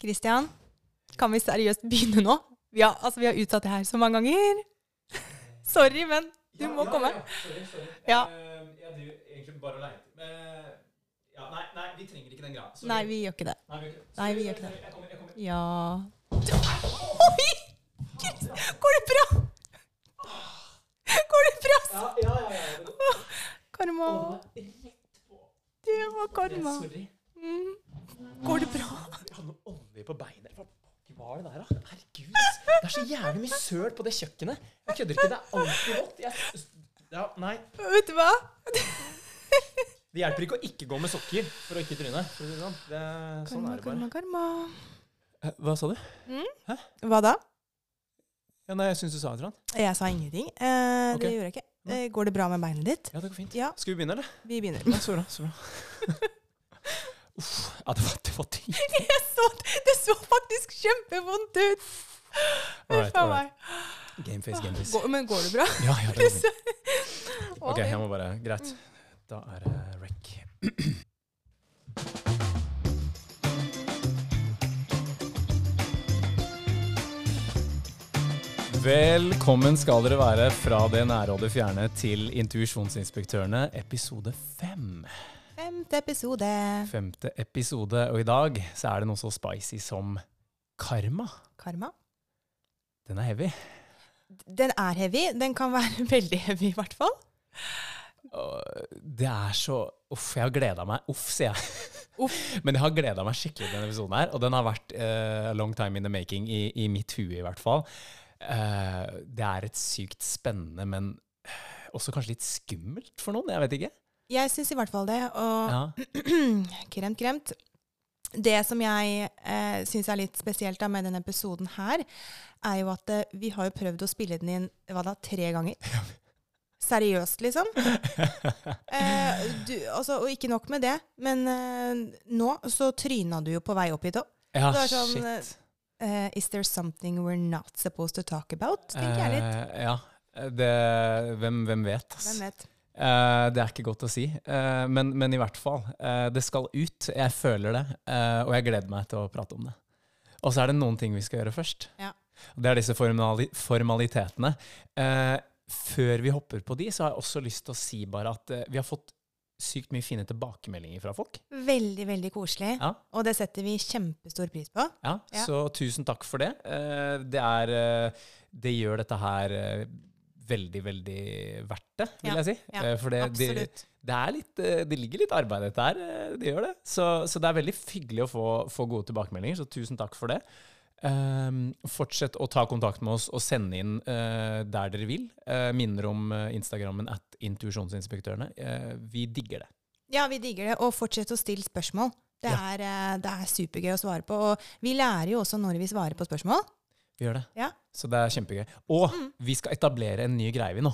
Christian, kan vi seriøst begynne nå? Vi har, altså, vi har utsatt det her så mange ganger. Sorry, men du må komme. Ja, Sorry, sorry. Ja. Uh, jeg driver egentlig bare og leter. Eh, ja, nei, nei, vi trenger ikke den greia. Nei, vi gjør ikke det. Nei, vi, gjør ikke det. Nei, vi gjør ikke sorry, Jeg kommer, jeg kommer. Ja Oi! Går det bra? Går det bra? Ja, ja, ja. ja. Karma. Det var karma. Sorry. Mm. Går det bra? Jeg hadde noe olje på beinet. Hva var det der, da? Herregud. Det er så jævlig mye søl på det kjøkkenet. Jeg kødder ikke. Det er alltid vått. Jeg, ja, nei. Vet du hva? Det hjelper ikke å ikke gå med sokker for å ikke tryne. Det sånn. Det, sånn er det bare. karma, karma. Eh, Hva sa du? Hva da? Ja, nei, jeg syns du sa et eller annet. Jeg sa ingenting. Eh, okay. Det gjorde jeg ikke. Eh, går det bra med beinet ditt? Ja, det går fint. Ja. Skal vi begynne, eller? Vi begynner. Ja, så bra. Så bra. Uff. Ja, det var, det var tynt. Jeg så, det så faktisk kjempevondt ut! Alright, alright. Gameface, gameface. Går, men går det bra? Ja, ja, det går fint. Ok, jeg må bare Greit. Da er det rec. Velkommen skal dere være fra det nære og det fjerne til Intuisjonsinspektørene, episode fem. Femte episode. Femte episode, og i dag så er det noe så spicy som karma. Karma. Den er heavy. Den er heavy. Den kan være veldig heavy, i hvert fall. Det er så Uff, jeg har gleda meg. Uff, sier jeg. Uff. Men jeg har gleda meg skikkelig til denne episoden her, og den har vært uh, a long time in the making, i, i mitt hue i hvert fall. Uh, det er et sykt spennende, men også kanskje litt skummelt for noen. Jeg vet ikke. Jeg syns i hvert fall det. Og Ja. kremt, kremt. Det som jeg eh, syns er litt spesielt da med denne episoden her, er jo at eh, vi har jo prøvd å spille den inn hva da, tre ganger. Seriøst, liksom. Eh, du, altså, og ikke nok med det, men eh, nå så tryna du jo på vei opp hit òg. ja, Det er sånn, shit. Eh, is there something we're not supposed to talk about? Tenker jeg litt. Ja. Det, hvem, hvem vet? ass. Hvem vet? Eh, det er ikke godt å si, uh, men, men i hvert fall. Uh, det skal ut. Jeg føler det, og jeg gleder meg til å prate om det. Og så er det noen ting vi skal gjøre først. Ja. Det er disse formali formalitetene. Før vi hopper på de, så har jeg også lyst til å si bare at vi har fått sykt mye fine tilbakemeldinger fra folk. Veldig, veldig koselig. Ja. Og det setter vi kjempestor pris på. Ja, Ja. Så tusen takk for det. Det, er, det gjør dette her veldig, veldig verdt det, vil Ja, jeg si. ja, Eh, for det, det, det, er litt, eh, det ligger litt arbeid i dette her. eh, Det gjør det. Så, så det er veldig hyggelig å få, få gode tilbakemeldinger, så tusen takk for det. Um, fortsett å ta kontakt med oss og sende inn uh, der dere vil. Uh, minner om uh, Instagrammen at intuisjonsinspektørene. Vi digger det. Ja, vi digger det. Og fortsett å stille spørsmål. Det, Ja. er, det er supergøy å svare på. Og vi lærer jo også når vi svarer på spørsmål. Vi gjør det. Ja. Så det er kjempegøy. Og Mm. vi skal etablere en ny greie vi nå.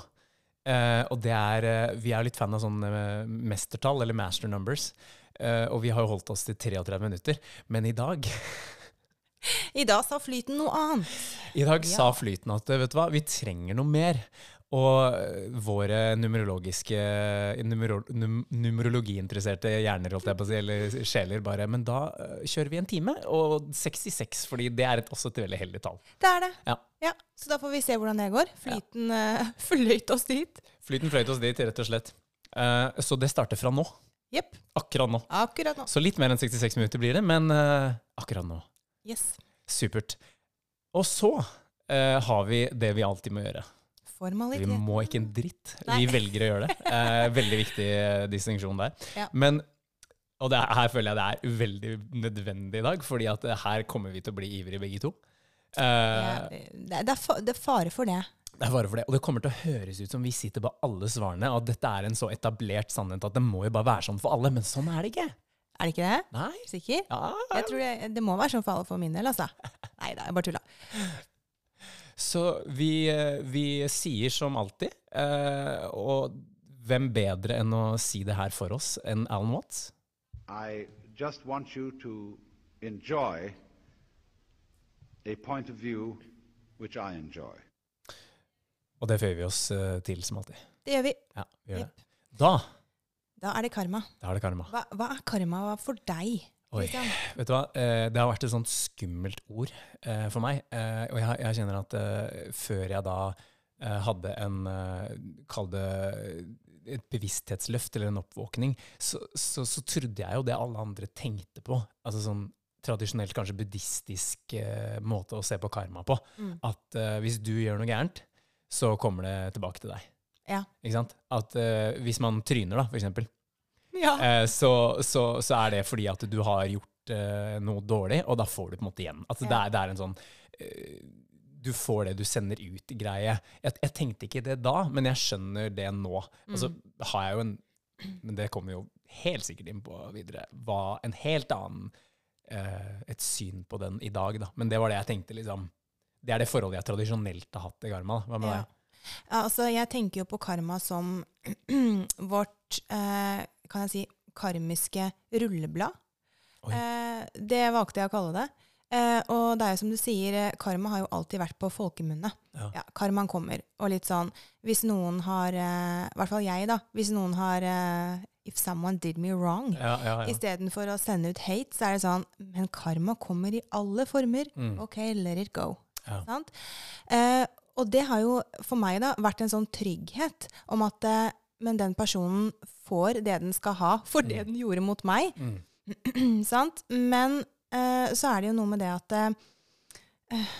Uh, og det er uh, Vi er jo litt fan av sånne eh, mestertall, eller master numbers. Og vi har jo holdt oss til 33 minutter. Men i dag I dag sa flyten noe annet. I dag Ja. sa flyten at vet du hva, vi trenger noe mer. Og eh, våre numerologiske numero, num, Numerologiinteresserte hjerner, holdt jeg på å si, eller sjeler, bare Men da eh, kjører vi en time. Og 66, fordi det er et, også et veldig heldig tall. Det er det. Ja. Så da får vi se hvordan det går. Flyten uh, fløyt oss dit. Flyten fløyt oss dit, rett og slett. Uh, så det starter fra nå. Yep. Akkurat nå. Akkurat nå. Så litt mer enn 66 minutter blir det, men uh, akkurat nå. Yes. Supert. Og så eh, har vi det vi alltid må gjøre. Vi må ikke en dritt. Nei. Vi velger å gjøre det. Eh, veldig viktig eh, distinksjon der. Ja. Men og det er, her føler jeg det er veldig nødvendig i dag, fordi at eh, her kommer vi til å bli ivrige begge to. Eh, Ja, det, er, er det er fare for det. Det er fare for det. Og det kommer til å høres ut som vi sitter på alle svarene, og at dette er en så etablert sannhet at det må jo bare være sånn for alle. Men sånn er det ikke. Er det ikke det? Nei. Sikker? Ja, Jeg tror det, det må være sånn for alle for min del, altså. Nei da, jeg bare tulla. Så vi, vi sier som alltid, eh, og hvem bedre enn å si det her for oss enn Alan Watts? I just want you to enjoy a point of view which I enjoy. Og det føyer vi oss eh, til som alltid. Det gjør vi. Ja, vi gjør yep. det. Da, Da er det karma. da er det karma. Hva, hva er karma for deg? Oi. Vet du hva? Eh, Det har vært et sånt skummelt ord eh, for meg. Eh, Og jeg, kjenner at før jeg da hadde en Kall det et bevissthetsløft eller en oppvåkning, så, så, så trodde jeg jo det alle andre tenkte på. Altså sånn tradisjonelt, kanskje buddhistisk måte å se på karma på. Mm. At hvis du gjør noe gærent, så kommer det tilbake til deg. Ja. Ikke sant? At hvis man tryner, da, for eksempel, Ja. eh, så, så, så er det fordi at du har gjort eh, noe dårlig, og da får du på en måte igjen. Altså, det, er, det er en sånn eh, Du får det du sender ut-greie. Jeg, jeg tenkte ikke det da, men jeg skjønner det nå. Og så Mm. har jeg jo en Men det kommer jo helt sikkert inn på videre. Hva en helt annen eh, Et syn på den i dag, da. Men det var det jeg tenkte, liksom. Det er det forholdet jeg tradisjonelt har hatt til karma. da. Hva med Ja. deg? Ja, altså, jeg tenker jo på karma som vårt, eh, kan jeg si, karmiske rulleblad. Eh, det valgte jeg å kalle det. Eh, og det er jo som du sier, eh, karma har jo alltid vært på folkemunne. Ja. Ja, karmaen kommer. Og litt sånn, hvis noen har, eh, i hvert fall jeg da, hvis noen har, eh, if someone did me wrong, Ja, ja, ja. istedenfor å sende ut hate, så er det sånn, men karma kommer i alle former. Mm. Ok, let it go. Ja. Sant? Eh, og det har jo for meg da vært en sånn trygghet om at men den personen får det den skal ha for det den gjorde mot meg. Mm. sant? Men eh, så er det jo noe med det at eh, eh,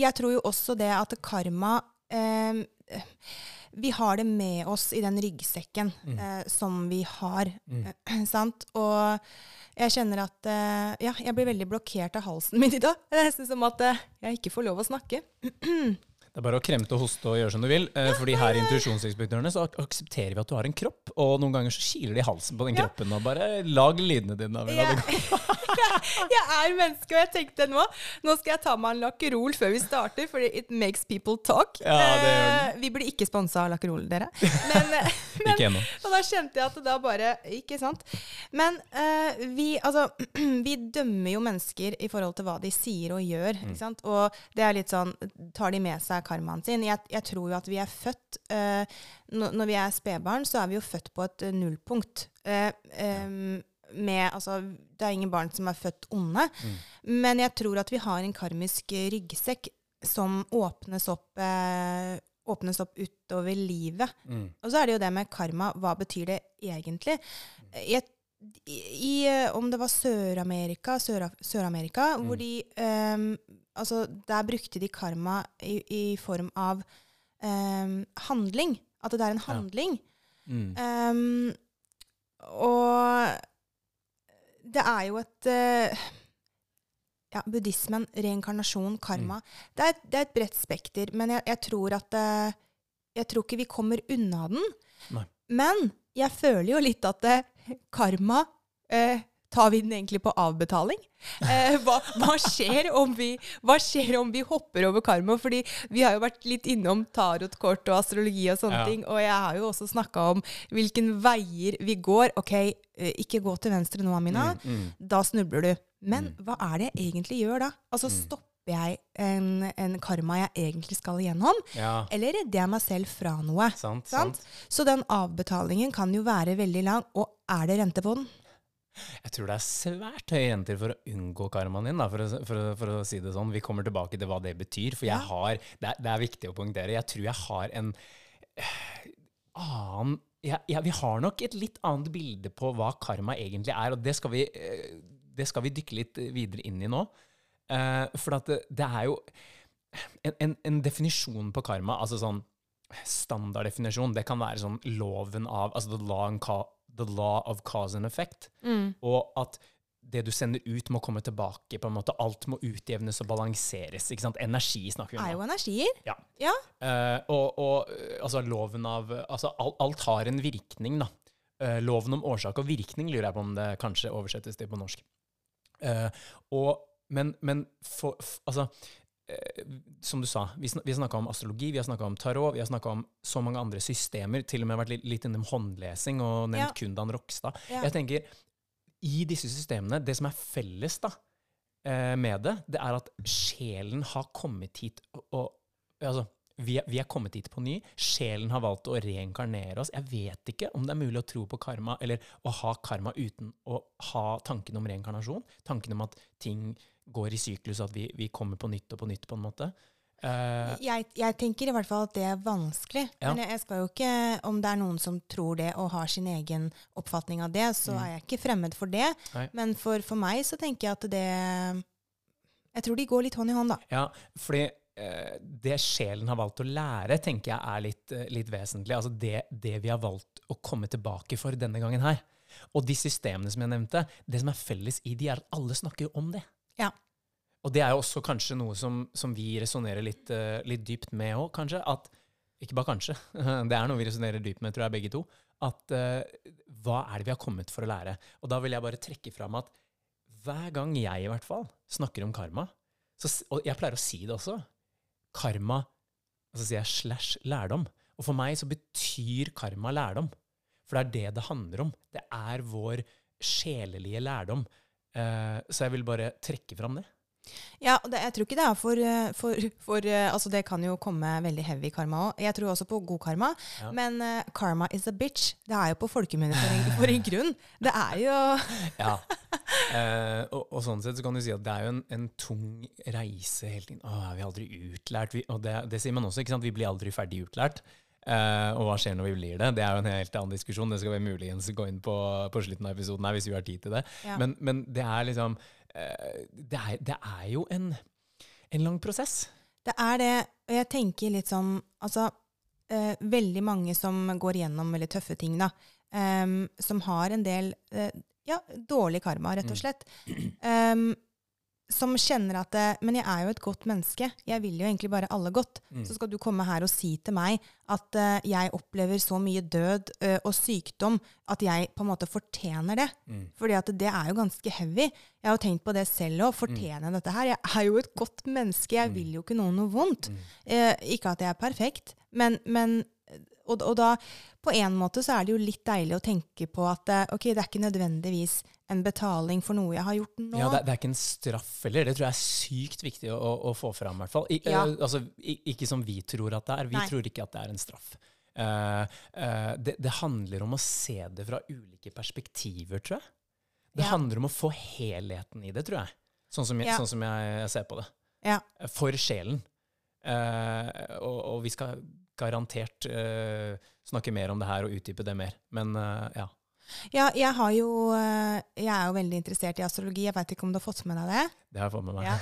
Jeg tror jo også det at karma eh, Vi har det med oss i den ryggsekken Mm. eh, som vi har. Mm. eh, sant? Og jeg kjenner at Ja, jeg blir veldig blokkert av halsen min i dag. Det er nesten som at jeg ikke får lov å snakke. Det er bare å kremte og hoste og gjøre som du vil. Eh, fordi her i Intuisjonsinspektørene så aksepterer vi at du har en kropp, og noen ganger så kiler de halsen på den Ja. kroppen. Og bare lag lydene dine. La jeg er menneske, og jeg tenkte nå Nå skal jeg ta meg en Lakkerol før vi starter, fordi it makes people talk. Ja, Eh, vi blir ikke sponsa av Lakkerol, dere. Men, eh, men Ikke ennå. Og da kjente jeg at det da bare Ikke sant? Men eh, vi, altså, vi dømmer jo mennesker i forhold til hva de sier og gjør. Mm. Ikke sant? Og det er litt sånn Tar de med seg karmaen sin? Jeg, jeg tror jo at vi er født eh, når, vi er spedbarn, så er vi jo født på et eh, nullpunkt. Eh, em, med, altså, det er ingen barn som er født onde. Mm. Men jeg tror at vi har en karmisk eh, ryggsekk som åpnes opp, eh, åpnes opp utover livet. Mm. Og så er det jo det med karma. Hva betyr det egentlig? Jeg, i, eh, om det var Sør-Amerika, Sør- Sør-Amerika, hvor de ehm, Altså, der brukte de karma i, i form av um, handling. At det er en handling. Mm. Um, og det er jo et uh, ja, Buddhismen, reinkarnasjon, karma det, er, det er et bredt spekter, men jeg, jeg tror at uh, Jeg tror ikke vi kommer unna den. Nei. Men jeg føler jo litt at uh, karma eh, Tar vi den egentlig på avbetaling? Eh, hva, hva, skjer om vi, hva skjer om vi hopper over karma? Fordi vi har jo vært litt innom tarotkort og astrologi og sånne Ja. ting. Og jeg har jo også snakka om hvilken veier vi går. Ok, eh, ikke gå til venstre nå, Amina. Mm, mm. Da snubler du. Men hva er det jeg egentlig gjør da? Altså Stopper jeg en, en karma jeg egentlig skal igjennom? Ja, Eller redder jeg meg selv fra noe? sant, Sant? sant. Så den avbetalingen kan jo være veldig lang. Og er det rente på den? Jeg tror det er svært høye renter for å unngå karmaen din, da, for, å, for, å, for å si det sånn. Vi kommer tilbake til hva det betyr, for jeg har det er, det er viktig å poengtere. Jeg tror jeg har en eh, annen ja, ja, Vi har nok et litt annet bilde på hva karma egentlig er, og det skal vi, eh, det skal vi dykke litt videre inn i nå. Eh, for at det, det er jo en, en, en definisjon på karma, altså sånn standarddefinisjon, det kan være sånn loven av Altså the law, and the law of cause and effect. Og at det du sender ut, må komme tilbake. på en måte. Alt må utjevnes og balanseres. ikke sant? Energi snakker vi om. Er jo energier. Ja. Ja. Uh, og og eh, altså loven av altså alt, alt har en virkning, da. Uh, loven om årsak og virkning lurer jeg på om det kanskje oversettes til på norsk. Uh, og, men men for, for, altså Som du sa, vi, sn snakka om astrologi, vi har snakka om tarot, vi har snakka om så mange andre systemer. Til og med vært litt, litt innom håndlesing og nevnt Ja. Kundan Rokstad. Ja. Jeg tenker, i disse systemene, det som er felles da, eh, med det, det er at sjelen har kommet hit og altså, vi, er, vi er kommet hit på ny. Sjelen har valgt å reinkarnere oss. Jeg vet ikke om det er mulig å tro på karma, eller å ha karma uten å ha tanken om reinkarnasjon. Tanken om at ting går i syklus, at vi, vi kommer på nytt og på nytt, på en måte. Uh, jeg, jeg, tenker i hvert fall at det er vanskelig. Ja. Men jeg, skal jo ikke, om det er noen som tror det og har sin egen oppfatning av det, så mm. er jeg ikke fremmed for det. Nei. Men for, for, meg så tenker jeg at det Jeg tror de går litt hånd i hånd, da. Ja, fordi uh, det sjelen har valgt å lære, tenker jeg er litt, uh, litt vesentlig. Altså det, det, vi har valgt å komme tilbake for denne gangen her. Og de systemene som jeg nevnte, det som er felles i de, er at alle snakker om det. Ja. Og det er jo også kanskje noe som, som vi resonnerer litt, uh, litt, dypt med òg, kanskje. At Ikke bare kanskje, det er noe vi resonnerer dypt med, tror jeg, begge to. At uh, hva er det vi har kommet for å lære? Og da vil jeg bare trekke fram at hver gang jeg i hvert fall snakker om karma, så, og jeg pleier å si det også Karma og så sier jeg slash lærdom. Og for meg så betyr karma lærdom. For det er det det handler om. Det er vår sjelelige lærdom. Uh, så jeg vil bare trekke fram det. Ja, det, jeg tror ikke det er for, eh, for, for, eh, Altså, det kan jo komme veldig heavy karma òg. Jeg tror også på god karma. Ja. Men uh, karma is a bitch. Det er jo på folkemunne for, for, en grunn. Det er jo Ja. Eh, og, og, sånn sett så kan du si at det er jo en, en tung reise hele tiden. Å, er vi aldri utlært? Vi, og det, det, sier man også, ikke sant? Vi blir aldri ferdig utlært. Uh, og hva skjer når vi blir det? Det er jo en helt annen diskusjon. Det skal vi muligens gå inn på på slutten av episoden her, hvis vi har tid til det. Ja. Men, men det er liksom uh, det er, det er jo en, en, lang prosess. Det er det. Og jeg tenker litt sånn Altså, uh, veldig mange som går gjennom veldig tøffe ting, da, Um, som har en del ja, dårlig karma, rett og mm. slett. Mm. Um, som kjenner at Men jeg er jo et godt menneske. Jeg vil jo egentlig bare alle godt. Mm. Så skal du komme her og si til meg at uh, jeg opplever så mye død uh, og sykdom at jeg på en måte fortjener det. Mm. Fordi at det er jo ganske heavy. Jeg har jo tenkt på det selv òg. Fortjener mm. dette her? Jeg er jo et godt menneske. Jeg mm. vil jo ikke noe noe vondt. Uh, ikke at jeg er perfekt, men, men og, og, da, på en måte så er det jo litt deilig å tenke på at ok, det er ikke nødvendigvis en betaling for noe jeg har gjort nå. Ja, det, det er ikke en straff heller. Det tror jeg er sykt viktig å, å, å få fram. I hvert fall. I, ja. uh, altså, ikke som vi tror at det er. Vi Nei. tror ikke at det er en straff. Uh, uh, det, det, handler om å se det fra ulike perspektiver, tror jeg. Det ja. handler om å få helheten i det, tror jeg. Sånn som jeg, ja. sånn som jeg, ser på det. For sjelen. Og, og, vi skal garantert snakke mer om det her og utdype det mer. Men ja. Ja, jeg, har jo, eh, jeg er jo veldig interessert i astrologi. Jeg veit ikke om du har fått med deg det? Det har jeg fått med meg. Ja.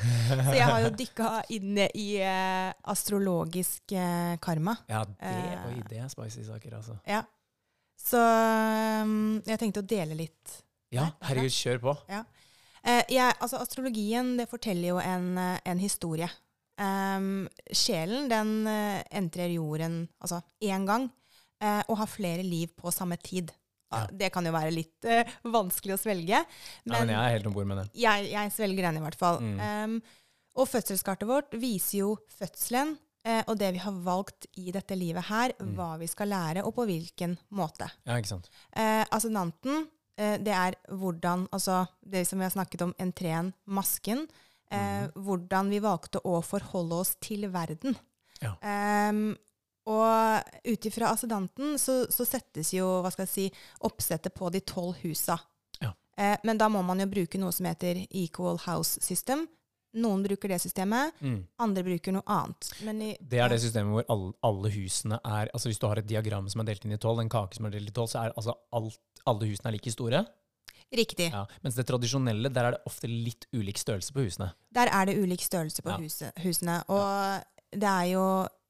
Så jeg har jo dykka inn i uh, astrologisk uh, karma. Ja, det, uh, oi, det er spicy saker, altså. Ja. Så um, jeg tenkte å dele litt. Ja, herregud, kjør på. Ja. Jeg, altså, astrologien, det forteller jo en, en historie. Um, sjelen, den entrer jorden altså én gang, og har flere liv på samme tid. Ja. Det kan jo være litt uh, vanskelig å svelge. Men, ja, men jeg er helt om bord med det. Jeg, jeg, svelger den i hvert fall. Mm. Um, og fødselskartet vårt viser jo fødselen uh, og det vi har valgt i dette livet her, mm. hva vi skal lære, og på hvilken måte. Ja, ikke sant. Uh, assonanten, det er hvordan Altså det som vi har snakket om, entren, masken. Mm. Hvordan vi valgte å forholde oss til verden. Ja. Um, og ut ifra assedanten så, så, settes jo hva skal jeg si, oppsettet på de tolv husa. Ja. Eh, men da må man jo bruke noe som heter equal house system. Noen bruker det systemet, mm. andre bruker noe annet. I, det er det systemet hvor alle, alle, husene er altså Hvis du har et diagram som er delt inn i tolv, en kake som er delt i tolv, så er altså alt, alle husene er like store. Riktig. Ja, mens det tradisjonelle, der er det ofte litt ulik størrelse på husene. Der er det ulik størrelse på ja. huse, husene. Og det er jo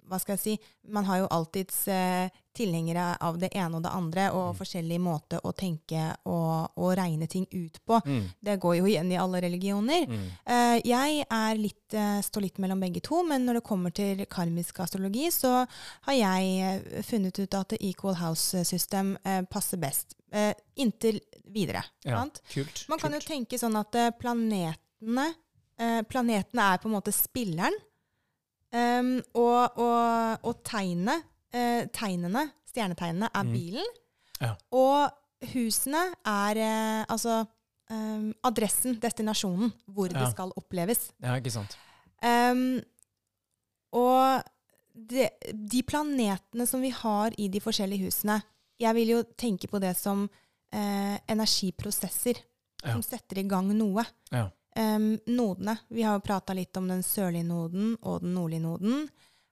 hva skal jeg si, Man har jo alltids eh, tilhengere av det ene og det andre, og mm. forskjellig måte å tenke og, og regne ting ut på. Mm. Det går jo igjen i alle religioner. Mm. Eh, jeg litt, eh, står litt mellom begge to, men når det kommer til karmisk astrologi, så har jeg eh, funnet ut at equal house system eh, passer best. Eh, inntil videre. Ja, kult, Man kan kult. jo tenke sånn at planetene, planetene er på en måte spilleren. Um, og, og, og tegne, eh, tegnene, stjernetegnene, er mm. bilen. Ja. Og husene er uh, altså um, adressen, destinasjonen, hvor ja. det skal oppleves. Ja, ikke sant. Um, og de, de planetene som vi har i de forskjellige husene Jeg vil jo tenke på det som eh, energiprosesser Ja. som setter i gang noe. Ja. Em, nodene. Vi har jo prata litt om den sørlige noden og den nordlige noden.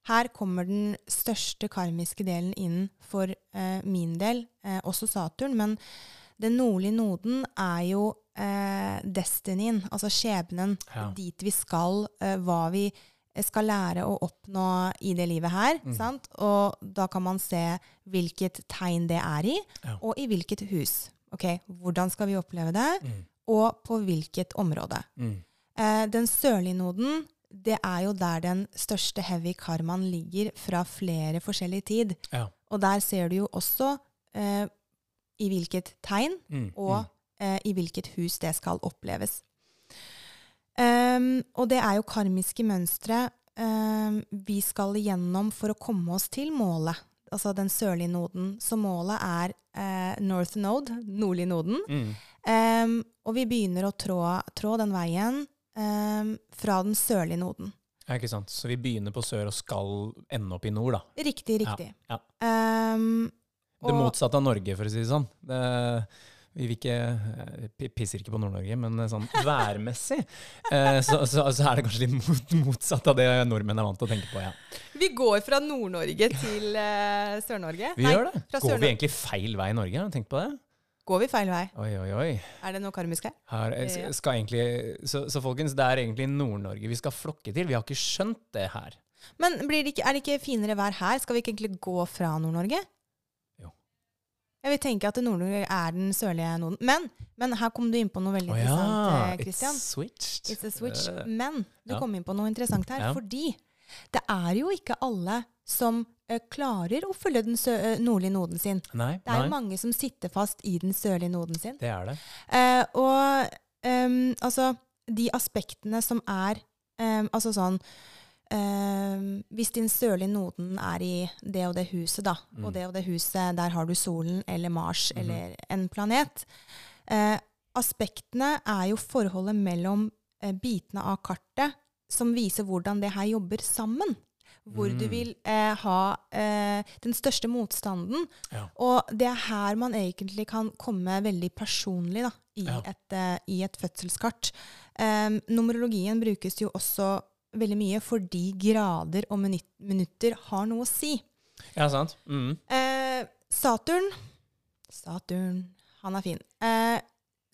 Her kommer den største karmiske delen inn for eh, min del, eh, også Saturn. Men den nordlige noden er jo eh, destinyen, altså skjebnen. Ja. Dit vi skal, eh, hva vi skal lære å oppnå i det livet her. Mm. Sant? Og da kan man se hvilket tegn det er i, Ja. og i hvilket hus. Ok, Hvordan skal vi oppleve det, Mm. og på hvilket område. Mm. Eh, den sørlige noden, det er jo der den største heavy karmaen ligger fra flere forskjellige tid. Ja. Og der ser du jo også eh, i hvilket tegn Mm. og eh, i hvilket hus det skal oppleves. Ehm, og det er jo karmiske mønstre um, vi skal igjennom for å komme oss til målet, altså den sørlige noden. Så målet er uh, North Node, nordlig noden. Mm. Um, og vi begynner å trå, trå den veien fra den sørlige noden. Ja, ikke sant. Så vi begynner på sør og skal ende opp i nord, da. Riktig, riktig. Ja. Ehm, Det motsatte av Norge, for å si det sånn. Det, vi vil ikke, eh, pisser ikke på Nord-Norge, men eh, sånn værmessig eh, så, så, så er det kanskje litt mot, motsatt av det nordmenn er vant til å tenke på. ja. Vi går fra Nord-Norge til Sør-Norge. Vi Nei, gjør det. Går vi egentlig feil vei i Norge? Har du tenkt på det? Går vi feil vei? Oi, oi, oi. Er det noe karmisk her? Her skal egentlig, så, så folkens, det er egentlig Nord-Norge vi skal flokke til. Vi har ikke skjønt det her. Men blir det ikke, er det ikke finere vær her? Skal vi ikke egentlig gå fra Nord-Norge? Jeg vil tenke at Nord-Norge er den sørlige noden. Men, men her kom du inn på noe veldig ja, interessant, eh, it's Christian. switched. It's a switch. Men du ja. kom inn på noe interessant her. Ja. Fordi det er jo ikke alle som eh, klarer å følge den eh, nordlige noden sin. Nei, Det er nei, mange som sitter fast i den sørlige noden sin. det er det. Eh, og um, altså De aspektene som er um, Altså sånn ehm, Hvis din sørlige noden er i det og det huset, da, Mm. og det og det huset, der har du solen eller Mars Mhm. eller en planet eh, Aspektene er jo forholdet mellom eh, bitene av kartet som viser hvordan det her jobber sammen. Hvor du Mm. vil eh, ha den største motstanden. Ja. Og det er her man egentlig kan komme veldig personlig da, i, Ja. et, i et fødselskart. Um, numerologien brukes jo også veldig mye fordi grader og minut minutter har noe å si. Ja, sant. Mm. Eh, Saturn Saturn, han er fin. Eh,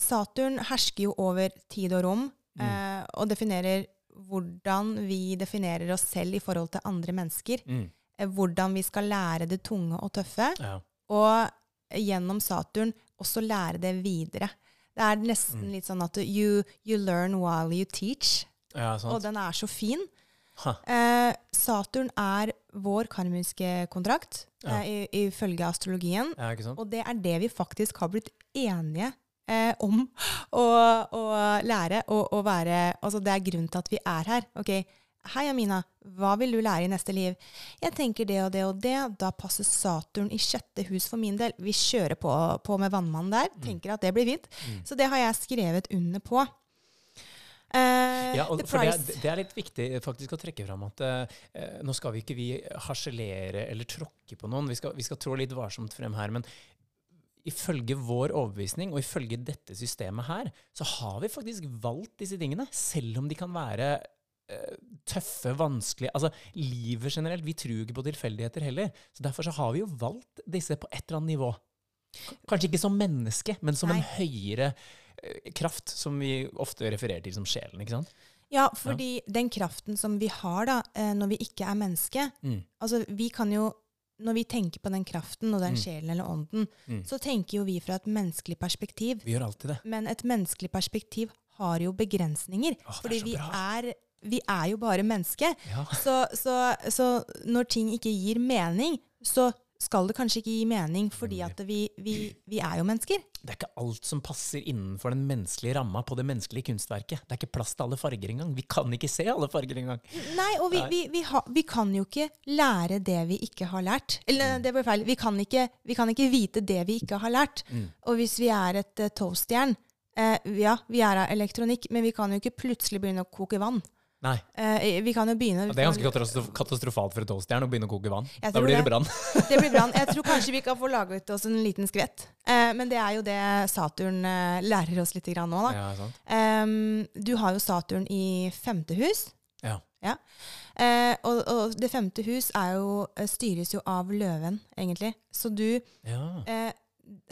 Saturn hersker jo over tid og rom, Mm. eh, og definerer hvordan vi definerer oss selv i forhold til andre mennesker. Mm. Eh, hvordan vi skal lære det tunge og tøffe. Ja. Og gjennom Saturn også lære det videre. Det er nesten Mm. litt sånn at you, you learn while you teach. Ja, Og den er så fin. Ha. Eh, Saturn er vår karmiske kontrakt, Ja. eh, i- ifølge astrologien. Ja? Og det er det vi faktisk har blitt enige eh, om å, å lære og å være Altså, det er grunnen til at vi er her. Ok, Hei, Amina. Hva vil du lære i neste liv? Jeg tenker det og det og det. Da passer Saturn i sjette hus for min del. Vi kjører på, på med vannmannen der. Tenker at det blir fint. Mm. Så det har jeg skrevet under på. Eh, Ja, og det, det er litt viktig faktisk å trekke fram at uh, nå skal vi ikke vi harselere eller tråkke på noen. Vi skal, vi skal trå litt varsomt frem her. Men ifølge vår overbevisning og ifølge dette systemet her, så har vi faktisk valgt disse tingene. Selv om de kan være eh, tøffe, vanskelige Altså livet generelt. Vi tror ikke på tilfeldigheter heller. Så derfor så har vi jo valgt disse på et eller annet nivå. Kanskje ikke som menneske, men som en høyere eh, kraft, som vi ofte refererer til som sjelen. ikke sant? Ja, fordi den kraften som vi har da, eh, når vi ikke er menneske Mm. Altså, vi kan jo Når vi tenker på den kraften og den Mm. sjelen eller ånden, Mm. så tenker jo vi fra et menneskelig perspektiv. Vi gjør alltid det. Men et menneskelig perspektiv har jo begrensninger. Åh, fordi er vi er, vi er jo bare menneske. Ja. Så, så, så når ting ikke gir mening, så skal det kanskje ikke gi mening, fordi at vi, vi, vi er jo mennesker. Det er ikke alt som passer innenfor den menneskelige ramma på det menneskelige kunstverket. Det er ikke plass til alle farger engang. Vi kan ikke se alle farger engang. Nei, og vi, vi, vi, ha, vi kan jo ikke lære det vi ikke har lært. Eller Mm. det ble feil. Vi kan, ikke, vi kan ikke vite det vi ikke har lært. Mm. Og hvis vi er et uh, toastjern eh, Ja, vi er av elektronikk, men vi kan jo ikke plutselig begynne å koke vann. Nei. Eh, vi kan jo begynne Det er ganske katastrofalt for et toastjern å begynne å koke vann. Da blir det brann. Det blir brann. Jeg tror kanskje vi kan få laget oss en liten skvett. Eh, men det er jo det Saturn eh, lærer oss litt grann nå, da. Ja. Ehm, du har jo Saturn i femte hus. Ja. Eh, og, og det femte hus er jo, eh, styres jo av løven, egentlig. Så du ja. eh.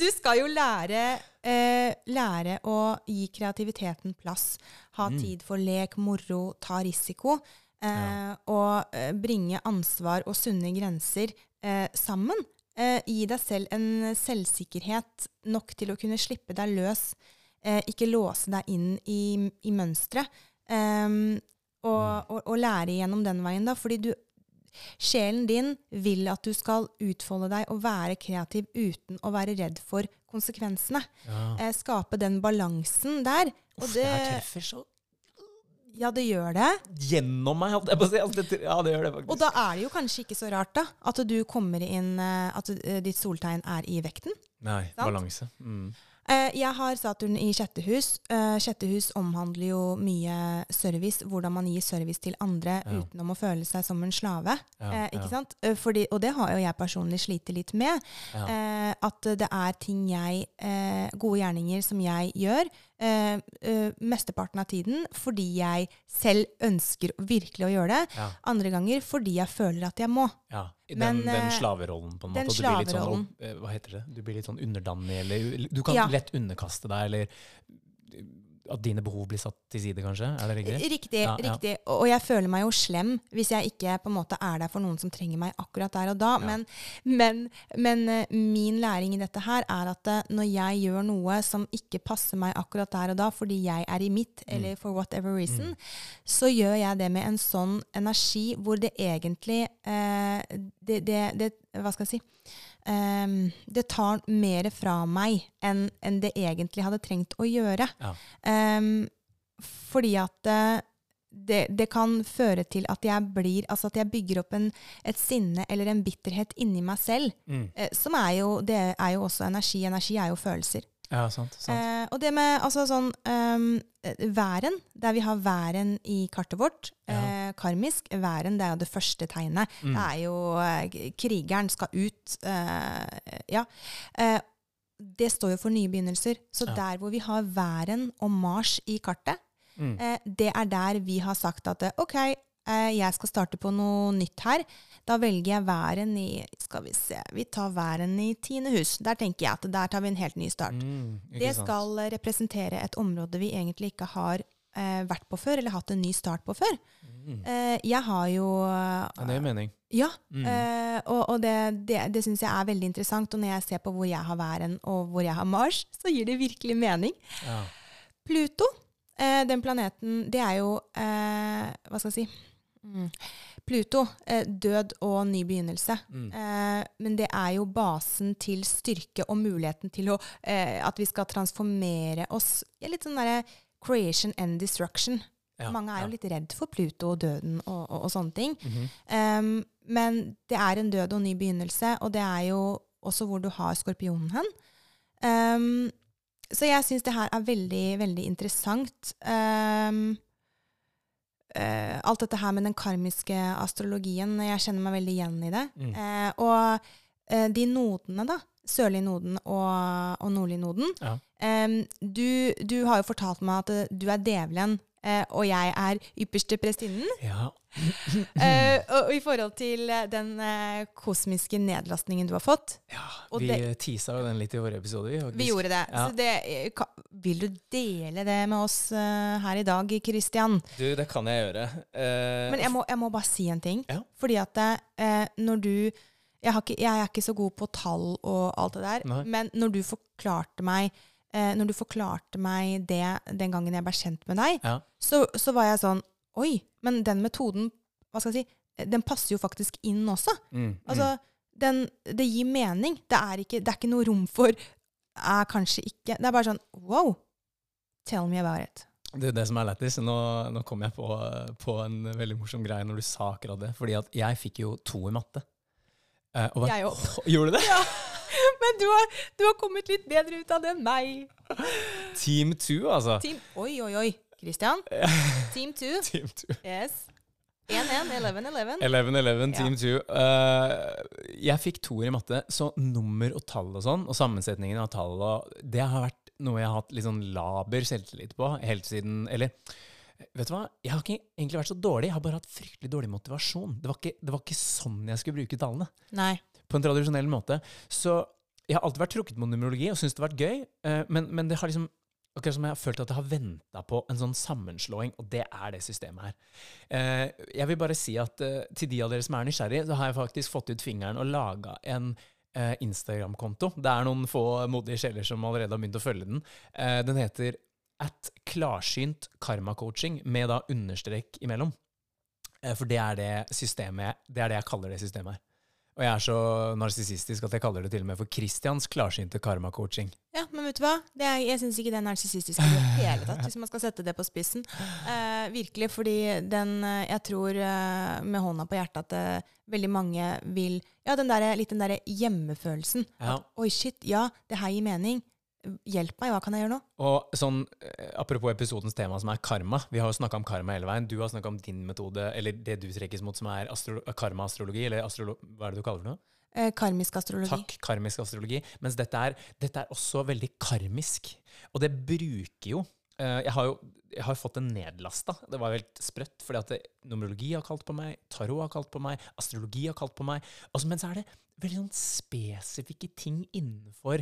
Du skal jo lære, eh, lære å gi kreativiteten plass. Ha Mm. tid for lek, moro, ta risiko. Eh, Og eh, bringe ansvar og sunne grenser eh, sammen. Eh, gi deg selv en selvsikkerhet nok til å kunne slippe deg løs. Eh, ikke låse deg inn i, i mønstre. Um, og, og, og lære gjennom den veien, da. Fordi du, sjelen din vil at du skal utfolde deg og være kreativ uten å være redd for konsekvensene. Ja. Eh, skape den balansen der. Og Uff, det, det treffer så ja, det gjør det. gjennom meg, holdt jeg på å si. Altså, ja, det gjør det faktisk. Og da er det jo kanskje ikke så rart da, at du kommer inn, eh, at eh, ditt soltegn er i vekten. Nei, Sant? balanse. Mm. Eh, Jeg har Saturn i sjette hus. Eh, Sjette hus omhandler jo mye service, hvordan man gir service til andre Ja. uten å føle seg som en slave. Ja, eh, ikke ja. sant? Fordi, og det har jo jeg personlig slitt litt med. Eh, at det er ting jeg eh, Gode gjerninger som jeg gjør eh, eh, mesteparten av tiden fordi jeg selv ønsker virkelig å gjøre det. Ja. Andre ganger fordi jeg føler at jeg må. Ja, Den, Men, den, eh, slaverollen, på en den måte. du blir litt sånn, eh, hva heter det? Du blir litt sånn underdanig, eller du kan Ja. lett underkaste deg, eller at dine behov blir satt til side, kanskje? Er det riktig? Riktig. Ja, ja. riktig. Og jeg føler meg jo slem hvis jeg ikke på en måte er der for noen som trenger meg akkurat der og da. Ja. Men, men, men eh, min læring i dette her er at eh, når jeg gjør noe som ikke passer meg akkurat der og da, fordi jeg er i mitt, Mm. eller for whatever reason, så gjør jeg det med en sånn energi hvor det egentlig eh, det, det, det Hva skal jeg si? Ehm, det tar mer fra meg enn enn det egentlig hadde trengt å gjøre. Ja. Um, fordi at eh, det, det kan føre til at jeg blir Altså at jeg bygger opp en, et sinne eller en bitterhet inni meg selv. Mm. Eh, som er jo Det er jo også energi. Energi er jo følelser. Ja, sant. sant. Eh, og det med altså sånn eh, Væren, der vi har væren i kartet vårt, Ja. eh, karmisk Væren, det er jo det første tegnet. Mm. Det er jo eh, Krigeren skal ut. eh, ja. Eh, det står jo for nye begynnelser. Så Ja. der hvor vi har væren og Mars i kartet, Mm. eh, det er der vi har sagt at OK, jeg skal starte på noe nytt her. Da velger jeg væren i Skal vi se Vi tar væren i tiende hus. Der tenker jeg at der tar vi en helt ny start. Mm, Det skal eh, representere et område vi egentlig ikke har eh, vært på før, eller hatt en ny start på før. Mm. Eh, jeg har jo Ja, det gir mening. Ja, Mm. eh, og, og det, det, det syns jeg er veldig interessant. Og når jeg ser på hvor jeg har væren og hvor jeg har Mars, så gir det virkelig mening. Ja. Pluto, eh, den planeten, det er jo eh, Hva skal jeg si mm. Pluto, eh, død og ny begynnelse. Mm. Eh, men det er jo basen til styrke og muligheten til å, eh, at vi skal transformere oss litt sånn derre creation and destruction. Ja, Mange er jo litt redd for Pluto og døden og, og, og sånne ting. Mhm. Um, men det er en død og ny begynnelse, og det er jo også hvor du har skorpionen hen. Um, så jeg syns det her er veldig, veldig interessant. Um, eh, alt dette her med den karmiske astrologien, jeg kjenner meg veldig igjen i det. Mm. Uh, og uh, de nodene, da, Sørlig noden og, og nordlig noden Ja. Um, du, du har jo fortalt meg at du er djevelen, eh, og jeg er ypperste prestinnen. ja. Eh, og, og i forhold til eh, den eh, kosmiske nedlastningen du har fått ja. Og Vi det- teasa jo den litt i forrige episoder. Vi, faktisk. Vi gjorde det. Ja. Så det ka, vil du dele det med oss her i dag, Christian? Du, det kan jeg gjøre. Eh, Men jeg må, jeg må bare si en ting. Ja. Fordi at eh, når du jeg, har ikke, jeg er ikke så god på tall og alt det der, Nei. men når du forklarte meg eh, Når du forklarte meg det den gangen jeg ble kjent med deg, Ja. så, så var jeg sånn Oi, men den metoden hva skal jeg si, eh, den passer jo faktisk inn også. Mm, Altså, den, det gir mening. Det er, ikke, det er ikke noe rom for er kanskje ikke Det er bare sånn Wow! Tell me about it. Det er det som er lættis. Nå, nå kom jeg på, på en veldig morsom greie når du sa akkurat det. Fordi at jeg fikk jo to i matte. Eh, og bare, Jeg òg. Gjorde du det? Men du har, du har kommet litt bedre ut av det enn meg. Team 2, altså. Team Oi, oi, oi. Christian. Team 2. Team 2. Yes. 1-1, 11-11. 11-11, Team 2. Uh, jeg fikk toer i matte, så nummer og tall og sånn, og sammensetningen av tall, og, det har vært noe jeg har hatt litt sånn laber selvtillit på helt siden Eller vet du hva, jeg har ikke egentlig vært så dårlig, jeg har bare hatt fryktelig dårlig motivasjon. Det var ikke, det var ikke sånn jeg skulle bruke tallene. Nei. På en tradisjonell måte. Så jeg har alltid vært trukket mot numerologi og syntes det har vært gøy, uh, men, men det har liksom Akkurat som jeg har følt at jeg har venta på en sånn sammenslåing, og det er det systemet her. Eh, jeg vil bare si at eh, til de av dere som er nysgjerrige, så har jeg faktisk fått ut fingeren og laga en eh, Instagram-konto. Det er noen få modige sjeler som allerede har begynt å følge den. Eh, den heter at klarsynt karmacoaching, med da understrek imellom. Eh, for det er det systemet Det er det jeg kaller det systemet her. Og jeg er så narsissistisk at jeg kaller det til og med for Christians klarsynte karmacoaching. Ja, men vet du hva? Det er, jeg syns ikke det er narsissistisk i det hele tatt, hvis man skal sette det på spissen. Eh, virkelig, fordi den eh, Jeg tror eh, med hånda på hjertet at eh, veldig mange vil Ja, den der, litt den derre hjemmefølelsen. Ja. At oi, shit, ja, det her gir mening. Hjelp meg, hva kan jeg gjøre nå? Og sånn, eh, Apropos episodens tema, som er karma. Vi har jo snakka om karma hele veien. Du har snakka om din metode, eller det du trekkes mot, som er astro karma-astrologi. Eller astrolo hva er det du kaller det? nå? Eh, karmisk astrologi. Takk, karmisk astrologi. Mens dette er, dette er også veldig karmisk. Og det bruker jo eh, Jeg har jo jeg har fått det nedlasta. Det var jo helt sprøtt, fordi at numerologi har kalt på meg, tarot har kalt på meg, astrologi har kalt på meg. Og men så er det veldig sånn spesifikke ting innenfor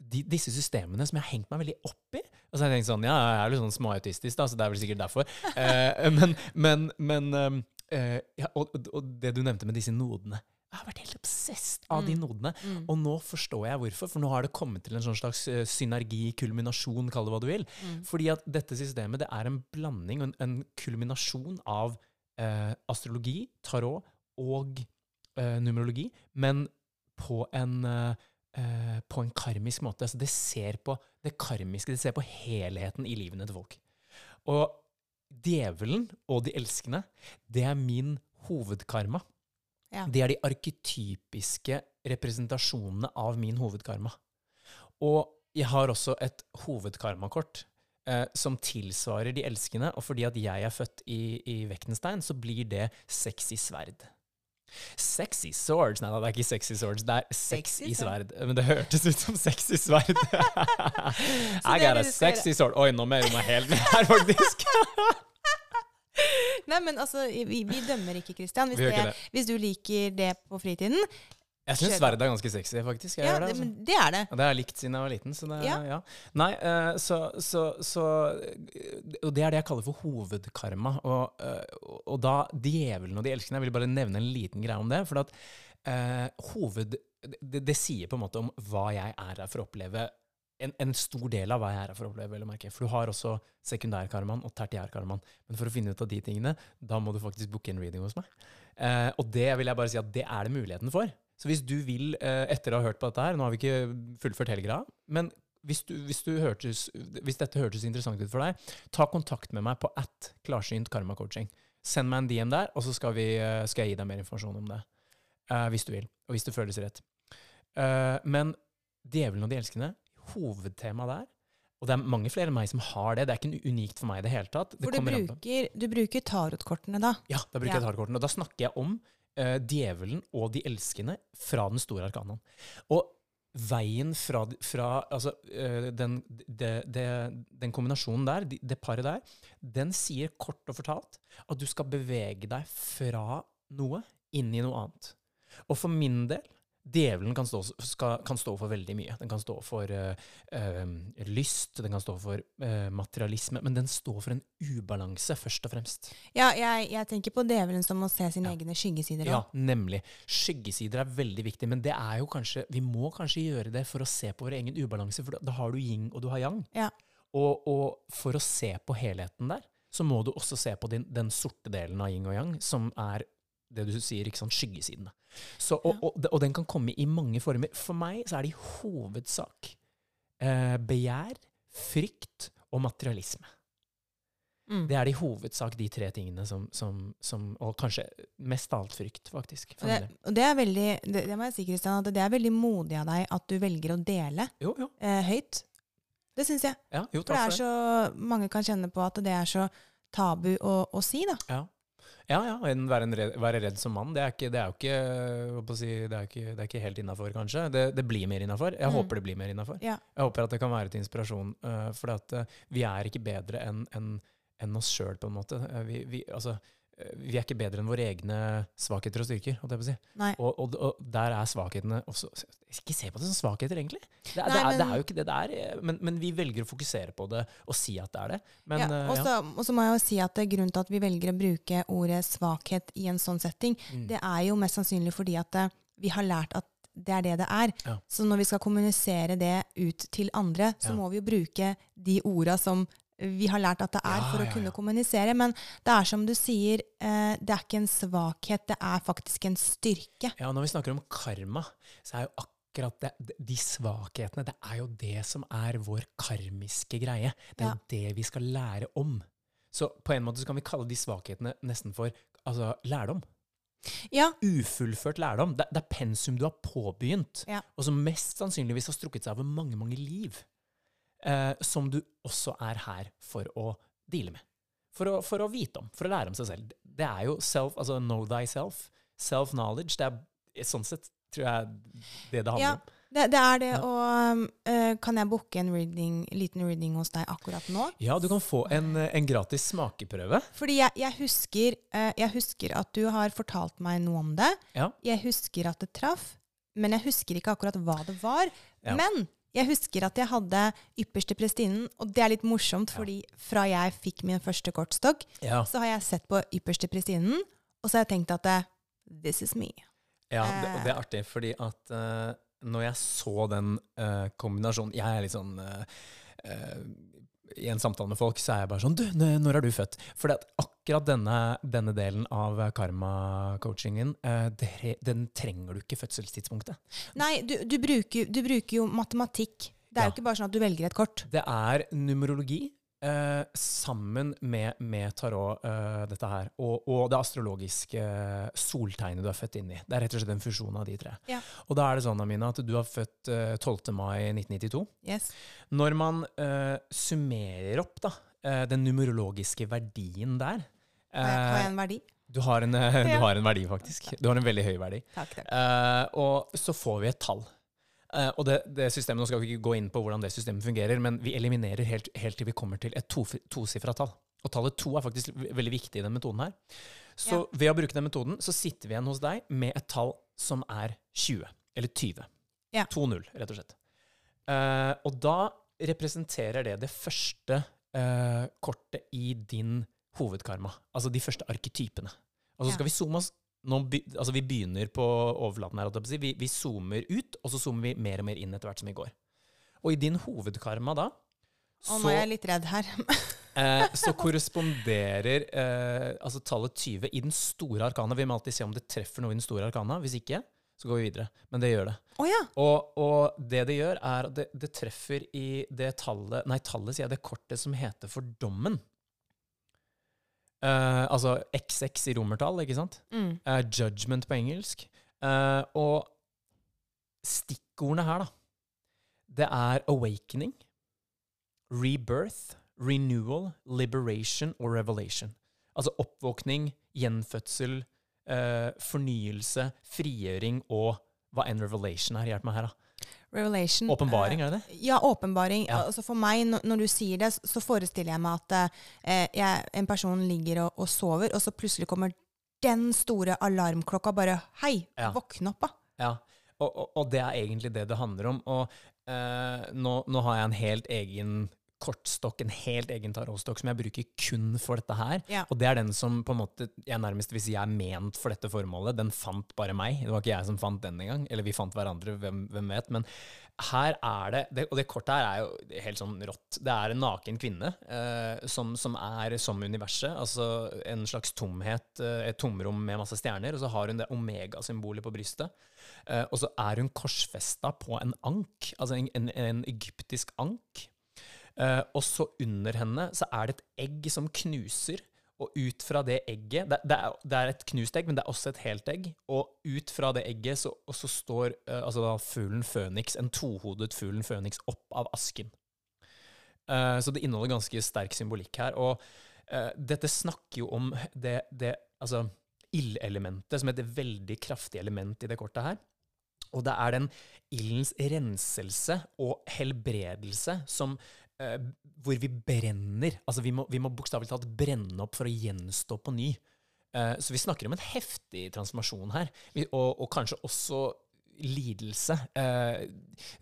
de, disse systemene som jeg har hengt meg veldig opp i. Og så har jeg tenkt sånn, ja, jeg er litt sånn småautistisk, da, så det er vel sikkert derfor. Eh, men men, men um, eh, ja, og, og- og det du nevnte med disse nodene. Jeg har vært helt obsessed av de Mm. nodene. Mm. Og nå forstår jeg hvorfor, for nå har det kommet til en sånn slags eh, synergi, kulminasjon, kall det hva du vil. Mm. Fordi at dette systemet det er en blanding, en, en kulminasjon av eh, astrologi, tarot og eh, numerologi, men på en, eh, eh, på en karmisk måte. Altså det ser på det karmiske, det ser på helheten i livene til folk. Og djevelen og de elskende, det er min hovedkarma. Ja. Det er de arketypiske representasjonene av min hovedkarma. Og jeg har også et hovedkarmakort eh, som tilsvarer de elskende, og fordi at jeg er født i, i Vektenstein, så blir det sexy sverd. Sexy swords? Nei, det er ikke sexy swords, det er sex Sexy i sverd. Men det hørtes ut som sexy sverd. I got a sexy sword. Oi, nå mer jeg meg helt ned her, faktisk. Nei, men altså, vi, vi dømmer ikke, Christian. Hvis, Vi ikke det, hvis du liker det på fritiden. Jeg syns sverd er ganske sexy, faktisk. Jeg Ja, det, altså. det er det. Og det har jeg likt siden jeg var liten. Så det, ja. Ja. Nei, eh, så, så, så Og det er det jeg kaller for hovedkarma. Og, eh, og da djevelen og de elskende Jeg vil bare nevne en liten greie om det. For at uh, hoved det, det sier på en måte om hva jeg er her for å oppleve. En, en stor del av hva jeg er her for å oppleve. For du har også sekundærkarmaen og tertiærkarmaen. Men for å finne ut av de tingene, da må du faktisk booke en reading hos meg. Uh, og det vil jeg bare si at det er det muligheten for. Så hvis du vil, eh, etter å ha hørt på dette her Nå har vi ikke fullført hele greia, men hvis, du, hvis, du hørtes, hvis dette hørtes interessant ut for deg, ta kontakt med meg på at klarsynt karmacoaching. Send meg en DM der, og så skal, vi, eh, skal jeg gi deg mer informasjon om det. eh, hvis du vil, og hvis det føles rett. Men djevelen og de elskende, hovedtema der Og det er mange flere enn meg som har det. Det er ikke unikt for meg i det hele tatt. Det For du bruker, du bruker tarotkortene da. ja, da bruker Ja. jeg tarotkortene. Og da snakker jeg om eh, djevelen og de elskende fra den store arkanaen. Og veien fra, fra altså, eh, den, de, de, den kombinasjonen der, de- det paret der, den sier kort og fortalt at du skal bevege deg fra noe inn i noe annet. Og for min del Djevelen kan stå, skal, kan stå for veldig mye. Den kan stå for uh, lyst, den kan stå for uh, materialisme, men den står for en ubalanse, først og fremst. Ja, jeg, jeg tenker på djevelen som å se sine Ja. egne skyggesider. Ja, nemlig. Skyggesider er veldig viktig, men det er jo kanskje, vi må kanskje gjøre det for å se på vår egen ubalanse, for da har du yin og du har yang. Ja. Og, og for å se på helheten der, så må du også se på din, den sorte delen av yin og yang, som er det du sier, ikke sant, skyggesidene. Så, og, og, og, den kan komme i mange former. For meg så er det i hovedsak eh, begjær, frykt og materialisme. Mm. Det er i hovedsak de tre tingene som, som, som Og kanskje mest av alt frykt, faktisk. Det, og det er veldig det, det må jeg si, Kristian, at det er veldig modig av deg at du velger å dele Jo, jo. eh, høyt. Det syns jeg. Ja, jo, For det er for det. så Mange kan kjenne på at det er så tabu å, å si, da. Ja. Ja, ja. En, være, en redd, være redd som mann, det er, ikke, det er jo ikke, si, det er ikke, det er ikke helt innafor, kanskje. Det, det blir mer innafor. Jeg Mm. håper det blir mer innafor. Ja. Jeg håper at det kan være til inspirasjon. Uh, for at, uh, vi er ikke bedre enn en, en oss sjøl, på en måte. Uh, vi, vi, altså, vi er ikke bedre enn våre egne svakheter og styrker. si. Og, og, og der er svakhetene også Ikke se på det som svakheter, egentlig. Det, Nei, det, er, det er jo ikke det det er. eh, Men, men vi velger å fokusere på det og si at det er det. Men, ja, også, og ja. så og så må jeg jo si at det, grunnen til at vi velger å bruke ordet svakhet i en sånn setting, Mm. det er jo mest sannsynlig fordi at eh, vi har lært at det er det det er. Ja. Så når vi skal kommunisere det ut til andre, så må vi jo bruke de orda som vi har lært at det er, Ja, for å ja, kunne ja. kommunisere. Men det er som du sier, eh, det er ikke en svakhet, det er faktisk en styrke. Ja, når vi snakker om karma, så er jo akkurat det, de- svakhetene, det er jo det som er vår karmiske greie. Det er det vi skal lære om. Så på en måte så kan vi kalle de svakhetene nesten for altså, lærdom. Ja, Ufullført lærdom. Det, det er pensum du har påbegynt, og som mest sannsynligvis har strukket seg over mange, mange liv. Eh, som du også er her for å deale med. For å, for å vite om, for å lære om seg selv. Det er jo self, altså know thyself. Self-knowledge. Det er sånn sett, tror jeg, det det handler Ja. om. det, det er det. Ja. Og eh, kan jeg booke en reading, liten reading hos deg akkurat nå? Ja, du kan få en, en gratis smakeprøve. Fordi jeg, jeg, husker, uh, jeg husker at du har fortalt meg noe om det. Ja. Jeg husker at det traff, men jeg husker ikke akkurat hva det var. Ja. Men jeg husker at jeg hadde ypperste prestinnen, og det er litt morsomt, fordi fra jeg fikk min første kortstokk, Ja, så har jeg sett på ypperste prestinnen, og så har jeg tenkt at eh, this is me. ja det, og det er artig, fordi at uh, når jeg så den uh, kombinasjonen Jeg er litt sånn uh, eh, I en samtale med folk så er jeg bare sånn Du, når er du født? For akkurat denne, denne delen av karma-coachingen, eh, den trenger du ikke fødselstidspunktet. Nei, du, du, bruker, du bruker jo matematikk. Det er Ja. jo ikke bare sånn at du velger et kort. Det er numerologi eh, sammen med, med tarot, eh, dette her, og, og det astrologiske soltegnet du er født inn i. Det er rett og slett en fusjon av de tre. Ja. Og da er det sånn, Amina, at du er født eh, 12. mai 1992. Yes. Når man eh, summerer opp da, eh, den numerologiske verdien der Har jeg, har eh, en verdi? du, har en, eh, du har en verdi, faktisk. Du har en veldig høy verdi. Takk, takk. Eh, og så får vi et tall. Eh, og det, det systemet, Nå skal vi ikke gå inn på hvordan det systemet fungerer, men vi eliminerer helt, helt til vi kommer til et to, tall. Og tallet to er faktisk veldig viktig i den metoden her. Så ved å bruke den metoden, så sitter vi igjen hos deg med et tall som er 20. Eller 20. Ja. 2-0, rett og slett. Uh, og da representerer det det første uh, kortet i din hovedkarma. Altså de første arketypene. Og så Ja. skal vi zoome oss be, altså Vi begynner på overflaten her. Vi, vi zoomer ut, og så zoomer vi mer og mer inn etter hvert som vi går. Og i din hovedkarma da, Å, nå er jeg litt redd her. eh, så korresponderer eh, altså tallet 20 i den store arkana. Vi må alltid se om det treffer noe i den store arkana. Hvis ikke, så går vi videre. Men det gjør det. Oh, ja. Og, og det det gjør, er at det, det treffer i det tallet Nei, tallet sier jeg, det kortet som heter for dommen. Eh, altså XX i romertall, ikke sant? Mm. Uh, judgment på engelsk. Uh, og stikkordene her, da, det er awakening, rebirth, renewal, liberation og revelation. Altså oppvåkning, gjenfødsel, fornyelse, frigjøring og hva enn revelation er. Hjelp meg her, da. Revelation. Åpenbaring, eh, er det det? Ja, åpenbaring. Ja. Altså for meg, når, når du sier det, så forestiller jeg meg at eh, jeg, en person ligger og, og sover, og så plutselig kommer den store alarmklokka bare Hei, Ja. våkne opp, da. Ja, og, og, og det er egentlig det det handler om. Og eh, nå, nå har jeg en helt egen kortstokk, en helt egen tarotstokk som jeg bruker kun for dette her. Ja. Og det er den som på en måte jeg nærmest vil si er ment for dette formålet. Den fant bare meg. Det var ikke jeg som fant den engang. Eller vi fant hverandre, hvem, hvem vet. Men her er det, det Og det kortet her er jo helt sånn rått. Det er en naken kvinne eh, som, som er som universet. Altså en slags tomhet, eh, et tomrom med masse stjerner. Og så har hun det omega-symbolet på brystet. Eh, og så er hun korsfesta på en ank, altså en, en, en egyptisk ank. Eh, og så under henne så er det et egg som knuser. Og ut fra det egget det, det, er, det, er, et knust egg, men det er også et helt egg. Og ut fra det egget så, så står uh, altså da fuglen føniks, en tohodet fuglen føniks, opp av asken. Uh, så det inneholder ganske sterk symbolikk her. Og uh, dette snakker jo om det, det altså ildelementet som et veldig kraftig element i det kortet her. Og det er den ildens renselse og helbredelse som uh, hvor vi brenner. Altså vi må, vi må bokstavelig talt brenne opp for å gjenstå på ny. Uh, så vi snakker om en heftig transformasjon her, og, og, kanskje også lidelse. Uh,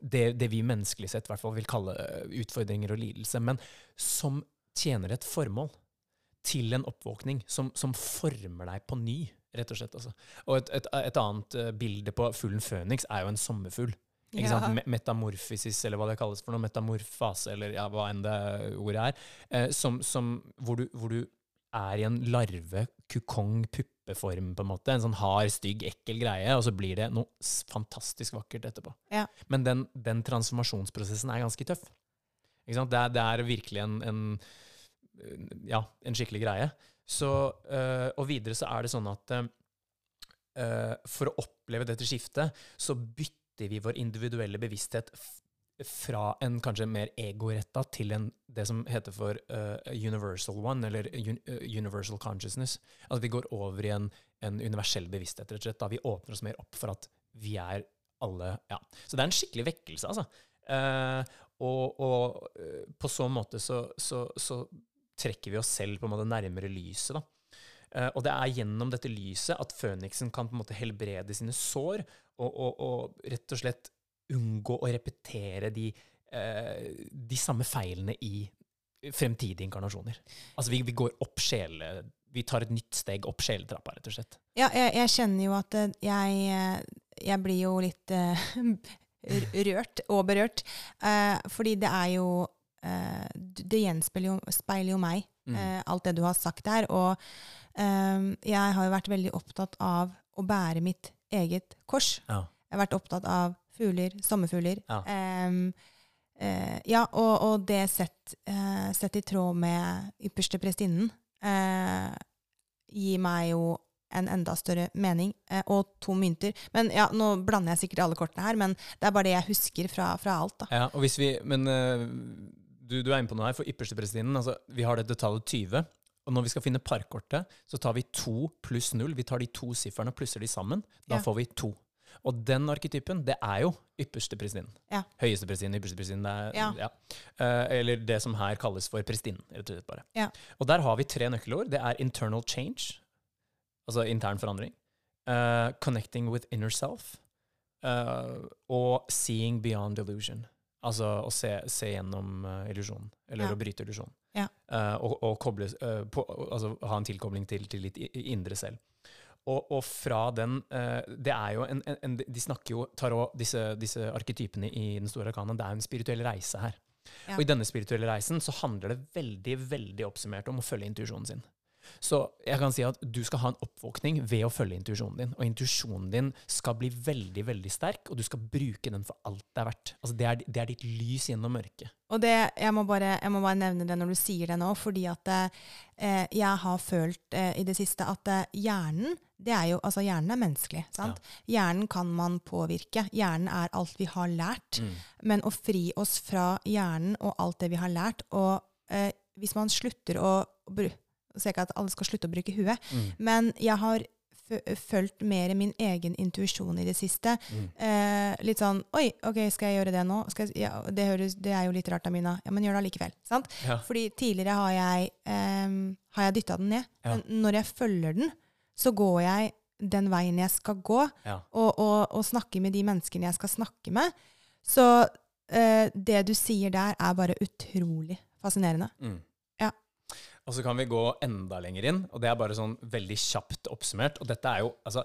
det, det, vi menneskelig sett i hvert fall vil kalle utfordringer og lidelse, men som tjener et formål til en oppvåkning som, som former deg på ny, rett og slett. Altså. Og et, et, et annet bilde på fuglen Føniks er jo en sommerfugl. Ikke ja. sant? Metamorfisis, eller hva det kalles for noe. Metamorfase, eller ja, hva enn det ordet er. Eh, som, som, hvor, du, hvor, du, er i en larve, kukong, puppeform, på en måte. En sånn hard, stygg, ekkel greie, og så blir det noe fantastisk vakkert etterpå. Ja. Men den, den, transformasjonsprosessen er ganske tøff. Ikke sant? Det, er, det er virkelig en, en, ja, en skikkelig greie. Så, øh, og videre så er det sånn at øh, for å oppleve dette skiftet, så bytter flytter vi vår individuelle bevissthet fra en kanskje mer egoretta til en, det som heter for uh, universal one, eller un, uh, universal consciousness. Altså vi går over i en, en, universell bevissthet, rett og slett. Da vi åpner oss mer opp for at vi er alle Ja. Så det er en skikkelig vekkelse, altså. Uh, og, og på så måte så, så, så, trekker vi oss selv på en måte nærmere lyset, da. Uh, og det er gjennom dette lyset at føniksen kan på en måte helbrede sine sår og, og, og rett og slett unngå å repetere de, uh, de samme feilene i fremtidige inkarnasjoner. Altså vi, vi går opp sjele... Vi tar et nytt steg opp sjeletrappa, rett og slett. Ja, jeg, jeg kjenner jo at eh, jeg, jeg blir jo litt uh, rørt og berørt. fordi det er jo Det gjenspeiler jo, jo meg, mm. alt det du har sagt der. Og eh, jeg har jo vært veldig opptatt av å bære mitt eget kors. Ja. Jeg har vært opptatt av fugler, sommerfugler. Ja, eh, uh, ja og, og, det sett, uh, sett, i tråd med ypperste prestinnen uh, gir meg jo en enda større mening. og to mynter. Men ja, Nå blander jeg sikkert alle kortene her, men det er bare det jeg husker fra, fra alt. da. Ja, og hvis vi, Men du, du, er inne på noe her. For ypperste prestinnen, altså, vi har dette tallet 20. Og når vi skal finne parkortet, så tar vi to pluss null. Vi tar de to sifrene og plusser de sammen. Da ja. får vi to. Og den arketypen, det er jo ypperste prestinnen. Ja. Høyeste prestinnen, ypperste prestinnen. Ja. ja. Uh, eller det som her kalles for prestinnen, rett og slett bare. Ja. Og der har vi tre nøkkelord. Det er internal change, altså intern forandring. Uh, connecting with inner self. Uh, og seeing beyond delusion. Altså å se, se gjennom illusjonen, eller å bryte illusjonen. Ja. Uh, og, og koble, uh, på, altså, ha en tilkobling til, til litt indre selv. Og, og, fra den uh, Det er jo en, en, en, De snakker jo tar også disse, disse arketypene i den store arkanen. Det er en spirituell reise her. Ja. Og i denne spirituelle reisen så handler det veldig veldig oppsummert om å følge intuisjonen sin. Så jeg kan si at du skal ha en oppvåkning ved å følge intuisjonen din. Og intuisjonen din skal bli veldig veldig sterk, og du skal bruke den for alt det er verdt. Altså det, er, det er ditt lys gjennom mørket. Og det, jeg, må bare, jeg, må bare, nevne det når du sier det nå, fordi at eh, jeg har følt eh, i det siste at eh, hjernen det er jo, altså Hjernen er menneskelig. sant? Ja. Hjernen kan man påvirke. Hjernen er alt vi har lært. Mm. Men å fri oss fra hjernen og alt det vi har lært og eh, Hvis man slutter å sier ikke at alle skal slutte å bruke huet, mm. men jeg har fulgt mer min egen intuisjon i det siste. Mm. Eh, litt sånn Oi, OK, skal jeg gjøre det nå? Jeg, ja, det, høres, det, er jo litt rart av Mina. Ja, men gjør det allikevel. Sant? Ja. Fordi tidligere har jeg, eh, jeg dytta den ned. Ja. Men når jeg følger den, så går jeg den veien jeg skal gå, og, og, og, snakker med de menneskene jeg skal snakke med. Så eh, det du sier der, er bare utrolig fascinerende. Mm. Og så kan vi gå enda lenger inn, og det er bare sånn veldig kjapt oppsummert. Og dette er jo Altså,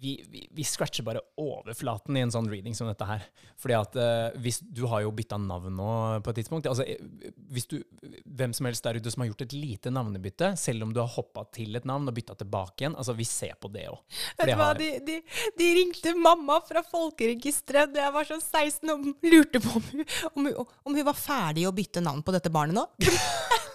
vi, vi, vi scratcher bare overflaten i en sånn reading som dette her. Fordi at eh, hvis Du har jo bytta navn nå på et tidspunkt. Altså, eh, hvis du, hvem som helst der ute som har gjort et lite navnebytte, selv om du har hoppa til et navn og bytta tilbake igjen, altså vi ser på det òg. Vet du hva, de, de, de ringte mamma fra folkeregisteret da jeg var sånn 16 og lurte på om hun, om, hun, om hun var ferdig å bytte navn på dette barnet nå.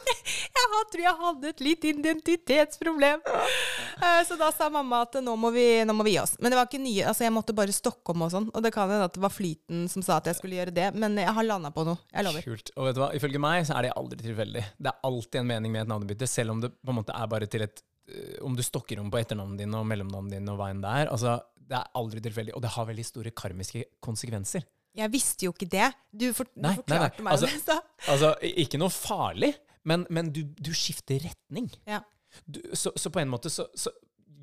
jeg tror jeg hadde et litt identitetsproblem. Eh, Så da sa mamma at nå må, vi, nå må vi gi oss. Men det var ikke nye, altså jeg måtte bare stokke om og sånn. Og det kan hende at det var flyten som sa at jeg skulle gjøre det. Men jeg har landa på noe. Jeg lover. Kult. Og vet du hva, ifølge meg så er det aldri tilfeldig. Det er alltid en mening med et navnebytte, selv om det på en måte er bare til et øh, Om du stokker om på etternavnet ditt og mellomnavnet ditt og hva enn det er. Altså, det er aldri tilfeldig. Og det har veldig store karmiske konsekvenser. Jeg visste jo ikke det. Du, for, du forklarte nei, nei. meg Altså- det. Så. Altså, ikke noe farlig, men, men du, du skifter retning. Ja. Du, så, så på en måte så, så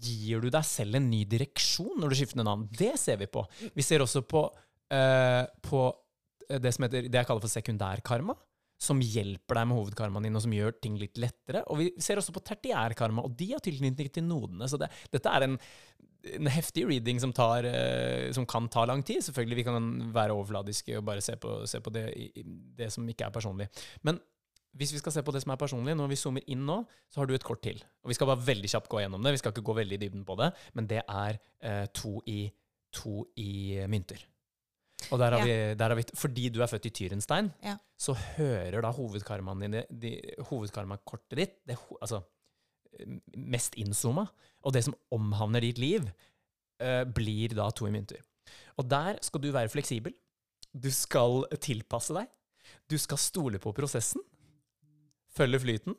gir du deg selv en ny direksjon når du skifter navn. Det ser vi på. Vi ser også på, uh, på det som heter, det jeg kaller for sekundærkarma, som hjelper deg med hovedkarmaen din, og som gjør ting litt lettere. Og vi ser også på tertiærkarma, og de har tilknytning til nodene. Så det, dette er en, en heftig reading som, tar, uh, som kan ta lang tid. Selvfølgelig vi kan være overfladiske og bare se på, se på det, det som ikke er personlig. Men hvis vi skal se på det som er personlig, når vi zoomer inn nå, så har du et kort til. Og vi skal bare veldig kjapt gå gjennom det. Vi skal ikke gå veldig i dybden på det, men det er eh, to, i, to i mynter. Og der har Ja. vi, der har vi, fordi du er født i Tyrenstein, Ja. så hører da hovedkarmaen din, de- hovedkarmakortet ditt, det, altså mest innzooma, og det som omhavner ditt liv, eh, blir da to i mynter. Og der skal du være fleksibel. Du skal tilpasse deg. Du skal stole på prosessen. Følge flyten.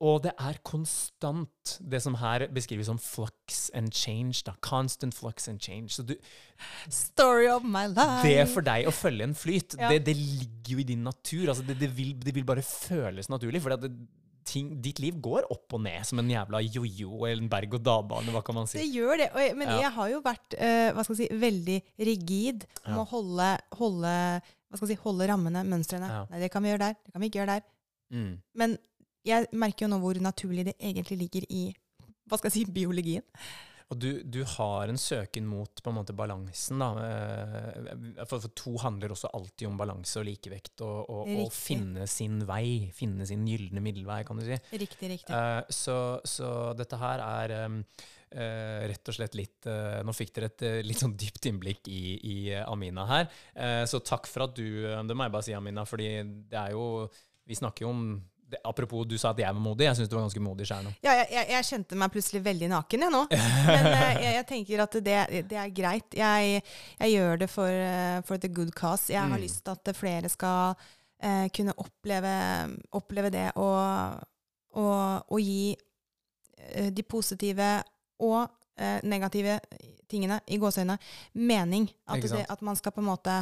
Og det er konstant, det som her beskrives som flux and change. da, Constant flux and change. Så du, Story of my life. det for deg å følge en flyt, Ja. det, det ligger jo i din natur. Altså det, det, vil, det vil bare føles naturlig. For det, ting, ditt liv går opp og ned som en jævla jojo eller en berg-og-dal-bane. Hva kan man Det gjør det. Jeg, men Ja. jeg har jo vært uh, hva skal jeg si, veldig rigid om Ja. å holde, holde, hva skal jeg si, holde rammene, mønstrene. Nei, det kan vi gjøre der. Det kan vi ikke gjøre der. Mm. Men jeg merker jo nå hvor naturlig det egentlig ligger i hva skal jeg si, biologien. Og du, du har en søken mot på en måte balansen. da. eh, For, for to handler også alltid om balanse og likevekt, og, og, og finne sin vei. Finne sin gylne middelvei, kan du si. Riktig, riktig. Uh, så, så dette her er um, Uh, rett og slett litt uh, Nå fikk dere et uh, litt sånn dypt innblikk i, i Amina her. Så takk for at du Det må jeg bare si, Amina, fordi det er jo Vi snakker jo om det, Apropos, du sa at jeg var modig. Jeg syns du var ganske modig sjøl nå. Ja, jeg, jeg, jeg kjente meg plutselig veldig naken, jeg nå. Men eh, jeg, jeg tenker at det, det er greit. Jeg, jeg gjør det for, eh, for the good cause. Jeg har Mm. lyst til at flere skal eh, kunne oppleve, oppleve det og, og, og gi eh, de positive og eh, negative tingene, i gåseøynene, mening. At, det, at man skal på en måte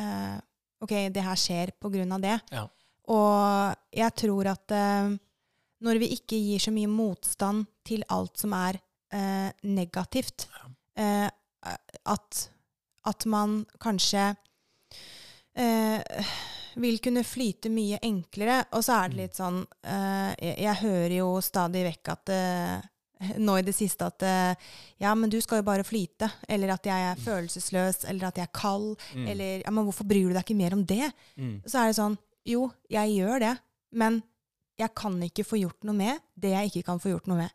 eh, Ok, det her skjer på grunn av det. Ja. Og jeg tror at eh, når vi ikke gir så mye motstand til alt som er eh, negativt, eh, at, at man kanskje eh, vil kunne flyte mye enklere. Og så er det litt sånn eh, jeg, jeg hører jo stadig vekk at eh, nå i det siste at ja, men du skal jo bare flyte. Eller at jeg er følelsesløs, eller at jeg er kald. Mm. Eller ja, men hvorfor bryr du deg ikke mer om det? Mm. Så er det sånn Jo, jeg gjør det, men jeg kan ikke få gjort noe med det jeg ikke kan få gjort noe med.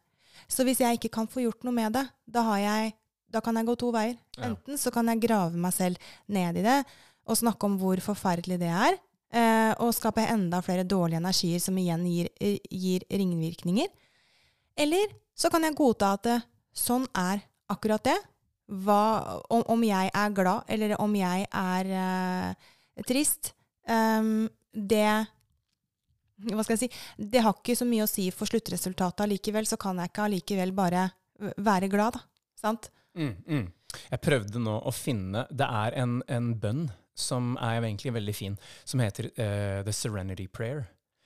Så hvis jeg ikke kan få gjort noe med det, da, har jeg, da kan jeg gå to veier. Enten så kan jeg grave meg selv ned i det og snakke om hvor forferdelig det er, eh, og skape enda flere dårlige energier som igjen gir, eh, gir ringvirkninger. Eller så kan jeg godta at det, sånn er akkurat det. Hva, om, om jeg er glad, eller om jeg er eh, trist, ehm, det hva skal jeg si, det har ikke så mye å si for sluttresultatet allikevel, så kan jeg ikke allikevel bare være glad, da. Sant? Mm, mm. Jeg prøvde nå å finne Det er en, en bønn som er egentlig veldig fin, som heter uh, The Serenity Prayer.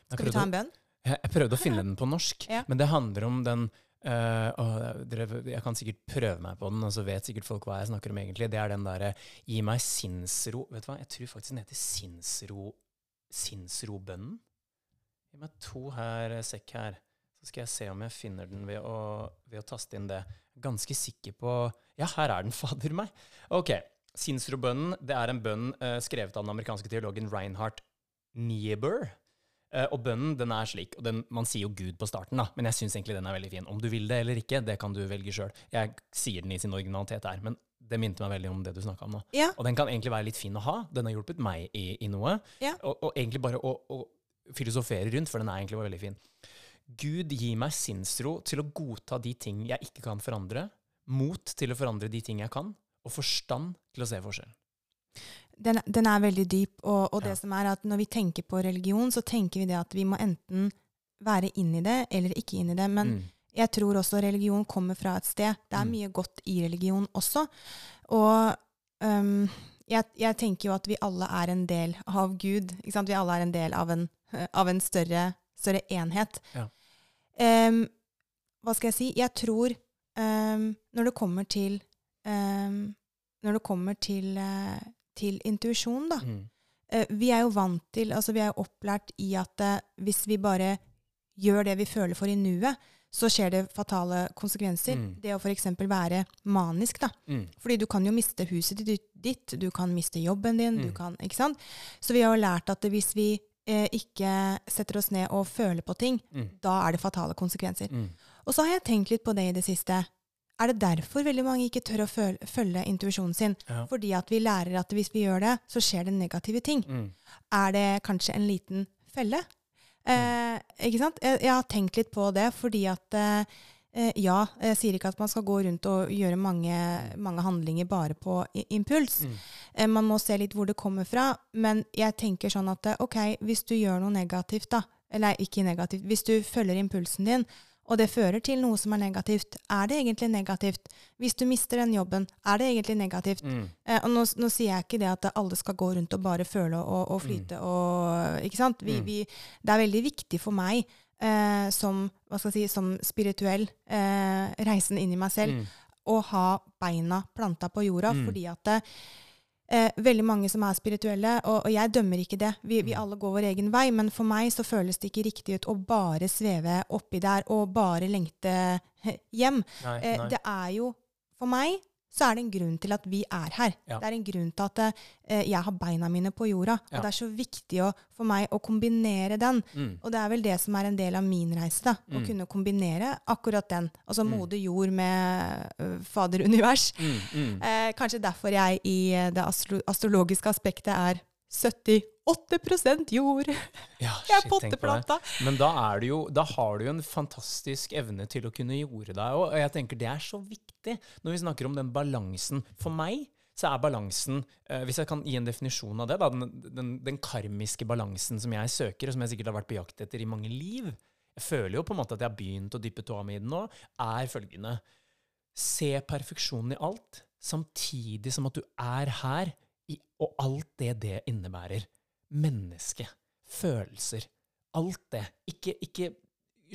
Jeg Skal vi ta en bønn? Jeg, jeg prøvde å finne den på norsk, Ja. men det handler om den Uh, og dere, Jeg kan sikkert prøve meg på den, og så vet sikkert folk hva jeg snakker om egentlig. Det er den derre Gi meg sinnsro Vet du hva, jeg tror faktisk den heter sinnsro Sinnsrobønnen. Gi meg to her, eh, sekk her. Så skal jeg se om jeg finner den ved å, ved å taste inn det. Ganske sikker på Ja, her er den, fader meg. Ok. Sinnsrobønnen det er en bønn eh, skrevet av den amerikanske teologen Reinhard Niebuhr. Eh, og bønnen den er slik, og den, man sier jo Gud på starten, da, men jeg syns egentlig den er veldig fin. Om du vil det eller ikke, det kan du velge sjøl. Jeg sier den i sin originalitet her, men det minte meg veldig om det du snakka om nå. Ja. Og den kan egentlig være litt fin å ha. Den har hjulpet meg i, i noe. Ja. Og, og egentlig bare å, å filosofere rundt, for den er egentlig veldig fin. Gud gir meg sinnsro til å godta de ting jeg ikke kan forandre, mot til å forandre de ting jeg kan, og forstand til å se forskjell. Den, den er veldig dyp, og, og det Ja. som er at når vi tenker på religion, så tenker vi det at vi må enten være inn i det eller ikke inn i det. Men Mm. Jeg tror også religion kommer fra et sted. Det er Mm. mye godt i religion også. Og um, jeg, jeg tenker jo at vi alle er en del av Gud. Vi alle er en del av en, av en større, større enhet. Ja. Um, hva skal jeg si? Jeg tror um, når det kommer til Når det kommer til, uh, til intuisjon, da. Mm. uh, vi er jo vant til, altså vi er jo opplært i at uh, hvis vi bare gjør det vi føler for i nuet, så skjer det fatale konsekvenser. Mm. Det å f.eks. være manisk, da. Mm. Fordi du kan jo miste huset ditt, du kan miste jobben din, du Mm. kan, ikke sant? Så vi har jo lært at hvis vi eh, ikke setter oss ned og føler på ting, Mm. da er det fatale konsekvenser. Mm. Og så har jeg tenkt litt på det i det siste. Er det derfor veldig mange ikke tør å føl følge intuisjonen sin? Ja. Fordi at vi lærer at hvis vi gjør det, så skjer det negative ting Mm. er det kanskje en liten felle. Eh, ikke sant? Jeg, jeg har tenkt litt på det, fordi at eh, eh, Ja, jeg sier ikke at man skal gå rundt og gjøre mange, mange handlinger bare på impuls. Mm. Eh, man må se litt hvor det kommer fra. Men jeg tenker sånn at eh, ok, hvis du gjør noe negativt, da Eller ikke negativt. Hvis du følger impulsen din, og det fører til noe som er negativt, er det egentlig negativt? Hvis du mister den jobben, er det egentlig negativt? Mm. Eh, og nå, nå sier jeg ikke det at alle skal gå rundt og bare føle og, og flyte og Ikke sant? Vi, Mm. vi, det er veldig viktig for meg eh, som, hva skal jeg si, som spirituell eh, reisen inn i meg selv Mm. å ha beina planta på jorda, Mm. fordi at det, eh, veldig mange som er spirituelle, og, og jeg dømmer ikke det, vi, vi Mm. alle går vår egen vei, men for meg så føles det ikke riktig ut å bare sveve oppi der og bare lengte hjem. Nei, Eh, det er jo For meg så er det en grunn til at vi er her. Ja. Det er en grunn til at eh, jeg har beina mine på jorda. Ja. Og det er så viktig å, for meg å kombinere den. Mm. Og det er vel det som er en del av min reise. da, Å Mm. kunne kombinere akkurat den. Altså Mm. moder jord med uh, fader univers. Mm. Mm. Eh, kanskje derfor jeg i eh, det astro astrologiske aspektet er 78 jord. Ja, Jeg er shit, på det. potteplanta. Men da, er du jo, da har du jo en fantastisk evne til å kunne jorde deg. Og jeg tenker det er så viktig når vi snakker om den balansen. For meg så er balansen, eh, hvis jeg kan gi en definisjon av det, da, den, den, den karmiske balansen som jeg søker, og som jeg sikkert har vært på jakt etter i mange liv Jeg føler jo på en måte at jeg har begynt å dyppe tåa mi i den nå, er følgende Se perfeksjonen i alt, samtidig som at du er her, i, og alt det det innebærer. Menneske, følelser, alt det. Ikke, ikke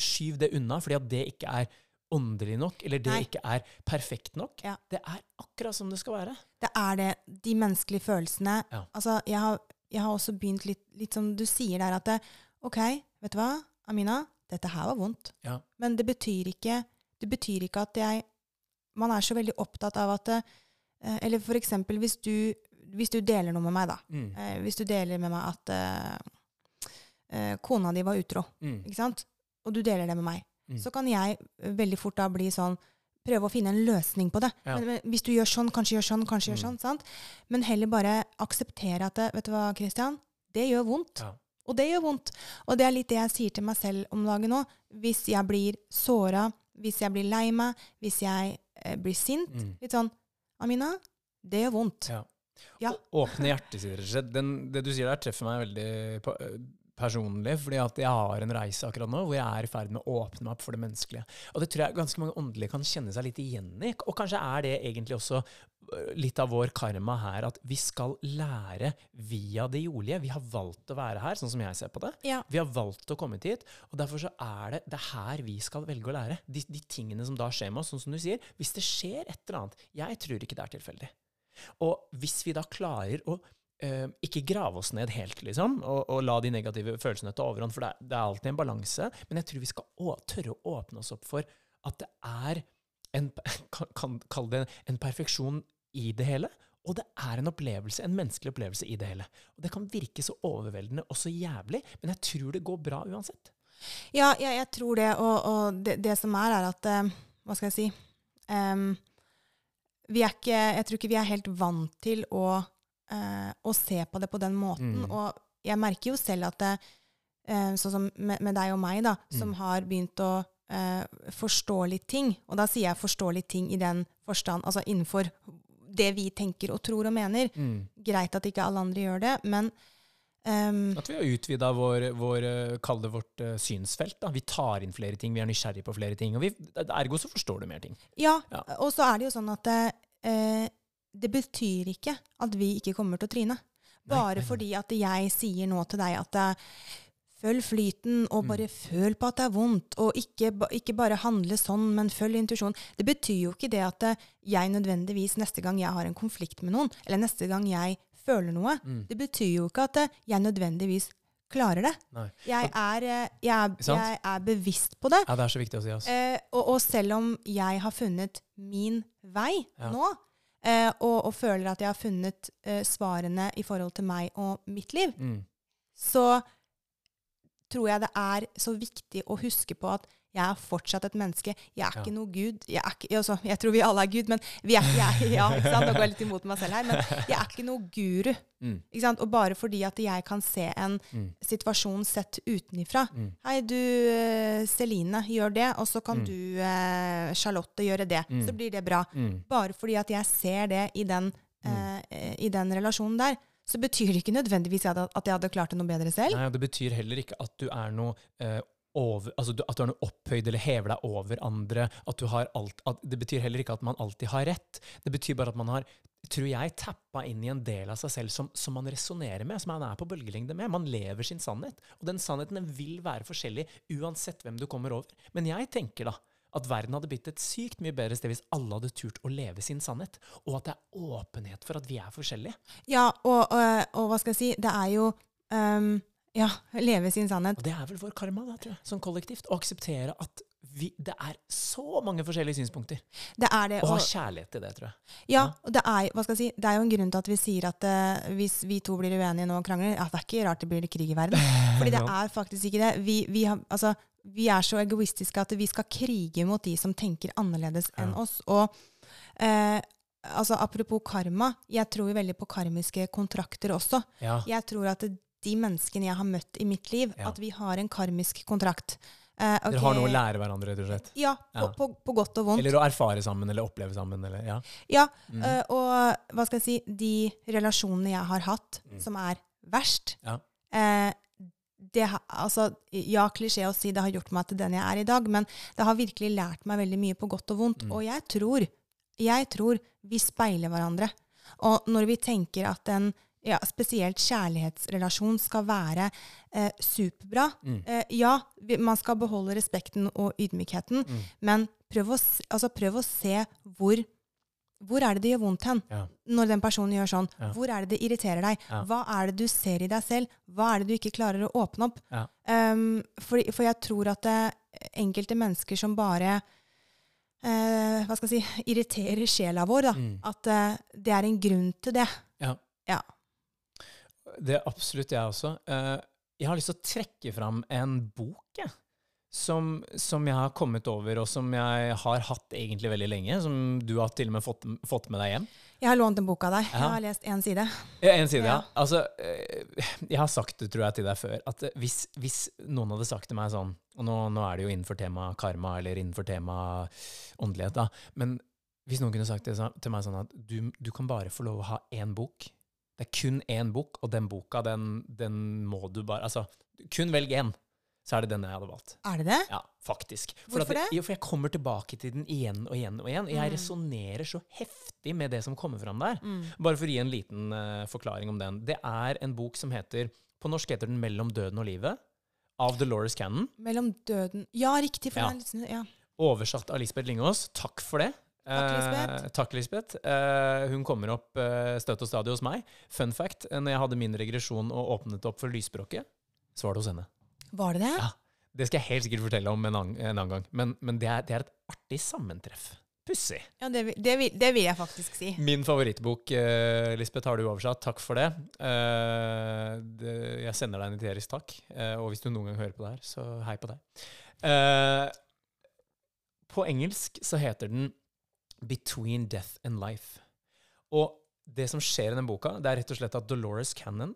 skyv det unna, fordi at det ikke er åndelig nok, eller det Nei. ikke er perfekt nok. Ja. Det er akkurat som det skal være. Det er det. De menneskelige følelsene. Ja. Altså, jeg har, jeg har også begynt litt, litt som du sier der, at det, OK, vet du hva, Amina, dette her var vondt. Ja. Men det betyr ikke, det betyr ikke at jeg Man er så veldig opptatt av at eh, Eller for eksempel hvis du, hvis du deler noe med meg, da. Mm. Eh, hvis du deler med meg at eh, eh, kona di var utro, Mm. ikke sant? Og du deler det med meg, Mm. så kan jeg eh, veldig fort da bli sånn Prøve å finne en løsning på det. Ja. Men, men hvis du gjør sånn, kanskje gjør sånn, kanskje gjør Mm. sånn. sant? Men heller bare akseptere at det, Vet du hva, Christian? Det gjør vondt. Ja. Og det gjør vondt. Og det er litt det jeg sier til meg selv om dagen nå. Hvis jeg blir såra, hvis jeg blir lei meg, hvis jeg eh, blir sint Mm. Litt sånn Amina, det gjør vondt. Ja. Ja. Åpne slett. Det du sier der, treffer meg veldig øh, personlig. fordi at jeg har en reise akkurat nå hvor jeg er i ferd med å åpne meg opp for det menneskelige. Og det tror jeg ganske mange åndelige kan kjenne seg litt igjen i. Og kanskje er det egentlig også øh, litt av vår karma her, at vi skal lære via det jordlige. Vi har valgt å være her, sånn som jeg ser på det. Ja. Vi har valgt å komme hit, og derfor så er det det er her vi skal velge å lære. De, de tingene som da skjer med oss, sånn som du sier. Hvis det skjer et eller annet Jeg tror ikke det er tilfeldig. Og hvis vi da klarer å Uh, ikke grave oss ned helt, liksom, og, og la de negative følelsene ta overhånd, for det er, det er alltid en balanse, men jeg tror vi skal å, tørre å åpne oss opp for at det er en, kan, kan det en perfeksjon i det hele. Og det er en opplevelse, en menneskelig opplevelse i det hele. Og det kan virke så overveldende og så jævlig, men jeg tror det går bra uansett. Ja, ja jeg tror det. Og, og det, det, som er, er at uh, Hva skal jeg si um, vi er ikke, Jeg tror ikke vi er helt vant til å, uh, å se på det på den måten. Mm. Og jeg merker jo selv at det, uh, sånn som med, med, deg og meg, da, som Mm. har begynt å uh, forstå litt ting. Og da sier jeg 'forstå litt ting' i den forstand, altså innenfor det vi tenker og tror og mener. Mm. Greit at ikke alle andre gjør det, men um, At vi har utvida vår, vår eh, kall det vårt uh, synsfelt. Da. Vi tar inn flere ting, vi er nysgjerrige på flere ting. Og vi, ergo så forstår du mer ting. Ja, Ja. og så er det jo sånn at uh, det betyr ikke at vi ikke kommer til å tryne. Bare nei, nei. fordi at jeg sier nå til deg at uh, følg flyten, og Mm. bare føl på at det er vondt, og ikke, ikke bare handle sånn, men følg intuisjonen. Det betyr jo ikke det at jeg nødvendigvis neste gang jeg har en konflikt med noen, eller neste gang jeg føler noe, Mm. det betyr jo ikke at eh, jeg nødvendigvis klarer det. Jeg er, eh, jeg er, jeg er bevisst på det. Ja, det er så viktig å si. Altså. Eh, og, og selv om jeg har funnet min vei Ja. nå, eh, og, og føler at jeg har funnet eh, svarene i forhold til meg og mitt liv, Mm. så tror jeg det er så viktig å huske på at jeg er fortsatt et menneske. Jeg er Ja. ikke noe gud. Jeg, ikke, altså, jeg tror vi alle er Gud, men vi er, jeg, ja, ikke sant? Nå går jeg litt imot meg selv her. Men jeg er ikke noe guru. Mm. Ikke sant? Og bare fordi at jeg kan se en Mm. situasjon sett utenifra Mm. Hei, du eh, Celine, gjør det, og så kan Mm. du eh, Charlotte gjøre det. Mm. Så blir det bra. Mm. Bare fordi at jeg ser det i den, eh, i den relasjonen der, så betyr det ikke nødvendigvis at at jeg hadde klart det noe bedre selv. Nei, og det betyr heller ikke at du er noe eh, over, altså at du er noe opphøyd eller hever deg over andre. At du har alt, at, det betyr heller ikke at man alltid har rett. Det betyr bare at man har, tror jeg, tappa inn i en del av seg selv som, som man resonnerer med, som man er på bølgelengde med. Man lever sin sannhet. Og den sannheten den vil være forskjellig uansett hvem du kommer over. Men jeg tenker da at verden hadde blitt et sykt mye bedre sted hvis alle hadde turt å leve sin sannhet, og at det er åpenhet for at vi er forskjellige. Ja, og, og, og hva skal jeg si, det er jo ehm, Ja, leve sin sannhet. Og det er vel vår karma, da, tror jeg, som kollektivt. Å akseptere at vi, det er så mange forskjellige synspunkter. Det er det. Og ha kjærlighet til det, tror jeg. ja, og det er, hva skal jeg si, det er jo en grunn til at vi sier at uh, hvis vi to blir uenige nå og krangler, ja, det er ikke rart det blir krig i verden. Fordi det er faktisk ikke det. Vi, vi, har, altså, vi er så egoistiske at vi skal krige mot de som tenker annerledes enn Ja. oss. Og uh, altså, apropos karma, jeg tror jo veldig på karmiske kontrakter også. Ja. Jeg tror at de menneskene jeg har møtt i mitt liv, Ja. at vi har en karmisk kontrakt. Eh, okay. Dere har noe å lære hverandre, rett og slett. Ja, på, Ja. På, på godt og vondt. Eller å erfare sammen, eller oppleve sammen, eller ja. Ja, Mm. eh, og hva skal jeg si, de relasjonene jeg har hatt, Mm. som er verst Ja. eh, det, altså, ja, klisjé å si det har gjort meg til den jeg er i dag, men det har virkelig lært meg veldig mye på godt og vondt. Mm. Og jeg tror, jeg tror vi speiler hverandre. Og når vi tenker at en ja, spesielt kjærlighetsrelasjon skal være eh, superbra Mm. eh, Ja, vi, man skal beholde respekten og ydmykheten, Mm. men prøv å, altså, prøv å se hvor hvor er det det gjør vondt hen? Ja. Når den personen gjør sånn. Ja. Hvor er det det irriterer deg? Ja. Hva er det du ser i deg selv? Hva er det du ikke klarer å åpne opp? Ja. Um, for, for jeg tror at det, enkelte mennesker som bare eh, hva skal jeg si, irriterer sjela vår, da, Mm. at eh, det er en grunn til det. Det er absolutt jeg også. Eh, jeg har lyst til å trekke fram en bok, jeg. Som, som jeg har kommet over, og som jeg har hatt egentlig veldig lenge. Som du har til og med fått, fått med deg hjem. Jeg har lånt en bok av deg. Jeg har lest én side. En side, ja. Ja. Altså, eh, jeg har sagt det, tror jeg, til deg før, at hvis, hvis noen hadde sagt til meg sånn Og nå, nå er det jo innenfor tema karma, eller innenfor tema åndelighet, da. Men hvis noen kunne sagt det til meg sånn at du, du kan bare få lov å ha én bok. Det er kun én bok, og den boka, den, den må du bare Altså, kun velg én. Så er det den jeg hadde valgt. Er det det? Ja, faktisk. For Hvorfor det? Jo, for jeg kommer tilbake til den igjen og igjen og igjen. Jeg Mm. resonnerer så heftig med det som kommer fram der. Mm. Bare for å gi en liten uh, forklaring om den. Det er en bok som heter På norsk heter den 'Mellom døden og livet', av Dolores Cannon. Mellom døden Ja, riktig. For Ja. Den, ja. Oversatt av Lisbeth Lingås. Takk for det. Takk, Lisbeth. Eh, takk, Lisbeth. Eh, hun kommer opp eh, støtt og stadig hos meg. Fun fact, eh, når jeg hadde min regresjon og åpnet opp for lysspråket, så var det hos henne. Var det det? Ja. Det skal jeg helt sikkert fortelle om en, annen, en annen gang. Men, men det, er, det er et artig sammentreff. Pussig. Ja, det, det, det vil jeg faktisk si. Min favorittbok, eh, Lisbeth, har du oversatt. Takk for det. Eh, jeg sender deg en eterisk takk. Eh, og hvis du noen gang hører på det her, så hei på deg. Eh, på engelsk så heter den 'Between Death and Life'. Og det som skjer i den boka, det er rett og slett at Dolores Cannon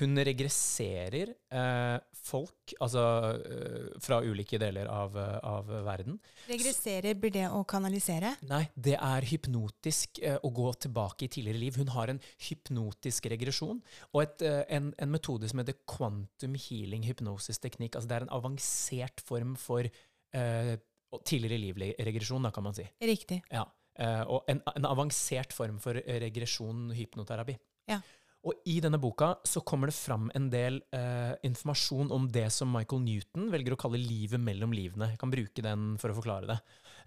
hun regresserer eh, folk, altså eh, fra ulike deler av, eh, av verden, Regresserer, blir det å kanalisere? Nei, det er hypnotisk eh, å gå tilbake i tidligere liv. Hun har en hypnotisk regresjon og et, eh, en, en metode som heter quantum healing hypnosis-teknikk. Altså det er en avansert form for eh, tidligere liv-regresjon, da kan man si. Riktig. Ja. Eh, og en, en avansert form for regresjon hypnoterapi. Ja. Og i denne boka så kommer det fram en del eh, informasjon om det som Michael Newton velger å kalle livet mellom livene. Jeg kan bruke den for å forklare det.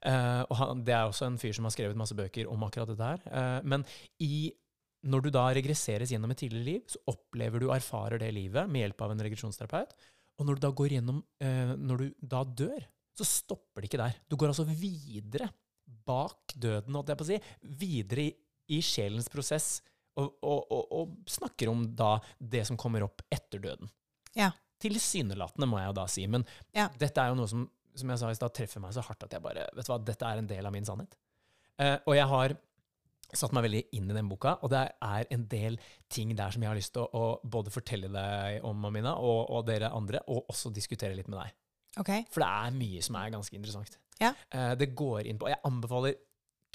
Eh, og han, det er også en fyr som har skrevet masse bøker om akkurat dette her. Eh, men i, når du da regresseres gjennom et tidligere liv, så opplever du og erfarer det livet med hjelp av en regresjonsterapeut. Og når du da går gjennom, eh, når du da dør, så stopper det ikke der. Du går altså videre bak døden, holdt jeg på å si, videre i, i sjelens prosess, og, og, og, og snakker om da det som kommer opp etter døden. Ja. Tilsynelatende, må jeg jo da si. Men Ja. dette er jo noe som, som jeg sa i stad, treffer meg så hardt at jeg bare Vet du hva, dette er en del av min sannhet. Eh, og jeg har satt meg veldig inn i den boka, og det er en del ting der som jeg har lyst til å, å både fortelle deg om, Amina, og, og dere andre, og også diskutere litt med deg. Ok. For det er mye som er ganske interessant. Ja. Uh, det går inn på Jeg anbefaler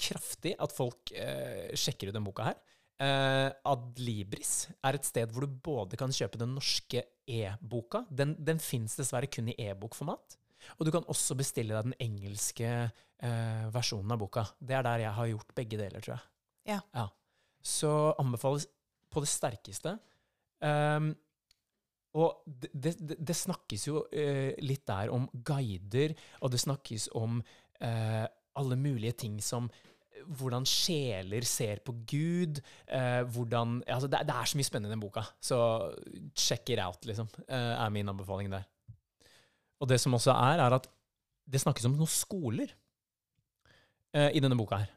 kraftig at folk uh, sjekker ut den boka her. Uh, Adlibris er et sted hvor du både kan kjøpe den norske e-boka. Den, den fins dessverre kun i e-bokformat. Og du kan også bestille deg den engelske uh, versjonen av boka. Det er der jeg har gjort begge deler, tror jeg. Ja. Så anbefales på det sterkeste. Um, og det, det, det- snakkes jo eh, litt der om guider, og det snakkes om eh, alle mulige ting som hvordan sjeler ser på Gud. Eh, hvordan, altså det, det er så mye spennende i den boka, så check it out, liksom, eh, er min anbefaling der. Og det som også er, er at det snakkes om noen skoler eh, i denne boka her.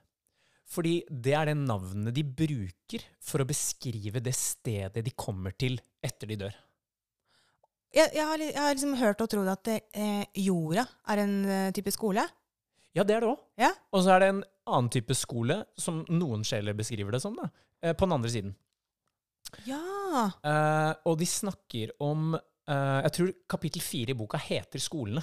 Fordi det er det navnet de bruker for å beskrive det stedet de kommer til etter de dør. Jeg, jeg, har, jeg har liksom hørt og trodd at eh, jorda er en eh, type skole. Ja, det er det òg. Ja. Og så er det en annen type skole, som noen sjeler beskriver det som, da, eh, på den andre siden. Ja. Eh, og de snakker om eh, Jeg tror kapittel fire i boka heter Skolene.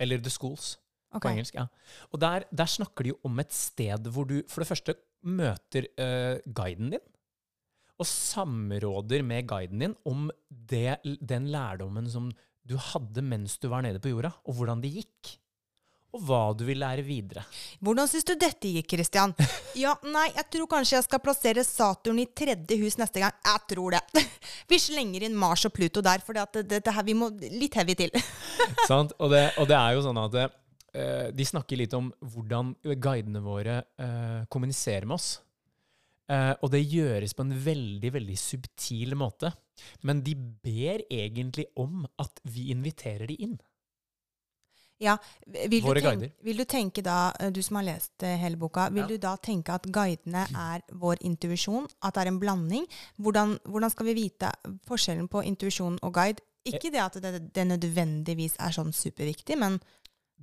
Eller The Schools okay. på engelsk. ja. Og der, der snakker de jo om et sted hvor du for det første møter eh, guiden din, og samråder med guiden din om det, den lærdommen som du hadde mens du var nede på jorda, og hvordan det gikk. Og hva du vil lære videre. Hvordan syns du dette gikk, Christian? Ja, nei, jeg tror kanskje jeg skal plassere Saturn i tredje hus neste gang. Jeg tror det. Vi slenger inn Mars og Pluto der, for det, det, det her, vi må litt heavy til. Sant? Og, det, og det er jo sånn at uh, de snakker litt om hvordan guidene våre uh, kommuniserer med oss. Eh, og det gjøres på en veldig, veldig subtil måte. Men de ber egentlig om at vi inviterer de inn. Ja, vil du, Våre tenke, guider. vil du tenke da, eh, du som har lest eh, hele boka, vil Ja. du da tenke at guidene er vår intuisjon? At det er en blanding? Hvordan, hvordan skal vi vite forskjellen på intuisjon og guide? Ikke det at det, det nødvendigvis er sånn superviktig, men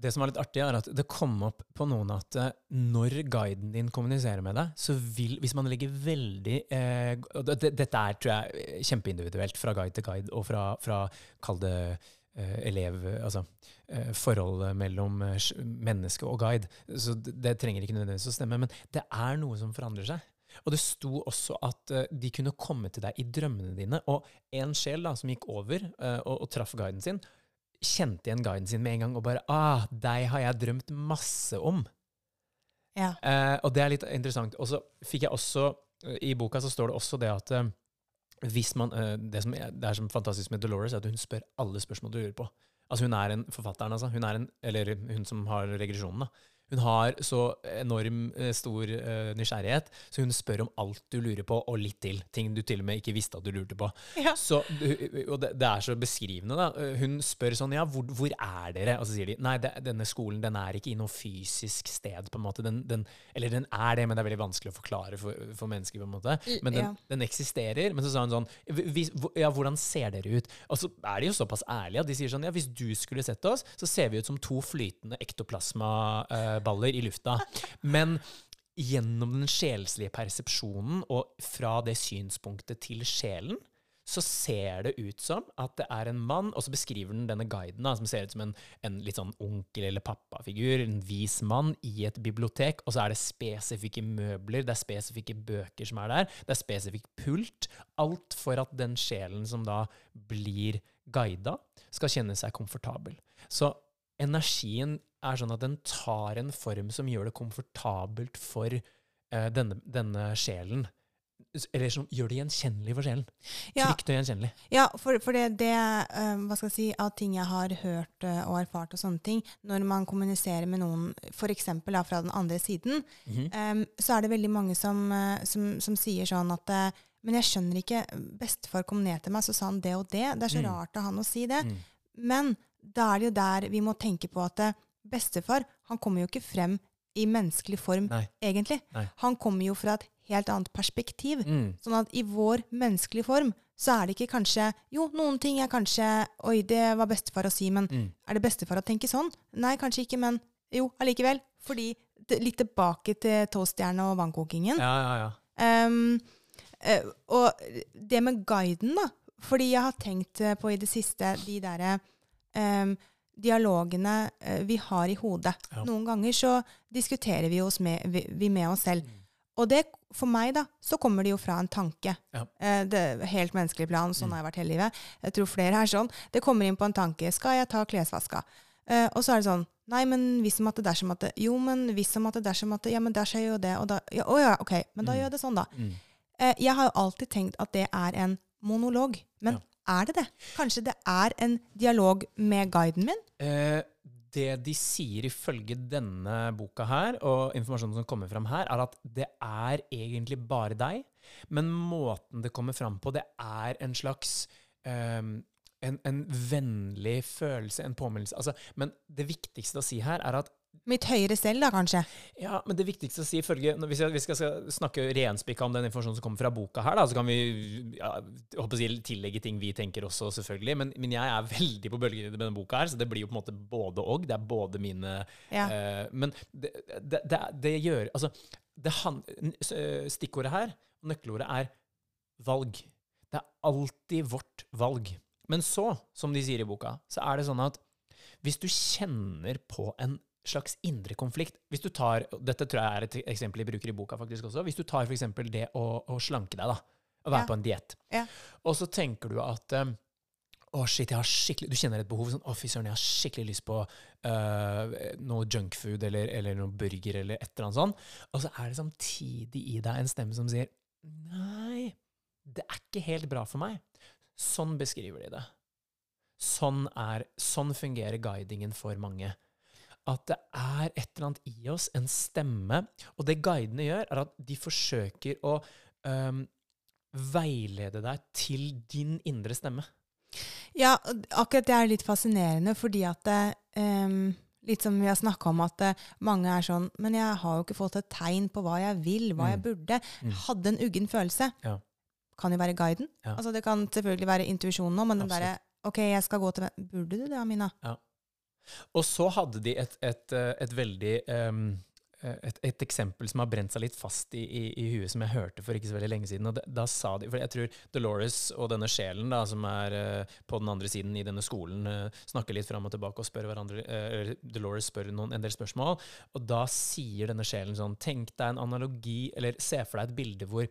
Det som er litt artig, er at det kom opp på noen at eh, når guiden din kommuniserer med deg, så vil Hvis man legger veldig eh, det, Dette er tror jeg, kjempeindividuelt fra guide til guide, og fra, fra kall det eh, elev Altså eh, forholdet mellom eh, menneske og guide. Så det, det trenger ikke nødvendigvis å stemme, men det er noe som forandrer seg. Og det sto også at uh, de kunne komme til deg i drømmene dine. Og en sjel da, som gikk over uh, og, og traff guiden sin, kjente igjen guiden sin med en gang og bare Ah, deg har jeg drømt masse om. ja. Eh, og det er litt interessant. Og så fikk jeg også eh, I boka så står det også det at eh, hvis man eh, det, som er, det er som fantastisk med Dolores, er at hun spør alle spørsmål du lurer på. Altså Hun er en forfatteren, altså. Hun er en, eller hun som har regresjonen, da. Hun har så enorm eh, stor eh, nysgjerrighet, så hun spør om alt du lurer på, og litt til. Ting du til og med ikke visste at du lurte på. Ja. Så, og det, det er så beskrivende, da. Hun spør sånn Ja, hvor, hvor er dere? Og så sier de nei, det, denne skolen den er ikke i noe fysisk sted, på en måte. Den, den, eller den er det, men det er veldig vanskelig å forklare for, for mennesker, på en måte. Men den, Ja. den eksisterer. Men så sa hun sånn «Hvis- Ja, hvordan ser dere ut? Og så er de jo såpass ærlige at de sier sånn Ja, hvis du skulle sett oss, så ser vi ut som to flytende ektoplasmaballer i lufta. Men gjennom den sjelslige persepsjonen og fra det synspunktet til sjelen, så ser det ut som at det er en mann, og så beskriver den denne guiden da, som ser ut som en, en litt sånn onkel- eller pappafigur, en vis mann i et bibliotek, og så er det spesifikke møbler, det er spesifikke bøker som er der, det er spesifikk pult. Alt for at den sjelen som da blir guida, skal kjenne seg komfortabel. Så energien er sånn at den tar en form som gjør det komfortabelt for eh, denne, denne sjelen. Eller som gjør det gjenkjennelig for sjelen. Ja. Trygt og gjenkjennelig. Ja, for, for det, det um, hva skal jeg si, av ting jeg har hørt eh, og erfart og sånne ting, når man kommuniserer med noen f.eks. fra den andre siden, mm -hmm. um, så er det veldig mange som, som, som sier sånn at uh, Men jeg skjønner ikke Bestefar kom ned til meg, så sa han det og det. Det er så Mm. rart av han å si det. Mm. Men da er det jo der vi må tenke på at bestefar han kommer jo ikke frem i menneskelig form, Nei. egentlig. Nei. Han kommer jo fra et helt annet perspektiv. Mm. Sånn at i vår menneskelige form så er det ikke kanskje Jo, noen ting er kanskje Oi, det var bestefar å si, men Mm. er det bestefar å tenke sånn? Nei, kanskje ikke, men jo, allikevel. Fordi Litt tilbake til toastjerne og vannkokingen. Ja, ja, ja. Um, og det med guiden, da. Fordi jeg har tenkt eh, på i det siste de derre ehm, dialogene eh, vi har i hodet. Ja. Noen ganger så diskuterer vi oss med, vi, vi med oss selv. Mm. Og det, for meg, da, så kommer det jo fra en tanke. Ja. Eh, det helt menneskelig plan. Sånn Mm. har jeg vært hele livet. Jeg tror flere er sånn. Det kommer inn på en tanke. Skal jeg ta klesvaska? Eh, og så er det sånn Nei, men hvis om at det dersom at det Jo, men hvis om at det dersom at det Ja, men der skjer jo det, og da ja, Å ja, OK. Men da Mm. gjør jeg det sånn, da. Mm. Eh, jeg har jo alltid tenkt at det er en monolog. Men Ja. Er det det? Kanskje det er en dialog med guiden min? Eh, det de sier ifølge denne boka her, og informasjonen som kommer fram her, er at det er egentlig bare deg, men måten det kommer fram på, det er en slags ehm, en, en vennlig følelse, en påminnelse. Altså, men det viktigste å si her er at Mitt høyere selv, da, kanskje? ja, men det viktigste å si ifølge når- Hvis vi skal, skal snakke renspikka om den informasjonen som kommer fra boka her, da, så kan vi ja, si, tillegge ting vi tenker også, selvfølgelig. Men, men jeg er veldig på bølgelengde med denne boka her, så det blir jo på en måte både og. Det er både mine Ja. uh, Men det, det, det, det gjør Altså, det han, eh, stikkordet her, nøkkelordet, er valg. Det er alltid vårt valg. Men så, som de sier i boka, så er det sånn at hvis du kjenner på en slags indre konflikt Hvis du tar, Dette tror jeg er et eksempel jeg bruker i boka faktisk også. Hvis du tar f.eks. det å, å slanke deg, da. Å være Ja. på en diett. Ja. Og så tenker du at um, å, shit, jeg har skikkelig Du kjenner et behov sånn Å, fy søren, jeg har skikkelig lyst på uh, noe junkfood eller, eller noe burger eller et eller annet sånt. Og så er det samtidig i deg en stemme som sier Nei, det er ikke helt bra for meg. Sånn beskriver de det. Sånn, er, sånn fungerer guidingen for mange. At det er et eller annet i oss, en stemme. Og det guidene gjør, er at de forsøker å um, veilede deg til din indre stemme. Ja, akkurat det er litt fascinerende, fordi at det, um Litt som vi har snakka om, at uh, mange er sånn Men jeg har jo ikke fått et tegn på hva jeg vil, hva jeg Mm. burde. Mm. Hadde en uggen følelse. Ja. Kan jo være guiden. Ja. Altså Det kan selvfølgelig være intuisjonen òg, men den Absolutt. derre OK, jeg skal gå til Burde du det, Amina? Og så hadde de et, et, eh, et veldig um, et, et eksempel som har brent seg litt fast i, i, i huet, som jeg hørte for ikke så veldig lenge siden. og det, Da sa de, for Jeg tror Dolores og denne sjelen da, som er uh, på den andre siden i denne skolen, uh, snakker litt fram og tilbake og spør hverandre uh, Dolores spør noen en del spørsmål. Og da sier denne sjelen sånn Tenk deg en analogi, eller se for deg et bilde hvor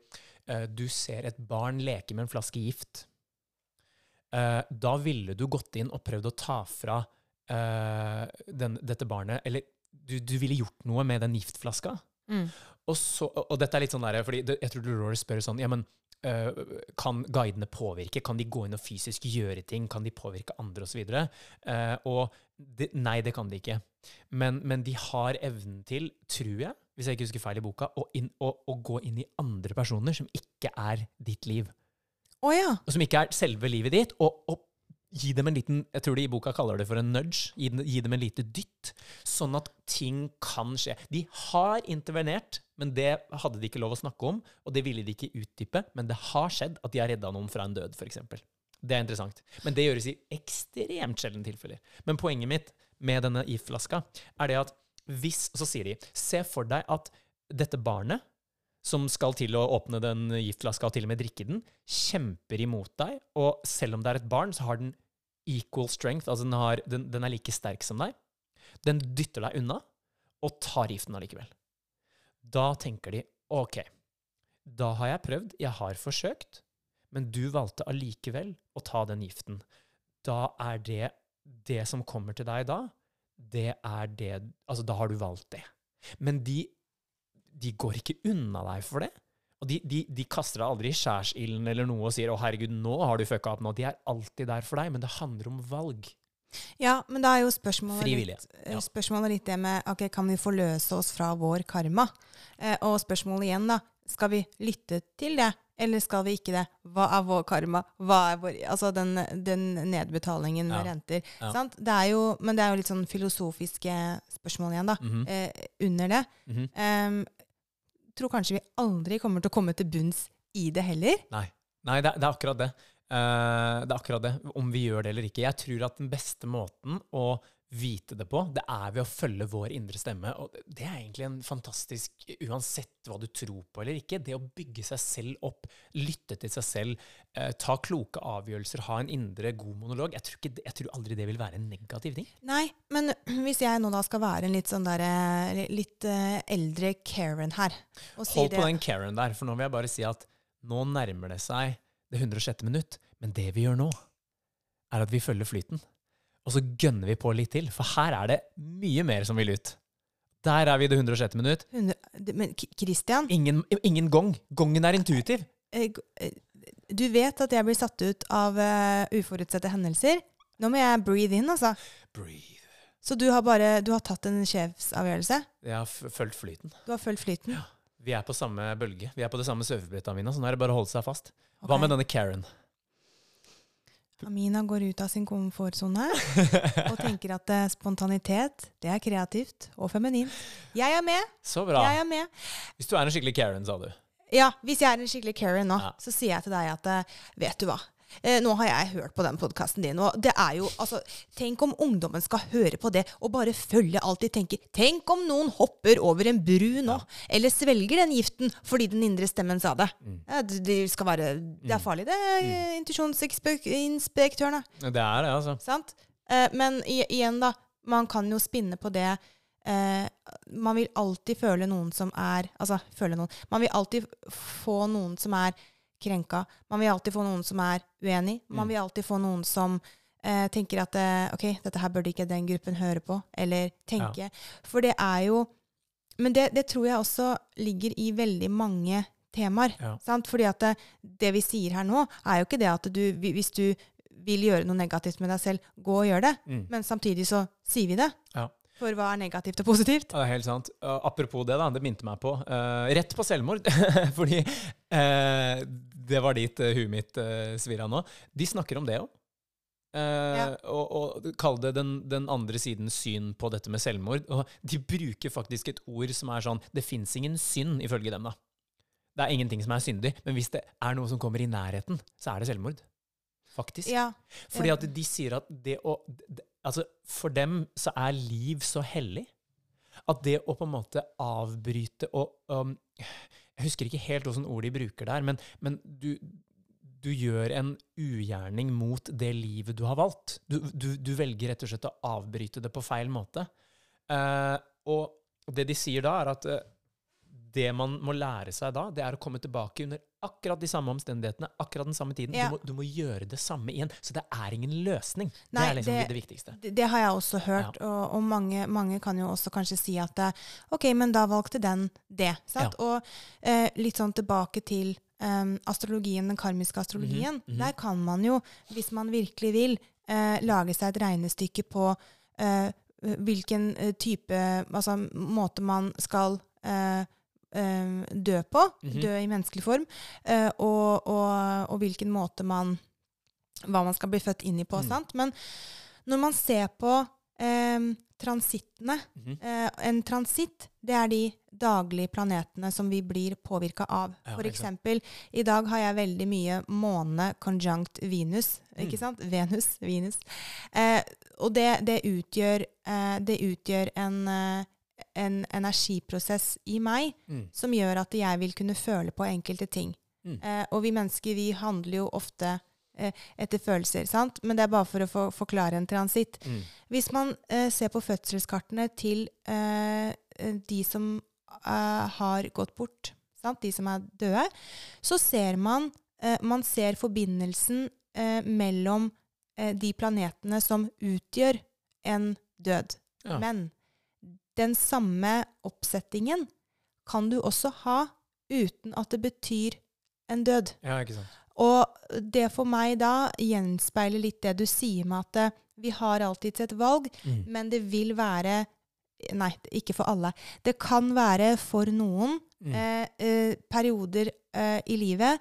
du ser et barn leke med en flaske gift. Da ville du gått inn og prøvd å ta fra eh, den, dette barnet Eller du, du ville gjort noe med den giftflaska. Mm. Og, så, og dette er litt sånn der, fordi jeg tror Dolores spør sånn Ja, men uh, kan guidene påvirke? Kan de gå inn og fysisk gjøre ting? Kan de påvirke andre, osv.? Uh, og de, nei, det kan de ikke. Men, men de har evnen til, tror jeg, hvis jeg ikke husker feil i boka, å, inn, å, å gå inn i andre personer som ikke er ditt liv. Oh, ja. Og som ikke er selve livet ditt. og, og gi dem en liten Jeg tror de i boka kaller det for en nudge. Gi, gi dem en lite dytt. Sånn at ting kan skje. De har intervenert, men det hadde de ikke lov å snakke om. Og det ville de ikke utdype, men det har skjedd at de har redda noen fra en død, f.eks. Det er interessant. Men det gjøres i ekstremt sjelden tilfeller. Men poenget mitt med denne IF-flaska er det at hvis Så sier de Se for deg at dette barnet som skal til å åpne den giftflaska og til og med drikke den, kjemper imot deg. Og selv om det er et barn, så har den equal strength, altså den, har, den, den er like sterk som deg. Den dytter deg unna og tar giften allikevel. Da tenker de OK, da har jeg prøvd, jeg har forsøkt, men du valgte allikevel å ta den giften. Da er det det som kommer til deg da, det er det Altså, da har du valgt det. Men de de går ikke unna deg for det. Og de, de, de kaster deg aldri i skjærsilden eller noe og sier 'Å, herregud, nå har du fucka opp'. nå. De er alltid der for deg, men det handler om valg. Ja, men da er jo spørsmålet litt, eh, ja. spørsmålet litt det med ok, kan vi forløse oss fra vår karma? Eh, og spørsmålet igjen, da. Skal vi lytte til det, eller skal vi ikke det? Hva er vår karma? Hva er vår, altså den, den nedbetalingen med Ja, renter. ja. Sant? Det er jo, men det er jo litt sånn filosofiske spørsmål igjen, da. Mhm, Eh, under det. mhm. Em, tror kanskje vi aldri kommer til å komme til bunns i det heller. Nei, Nei det, det er akkurat det. Uh, det er akkurat det, om vi gjør det eller ikke. Jeg tror at den beste måten å vite det på, det er ved å følge vår indre stemme. Og det- det er egentlig en fantastisk Uansett hva du tror på eller ikke, det å bygge seg selv opp, lytte til seg selv, eh, ta kloke avgjørelser, ha en indre god monolog, jeg tror, ikke, det- jeg tror aldri det vil være en negativ ting. Nei, men hvis jeg nå da skal være en litt sånn der, eh, litt eh, eldre Karen her og si Hold det på den Karen der, for nå vil jeg bare si at nå nærmer det seg det 106. minutt, men det vi gjør nå, er at vi følger flyten. Og så gønner vi på litt til, for her er det mye mer som vil ut. Der er vi i det 106. minutt. Hundre- det- Men K- Christian, Ingen, ingen gong. Gongen er intuitiv. eh, eh, du vet at jeg blir satt ut av uh, uforutsette hendelser. Nå må jeg breathe in, altså. Breathe. Så du har bare du har tatt en sjefsavgjørelse? Jeg har fulgt flyten. Du har fulgt flyten? Ja. Vi er på samme bølge. Vi er på det samme surfebrettet, Amina, så nå er det bare å holde seg fast. Hva med denne Karen? Amina går ut av sin komfortsone og tenker at eh, spontanitet, det er kreativt og feminint. Jeg er med! Så bra. Jeg er med. Hvis du er en skikkelig Karen, sa du. Ja, hvis jeg er en skikkelig Karen nå, Ja. så sier jeg til deg at eh, vet du hva? Eh, nå har jeg hørt på den podkasten din, og det er jo altså Tenk om ungdommen skal høre på det og bare følge alt de tenker. Tenk om noen hopper over en bru nå, eller svelger den giften fordi den indre stemmen sa det. Mm. Ja, det, det skal være Det er farlig, det, mm. intuisjonsinspektørene. Det er det, altså. Sant? Eh, men i, igjen, da. Man kan jo spinne på det eh, Man vil alltid føle noen som er Altså, føle noen Man vil alltid få noen som er krenka. Man vil alltid få noen som er uenig. Man Mm. vil alltid få noen som eh, tenker at eh, OK, dette her burde ikke den gruppen høre på, eller tenke. For det er jo Men det, det tror jeg også ligger i veldig mange temaer. Ja. Sant? Fordi at det, det vi sier her nå, er jo ikke det at du Hvis du vil gjøre noe negativt med deg selv, gå og gjør det. Mm. Men samtidig så sier vi det. Ja. For hva er negativt og positivt? Ja, helt sant. Uh, apropos det, da, det minte meg på. uh, rett på selvmord. Fordi uh, det var dit uh, huet mitt uh, svirra nå. De snakker om det òg. Ja. Og, og kall det den, den andre sidens syn på dette med selvmord. Og de bruker faktisk et ord som er sånn Det fins ingen synd, ifølge dem, da. Det er ingenting som er syndig, men hvis det er noe som kommer i nærheten, så er det selvmord. Faktisk. Ja. Fordi at de sier at det å det- Altså, for dem så er liv så hellig at det å på en måte avbryte og um, Jeg husker ikke helt hvilket ord de bruker der, men, men du, du gjør en ugjerning mot det livet du har valgt. Du, du, du velger rett og slett å avbryte det på feil måte. Eh, og det de sier da, er at eh, det man må lære seg da, det er å komme tilbake under akkurat de samme omstendighetene, akkurat den samme tiden. Ja. Du, må, du må gjøre det samme igjen. Så det er ingen løsning. Nei, det er liksom det- det, viktigste. Det, det har jeg også hørt, og, og mange, mange kan jo også kanskje si at eh, OK, men da valgte den det. Sant? Og eh, litt sånn tilbake til um, astrologien, den karmiske astrologien. Mm -hmm. Der kan man jo, hvis man virkelig vil, eh, lage seg et regnestykke på eh, hvilken eh, type Altså måte man skal eh, eh, dø på, Mhm. dø i menneskelig form, eh, og, og, og hvilken måte man Hva man skal bli født inn i på. Mm. sant? Men når man ser på eh, transittene Mhm. eh, En transitt, det er de daglige planetene som vi blir påvirka av. Ja, For eksempel, i dag har jeg veldig mye måne conjunct Venus. Mm. Ikke sant? Venus. Venus. Eh, og det, det utgjør, eh, det utgjør en, en energiprosess i meg Mm. som gjør at jeg vil kunne føle på enkelte ting. Mm. Eh, og vi mennesker vi handler jo ofte eh, etter følelser, sant? men det er bare for å få forklare en transitt. Mm. Hvis man eh, ser på fødselskartene til eh, eh, de som eh, har gått bort, sant? de som er døde, så ser man, man ser forbindelsen mellom de planetene som utgjør en død. Ja. Men den samme oppsettingen kan du også ha uten at det betyr en død. ja, ikke sant. Og det for meg da gjenspeiler litt det du sier med at eh, vi har alltids et valg, Mm. men det vil være Nei, ikke for alle. Det kan være for noen Mm. eh, eh, perioder eh, i livet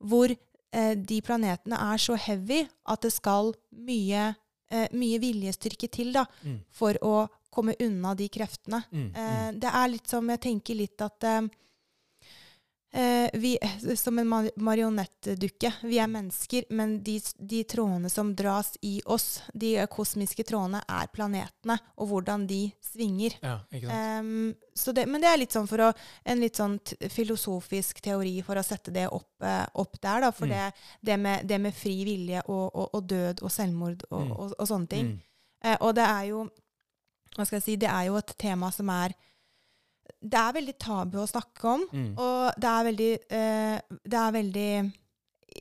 hvor eh, de planetene er så heavy at det skal mye, eh, mye viljestyrke til da, Mm. for å komme unna de kreftene. Mm. Eh, det er litt som Jeg tenker litt at eh, eh, vi, Som en marionettdukke. Vi er mennesker, men de, de trådene som dras i oss, de kosmiske trådene, er planetene, og hvordan de svinger. Ja, så det, men det er litt sånn for å, en litt sånn filosofisk teori for å sette det opp, uh, opp der. Da, for Mm. det, det, med, det med fri vilje og, og, og død og selvmord og, Mm. og sånne ting. Mm. Uh, og det er jo hva skal jeg si, det er jo et tema som er Det er veldig tabu å snakke om. Mm. Og det er veldig eh, Det er veldig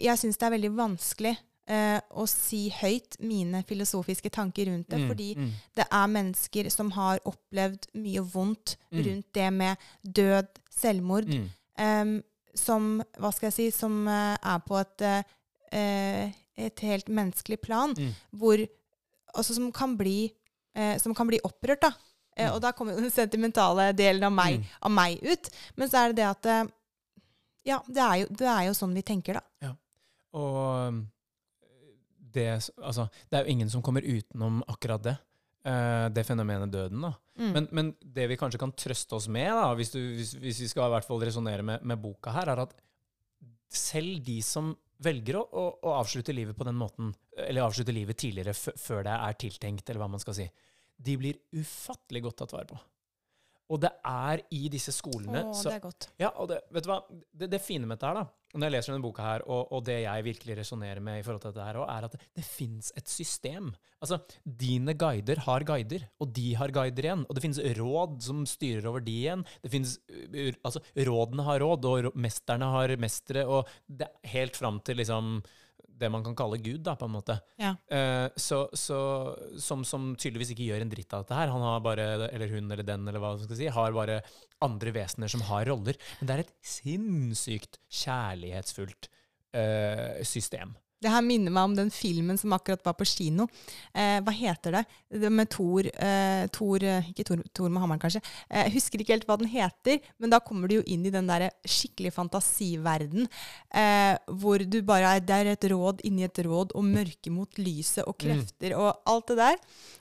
Jeg syns det er veldig vanskelig eh, å si høyt mine filosofiske tanker rundt det. Mm. Fordi Mm. det er mennesker som har opplevd mye vondt Mm. rundt det med død, selvmord, Mm. em, som Hva skal jeg si Som eh, er på et, eh, eh, et helt menneskelig plan, Mm. hvor Altså som kan bli eh, Som kan bli opprørt, da. Eh, Mm. og da kommer den sentimentale delen av meg, Mm. av meg ut. Men så er det det at eh, Ja, det er, jo, det er jo sånn vi tenker, da. Ja. Og det, altså, det er jo ingen som kommer utenom akkurat det. eh, det fenomenet døden. da. Mm. Men, men det vi kanskje kan trøste oss med, da, hvis, du, hvis, hvis vi skal i hvert fall resonnere med, med boka her, er at selv de som velger å, å, å avslutte livet på den måten, eller avslutte livet tidligere før det er tiltenkt, eller hva man skal si, de blir ufattelig godt tatt vare på. Og det er i disse skolene Å, så, det er godt. ja, og det, vet du hva? Det, det fine med dette her, da, når jeg leser denne boka her, og, og det jeg virkelig resonnerer med i forhold til dette her, er at det, det fins et system. Altså, dine guider har guider, og de har guider igjen. Og det finnes råd som styrer over de igjen. Det finnes, altså, Rådene har råd, og mesterne har mestere, og det helt fram til liksom det man kan kalle Gud, da, på en måte. Ja. Eh, så, så, som, som tydeligvis ikke gjør en dritt av dette her. Han har bare, eller hun eller den, eller hva man skal si, har bare andre vesener som har roller. Men det er et sinnssykt kjærlighetsfullt eh, system. Det her minner meg om den filmen som akkurat var på kino. Eh, hva heter det? Det med Thor, eh, Thor eh, Ikke Thor, Thor med hammeren, kanskje. Eh, Jeg husker ikke helt hva den heter, men da kommer du jo inn i den der skikkelig fantasiverden. Eh, hvor du bare er Det er et råd inni et råd, og mørke mot lyset, og krefter, og alt det der.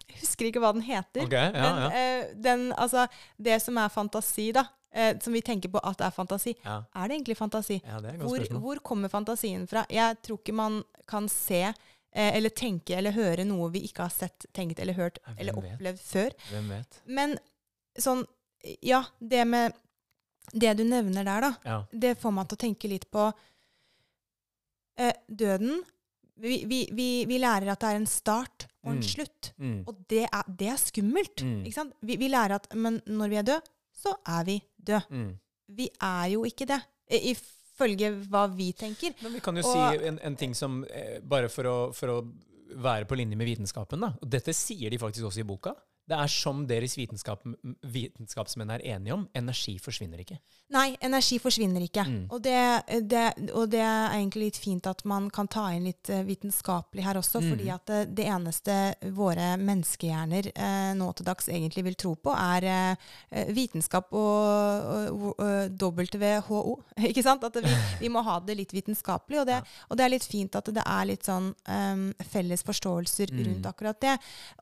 Jeg husker ikke hva den heter. Okay, ja, men ja. eh, den, altså, det som er fantasi, da, eh, som vi tenker på at er fantasi, Ja, er det egentlig fantasi? ja det er Hvor, hvor kommer fantasien fra? Jeg tror ikke man kan se eh, eller tenke eller høre noe vi ikke har sett, tenkt eller hørt hvem eller vet? opplevd før. Hvem vet? Men sånn Ja, det med Det du nevner der, da, Ja. det får meg til å tenke litt på eh, døden. Vi, vi, vi, vi lærer at det er en start og en Mm. slutt. Mm. Og det er, det er skummelt. Mm. Ikke sant? Vi, vi lærer at men når vi er døde, så er vi døde Mm. vi er jo ikke det. ifølge hva vi tenker. Men vi kan jo Og- si en, en ting som eh, Bare for å, for å være på linje med vitenskapen, da. Og dette sier de faktisk også i boka. Det er som deres vitenskap, vitenskapsmenn er enige om, energi forsvinner ikke. Nei, energi forsvinner ikke. Mm. Og, det, det, og det er egentlig litt fint at man kan ta inn litt eh, vitenskapelig her også, Mm. fordi at det, det eneste våre menneskehjerner eh, nå til dags egentlig vil tro på, er eh, vitenskap og, og, og WHO. Ikke sant? At vi, vi må ha det litt vitenskapelig. Og det, og det er litt fint at det er litt sånn um, felles forståelser Mm. rundt akkurat det.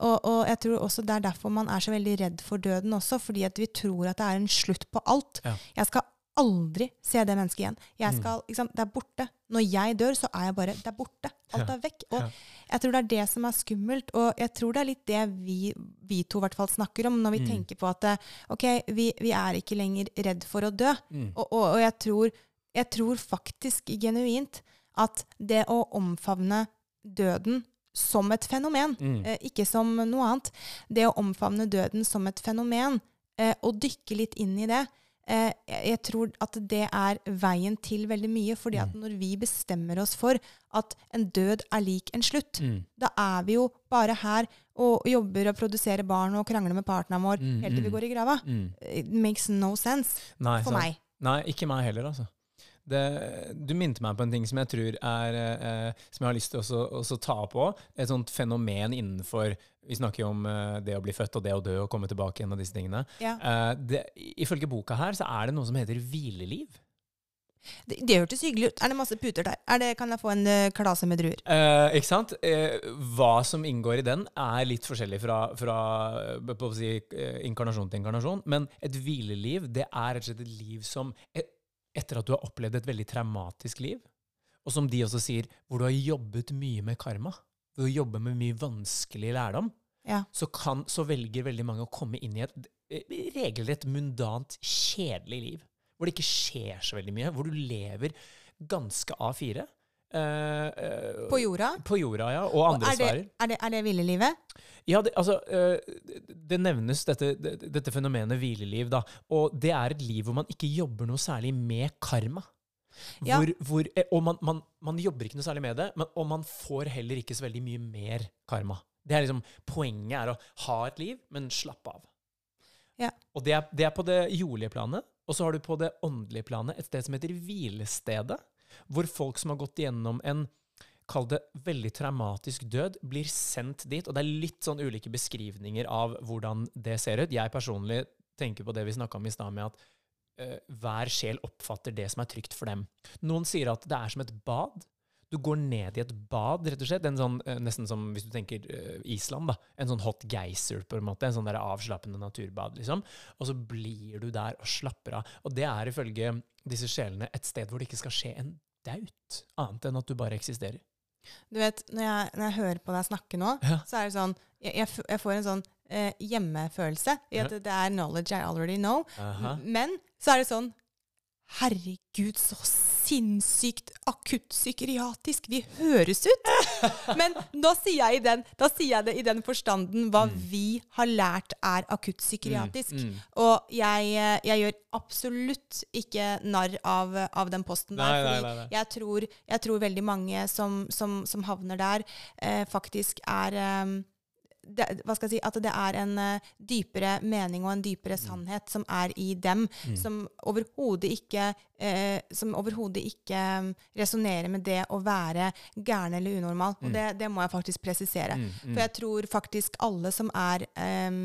Og, og jeg tror også det er derfor man er så veldig redd for døden også, fordi at vi tror at det er en slutt på alt. Ja. Jeg skal aldri se det mennesket igjen. Mm. Jeg skal, liksom, det er borte. Når jeg dør, så er jeg bare Det er borte. Alt er vekk. Og jeg tror det er det som er skummelt, og jeg tror det er litt det vi, vi to hvert fall snakker om når vi Mm. tenker på at eh, OK, vi, vi er ikke lenger redd for å dø. Mm. Og, og, og jeg, tror, jeg tror faktisk genuint at det å omfavne døden som et fenomen, Mm. eh, ikke som noe annet, det å omfavne døden som et fenomen, eh, og dykke litt inn i det, eh, jeg, tror at det er veien til veldig mye. fordi at når vi bestemmer oss for at en død er lik en slutt, Mm. da er vi jo bare her og jobber og produserer barn og krangler med partneren vår Mm, helt til vi mm. går i grava. Mm. It makes no sense Nei, for så, meg. Nei, ikke meg heller, altså. Det, du minte meg på en ting som jeg tror er eh, Som jeg har lyst til å også- ta på. Et sånt fenomen innenfor Vi snakker jo om eh, det å bli født og det å dø og komme tilbake igjen og disse tingene. Ja. Eh, det, ifølge boka her så er det noe som heter hvileliv. Det, det hørtes hyggelig ut. Er det masse puter der? Er det, kan jeg få en uh, klase med druer? Eh, ikke sant? Eh, hva som inngår i den, er litt forskjellig fra, fra si, eh, inkarnasjon til inkarnasjon. Men et hvileliv, det er rett og slett et liv som et, Etter at du har opplevd et veldig traumatisk liv, og som de også sier, hvor du har jobbet mye med karma, hvor du jobber med mye vanskelig lærdom, Ja. så, kan, så velger veldig mange å komme inn i et eh, regelrett mundant, kjedelig liv. Hvor det ikke skjer så veldig mye. Hvor du lever ganske A4. Eh, På jorda? På jorda, ja. Og andre er det, sfærer. er det, er det hvilelivet? Ja, det, altså, uh, det nevnes dette, dette fenomenet hvileliv, da. Og det er et liv hvor man ikke jobber noe særlig med karma. Ja. Hvor, hvor, og man, man, man jobber ikke noe særlig med det, men, og man får heller ikke så veldig mye mer karma. Det er liksom, Poenget er å ha et liv, men slappe av. Ja. Og det er, det er på det jordlige planet. Og så har du på det åndelige planet et sted som heter hvilestedet. Hvor folk som har gått gjennom en kall det veldig traumatisk død, blir sendt dit. Og det er litt sånn ulike beskrivninger av hvordan det ser ut. Jeg personlig tenker på det vi snakka om i stad, med at eh, hver sjel oppfatter det som er trygt for dem. Noen sier at det er som et bad. Du går ned i et bad, rett og slett. En sånn, eh, nesten som hvis du tenker eh, Island, da. En sånn hot geyser, på en måte. En sånn der avslappende naturbad, liksom. Og så blir du der og slapper av. Og det er ifølge disse sjelene et sted hvor det ikke skal skje en daut, annet enn at du bare eksisterer. Du vet, når jeg, når jeg hører på deg snakke nå, Ja. så er det sånn Jeg, jeg, jeg får en sånn eh, hjemmefølelse i at Ja. det er knowledge I already know. Aha. Men så er det sånn Herregud, så sinnssykt akuttpsykiatrisk vi høres ut! Men da sier jeg, i den, da sier jeg det i den forstanden hva vi har lært er akuttpsykiatrisk. Mm, mm. Og jeg, jeg gjør absolutt ikke narr av, av den posten der. Nei, fordi nei, nei. Jeg, tror, jeg tror veldig mange som, som, som havner der, eh, faktisk er eh, det, si, at det er en uh, dypere mening og en dypere sannhet som er i dem, som overhodet ikke eh, som overhodet ikke um, resonnerer med det å være gæren eller unormal. Og det, det må jeg faktisk presisere. Mm, mm. For jeg tror faktisk alle som er em,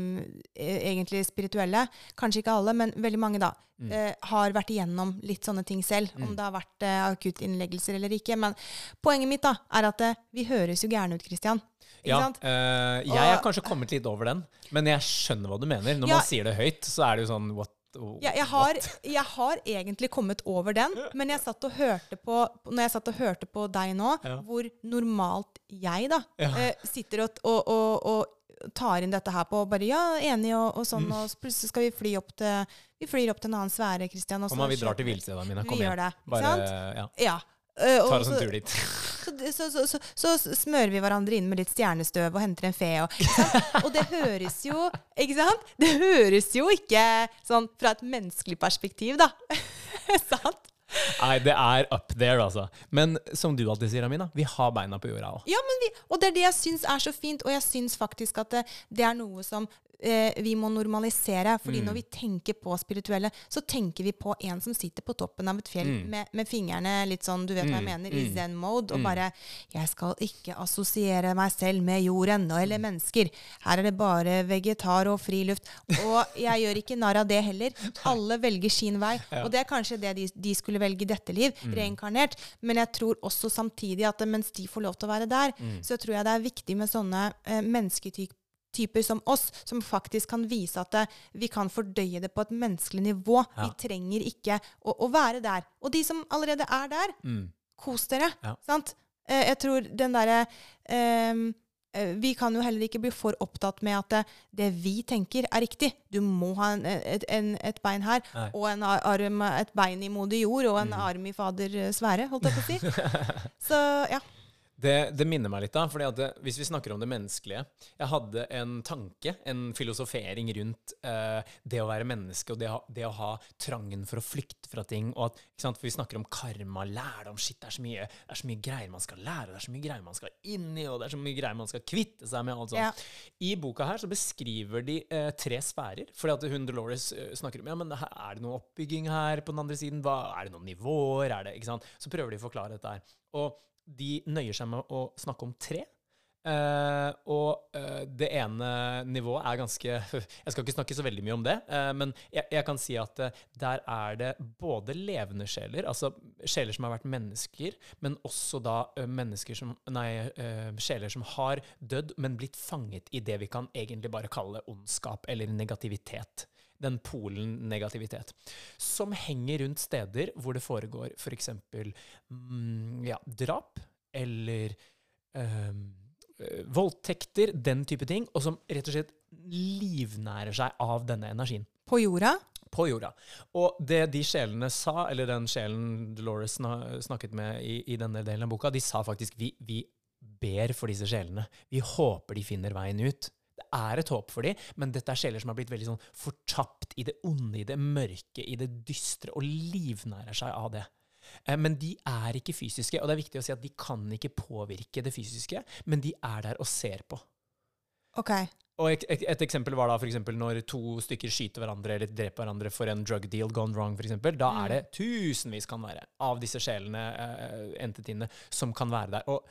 e- egentlig spirituelle, kanskje ikke alle, men veldig mange da, Mm. eh, har vært igjennom litt sånne ting selv. Om det har vært eh, akuttinnleggelser eller ikke. Men poenget mitt da, er at eh, vi høres jo gærne ut, Christian. Ikke Ja, eh, jeg har kanskje kommet litt over den, men jeg skjønner hva du mener. Når Ja. man sier det høyt, så er det jo sånn what, Jeg, jeg, har, jeg har egentlig kommet over den, men jeg satt og hørte på, når jeg satt og hørte på deg nå, Ja. hvor normalt jeg da Ja. eh, sitter og, og, og, og tar inn dette her på bare ja, enig og, og Mm. sånn, og plutselig skal vi fly opp til Vi flyr opp til en annen sfære, Kristian. Og så vi drar til villstedene mine. Vi Kom igjen. det, Bare, ja. Ja. Og Tar oss en så- tur dit. så, så, så, så, så smører vi hverandre inn med litt stjernestøv og henter en fe. Og, og det høres jo ikke sant? Det høres jo ikke sånn fra et menneskelig perspektiv, da. sant? Nei, det er up there, altså. Men som du alltid sier, Amina, vi har beina på jorda òg. Ja, men vi, og det er det jeg syns er så fint, og jeg syns faktisk at det, det er noe som eh, vi må normalisere. fordi Mm. når vi tenker på spirituelle, så tenker vi på en som sitter på toppen av et fjell Mm. med, med fingrene litt sånn, du vet hva jeg mener, i zen mode, og bare 'Jeg skal ikke assosiere meg selv med jorden Mm. eller mennesker'. Her er det bare vegetar og friluft. Og jeg gjør ikke narr av det heller. Alle velger sin vei. Og det er kanskje det de, de skulle velge i dette liv, Mm. reinkarnert. Men jeg tror også samtidig at mens de får lov til å være der, Mm. så tror jeg det er viktig med sånne eh, mennesketyper som oss, som faktisk kan vise at det, vi kan fordøye det på et menneskelig nivå. Ja. Vi trenger ikke å, å være der. Og de som allerede er der, Mm. kos dere. Ja. Sant? Eh, jeg tror den derre ehm, eh, Vi kan jo heller ikke bli for opptatt med at det, det vi tenker, er riktig. Du må ha en, et, en, et bein her, Nei. og en arm, et bein i moder jord, og en arm i fader eh, Sverre, holdt jeg på å si. Så ja. Det, det minner meg litt, da. fordi at det, Hvis vi snakker om det menneskelige Jeg hadde en tanke, en filosofering rundt eh, det å være menneske og det, å ha- det å ha trangen for å flykte fra ting. og at, for Vi snakker om karma, lærdom Shit, det er så mye, det er så mye greier man skal lære, det er så mye greier man skal inn i, og det er så mye greier man skal kvitte seg med. alt sånt. Ja. I boka her så beskriver de eh, tre sfærer. fordi at hun Dolores eh, snakker om ja, men er det noe oppbygging her på den andre siden. Hva, er det noen nivåer? Er det, ikke sant? Så prøver de å forklare dette her. Og de nøyer seg med å snakke om tre. Uh, og uh, det ene nivået er ganske Jeg skal ikke snakke så veldig mye om det, uh, men jeg, jeg kan si at der er det både levende sjeler, altså sjeler som har vært mennesker, men også da mennesker som Nei, sjeler som har dødd, men blitt fanget i det vi kan egentlig bare kalle ondskap eller negativitet. Den polen negativitet. Som henger rundt steder hvor det foregår f.eks. Mm, ja, drap eller eh, voldtekter, den type ting, og som rett og slett livnærer seg av denne energien På jorda. på jorda. Og det de sjelene sa, eller den sjelen Dolores sna- snakket med i, i denne delen av boka, de sa faktisk vi, vi ber for disse sjelene. Vi håper de finner veien ut. Er et håp for dem, men dette er sjeler som har blitt veldig sånn fortapt i det onde, i det mørke, i det dystre, og livnærer seg av det. Eh, Men de er ikke fysiske, og det er viktig å si at de kan ikke påvirke det fysiske, men de er der og ser på. Ok. Og et, et, et eksempel var da for eksempel når to stykker skyter hverandre eller dreper hverandre for en drug deal gone wrong, for eksempel. Da er det tusenvis kan være av disse sjelene, uh, entitiene, som kan være der. Og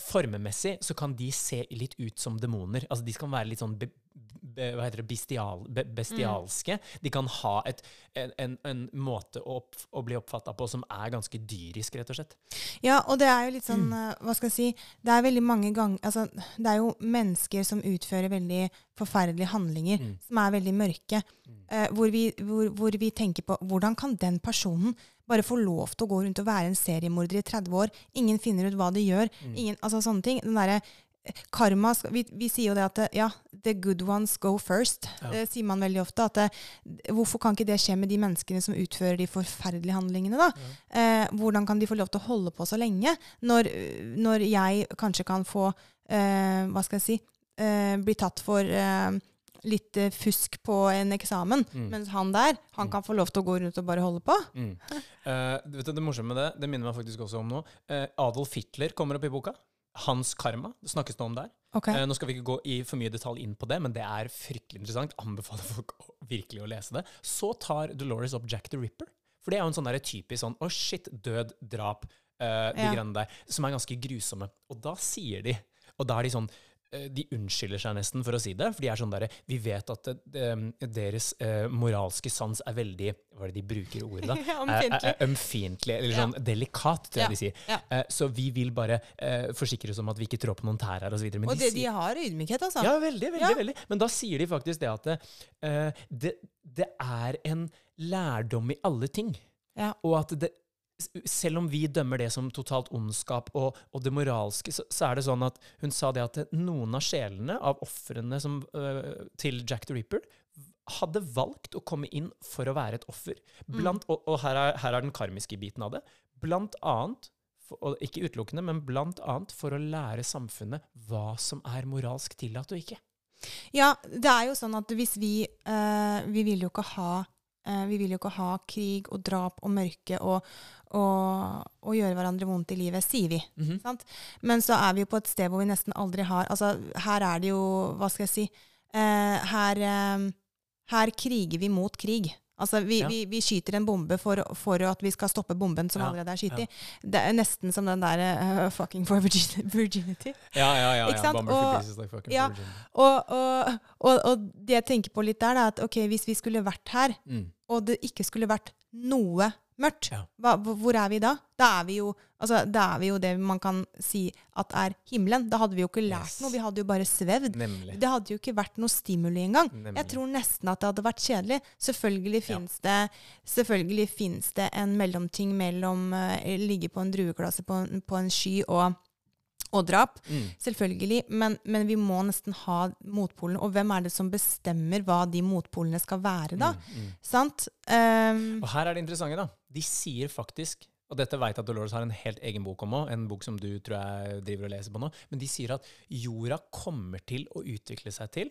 formemessig så kan de se litt ut som demoner. Altså de kan være litt sånn be, be, hva heter det, bestial, be, bestialske. De kan ha et, en, en, måte å, opp, å bli oppfatta på som er ganske dyrisk, rett og slett. Ja, og det er jo litt sånn mm. Hva skal jeg si Det er veldig mange ganger altså, Det er jo mennesker som utfører veldig forferdelige handlinger, Mm. som er veldig mørke. eh, hvor, vi, hvor, hvor vi tenker på Hvordan kan den personen bare få lov til å gå rundt og være en seriemorder i 30 år? Ingen finner ut hva de gjør. Mm. Ingen, altså sånne ting. Den derre eh, Karma vi, vi sier jo det at eh, ja, the good ones go first. Ja. Det sier man veldig ofte. At det, hvorfor kan ikke det skje med de menneskene som utfører de forferdelige handlingene? da? Eh, hvordan kan de få lov til å holde på så lenge, når, når jeg kanskje kan få eh, Hva skal jeg si eh, Bli tatt for eh, litt eh, fusk på en eksamen, Mm. mens han der han kan få lov til å gå rundt og bare holde på? Mm. Uh, vet du, det morsomme med det, det minner meg faktisk også om noe. Uh, Adolf Hitler kommer opp i boka. Hans karma det snakkes det om der. Okay. Uh, nå skal vi ikke gå i for mye detalj inn på det, men det er fryktelig interessant. Anbefaler folk å, virkelig å lese det. Så tar Dolores opp Jack the Ripper. For det er jo en sånn der typisk sånn å shit, død, drap, de Ja. greiene der, som er ganske grusomme. Og da sier de, og da er de sånn de unnskylder seg nesten for å si det, for de er sånn derre Vi vet at det, det, deres eh, moralske sans er veldig Hva er det de bruker ordet, da? Ja, Eh, ømfintlig. eh, Ømfintlig, eller Ja. sånn delikat, tror jeg Ja, de sier. ja. Eh, så vi vil bare eh, forsikre oss om at vi ikke trår på noen tær her, og så Og de det, de har ydmykhet, altså. ja, veldig, veldig. Ja. veldig. Men da sier de faktisk det at det, det, det er en lærdom i alle ting. Ja. Og at det, selv om vi dømmer det som totalt ondskap og, og det moralske, så, så er det sånn at hun sa det at noen av sjelene, av ofrene som, eh, til Jack the Ripper, hadde valgt å komme inn for å være et offer. Blant, Og, og her, er, her er den karmiske biten av det. Blant annet, for, og ikke utelukkende, men blant annet for å lære samfunnet hva som er moralsk tillatt og ikke. Ja, det er jo sånn at hvis vi øh, Vi vil jo ikke ha Vi vil jo ikke ha krig og drap og mørke og, og, og gjøre hverandre vondt i livet, sier vi. Mhm. Sant? Men så er vi jo på et sted hvor vi nesten aldri har Altså, her er det jo Hva skal jeg si? Eh, her, eh, her kriger vi mot krig. Altså, vi, Ja. vi, vi skyter en bombe for, for at vi skal stoppe bomben som Ja, allerede er skutt i. Det er nesten som den der uh, fucking for virginity. Ja, ja, ja. Ikke sant? Og- ja. Og, og, og det jeg tenker på litt der, er at ok, hvis vi skulle vært her, Mm. Og det ikke skulle vært noe mørkt, Ja. hva, hvor er vi da? Da er vi, jo, altså, da er vi jo det man kan si at er himmelen. Da hadde vi jo ikke lært Yes. noe, vi hadde jo bare svevd. Nemlig. Det hadde jo ikke vært noe stimuli engang. Nemlig. Jeg tror nesten at det hadde vært kjedelig. Selvfølgelig Ja. det, det en mellomting mellom uh, ligge på en drueklasse på, på en sky og, og drap. Mm. Selvfølgelig, men, men vi må nesten ha motpolene. Og hvem er det som bestemmer hva de motpolene skal være, da? Mm, mm. Sant? Um, Og her er det interessante, da. De sier faktisk og dette vet jeg at Dolores har en helt egen bok om òg, en bok som du tror jeg driver og leser på nå. Men de sier at jorda kommer til å utvikle seg til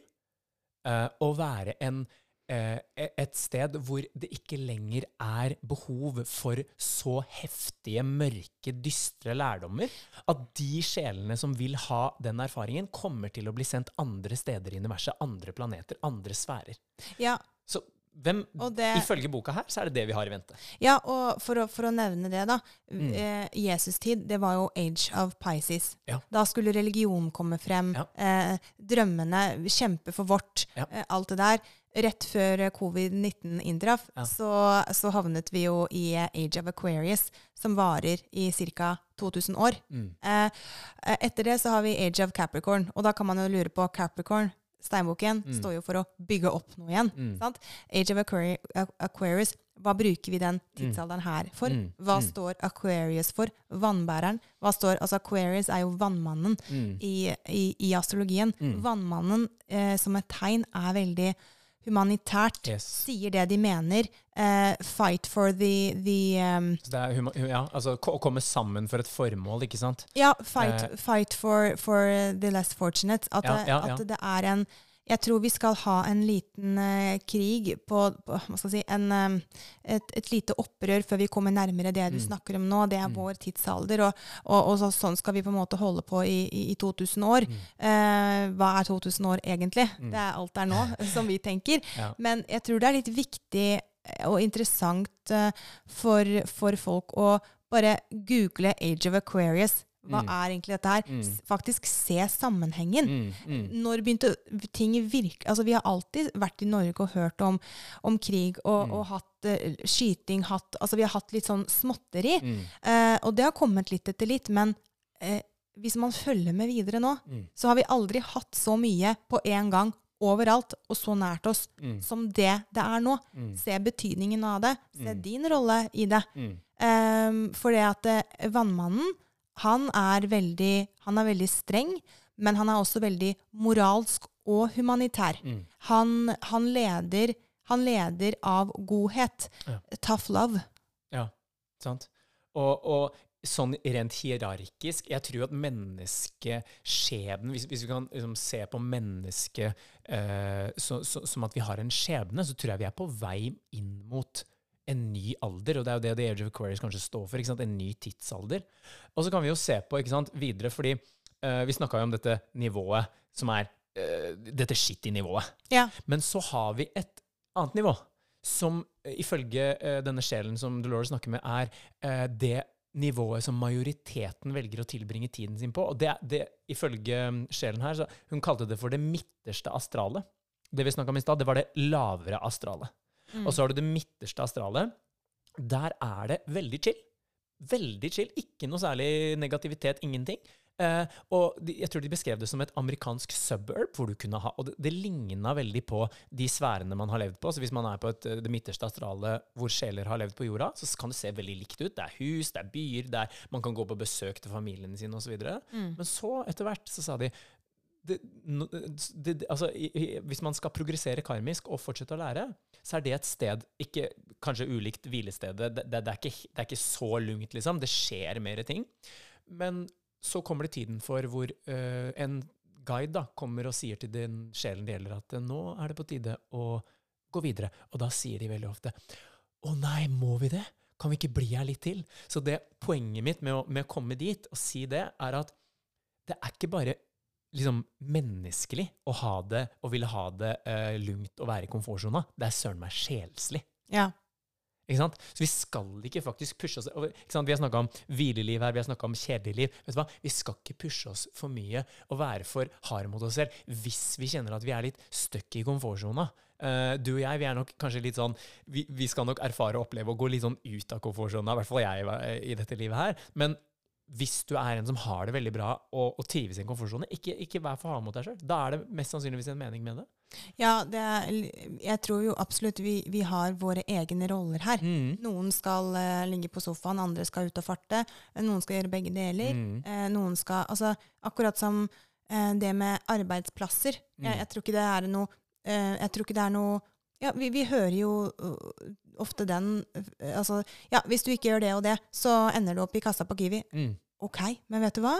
uh, å være en, et sted hvor det ikke lenger er behov for så heftige, mørke, dystre lærdommer. At de sjelene som vil ha den erfaringen, kommer til å bli sendt andre steder i universet, andre planeter, andre sfærer. ja, Så hvem, og det, ifølge boka her, så er det det vi har i vente. ja, og for å, for å nevne det, da. Mm. Eh, Jesus-tid, det var jo age of Pisces. Ja. Da skulle religion komme frem. Ja. Eh, drømmene, kjempe for vårt, Ja. eh, alt det der. Rett før eh, covid-19 inntraff, Ja. så, så havnet vi jo i Age of Aquarius, som varer i ca. 2000 år. Mm. Eh, eh, etter det så har vi Age of Capricorn, og da kan man jo lure på Capricorn. Steinboken Mm. står jo for å bygge opp noe igjen. Mm. Sant? Age of Aquari Aquarius, hva bruker vi den tidsalderen her for? Mm. Hva Mm. står Aquarius for? Vannbæreren. Hva står, altså Aquarius er jo vannmannen Mm. i, i, i astrologien. Mm. Vannmannen eh, som et tegn er veldig humanitært. Yes. Sier det de mener. Uh, fight for the, the um, Så det ja, altså å komme sammen for et formål, ikke sant? Ja, fight, uh, fight for, for the less fortunate. At, ja, ja. at det er en Jeg tror vi skal ha en liten eh, krig på, på Hva skal jeg si en, eh, et, et lite opprør før vi kommer nærmere det du Mm. snakker om nå. Det er Mm. vår tidsalder, og, og, og så, sånn skal vi på en måte holde på i, i, i 2000 år. Eh, hva er 2000 år egentlig? Mm. Det er alt det er nå, som vi tenker. Ja. Men jeg tror det er litt viktig eh, og interessant eh, for, for folk å bare google Age of Aquarius. Hva Mm. er egentlig dette her? Mm. Faktisk se sammenhengen. Mm, mm. Når begynte ting virkelig Altså, vi har alltid vært i Norge og hørt om, om krig og, Mm. og hatt uh, skyting, hatt Altså, vi har hatt litt sånn småtteri. Eh, og det har kommet litt etter litt, men uh, hvis man følger med videre nå, så har vi aldri hatt så mye på én gang overalt og så nært oss mm, som det det er nå. mm, Se betydningen av det. Se Mm. din rolle i det. Um, for det at eh, vannmannen, han er, veldig, han er veldig streng, men han er også veldig moralsk og humanitær. Mm. Han, han, leder, han leder av godhet. Ja. Tough love. Ja, sant. Og, og sånn rent hierarkisk Jeg tror at menneskeskjebnen Hvis, hvis vi kan liksom se på mennesket eh, som at vi har en skjebne, så tror jeg vi er på vei inn mot en ny alder, og det er jo det The Age of Aquarius kanskje står for. ikke sant? En ny tidsalder. Og så kan vi jo se på ikke sant, videre, fordi uh, vi snakka jo om dette nivået som er uh, dette shitty nivået. Ja. Men så har vi et annet nivå, som eh, ifølge uh, denne sjelen som Dolores snakker med, er det nivået som majoriteten velger å tilbringe tiden sin på. Og det, det ifølge mm, sjelen her, så hun kalte det for det midterste astrale. Det vi snakka om i stad, det var det lavere astrale. Mm. Og så har du det midterste astralet. Der er det veldig chill. Veldig chill. Ikke noe særlig negativitet, ingenting. Eh, og de, jeg tror de beskrev det som et amerikansk suburb, hvor du kunne ha Og det, det ligna veldig på de sfærene man har levd på. Så hvis man er på et, det midterste astralet hvor sjeler har levd på jorda, så kan det se veldig likt ut. Det er hus, det er byer, det er, man kan gå på besøk til familiene sine osv. Mm. Men så, etter hvert, så sa de det, det, altså, Hvis man skal progressere karmisk og fortsette å lære, så er det et sted ikke, Kanskje ulikt hvilestedet. Det, det, er ikke, er ikke så lungt, liksom. Det skjer mer ting. Men så kommer det tiden for hvor uh, en guide da, kommer og sier til den sjelen det gjelder, at nå er det på tide å gå videre. Og da sier de veldig ofte Å nei, må vi det? Kan vi ikke bli her litt til? Så det poenget mitt med å, med å komme dit og si det, er at det er ikke bare liksom menneskelig å ha det og ville ha det uh, lugnt å være i komfortsona. Det er søren meg sjelslig. Ja. Ikke sant? Så vi skal ikke faktisk pushe oss ikke sant? Vi har snakka om hvileliv her, vi har snakka om kjedelig liv. Vet du hva? Vi skal ikke pushe oss for mye og være for harde mot oss selv hvis vi kjenner at vi er litt stuck i komfortsona. Uh, du og jeg vi er nok kanskje litt sånn vi, vi skal nok erfare og oppleve å gå litt sånn ut av komfortsona, i hvert fall jeg eh, i dette livet her. Men hvis du er en som har det veldig bra og, og trives i en komfortsone, ikke, ikke vær for hard mot deg sjøl. Da er det mest sannsynligvis en mening med det. Ja, det er, jeg tror jo absolutt vi, vi har våre egne roller her. Mm. Noen skal uh, ligge på sofaen, andre skal ut og farte. eh, Noen skal gjøre begge deler. Mm. Uh, noen skal Altså akkurat som uh, det med arbeidsplasser. Mm. Jeg, jeg tror ikke det er noe Jeg tror ikke det er noe ja, vi, vi hører jo uh, ofte den Altså, ja, hvis du ikke gjør det og det, så ender du opp i kassa på Kiwi. Mm. Ok, men vet du hva?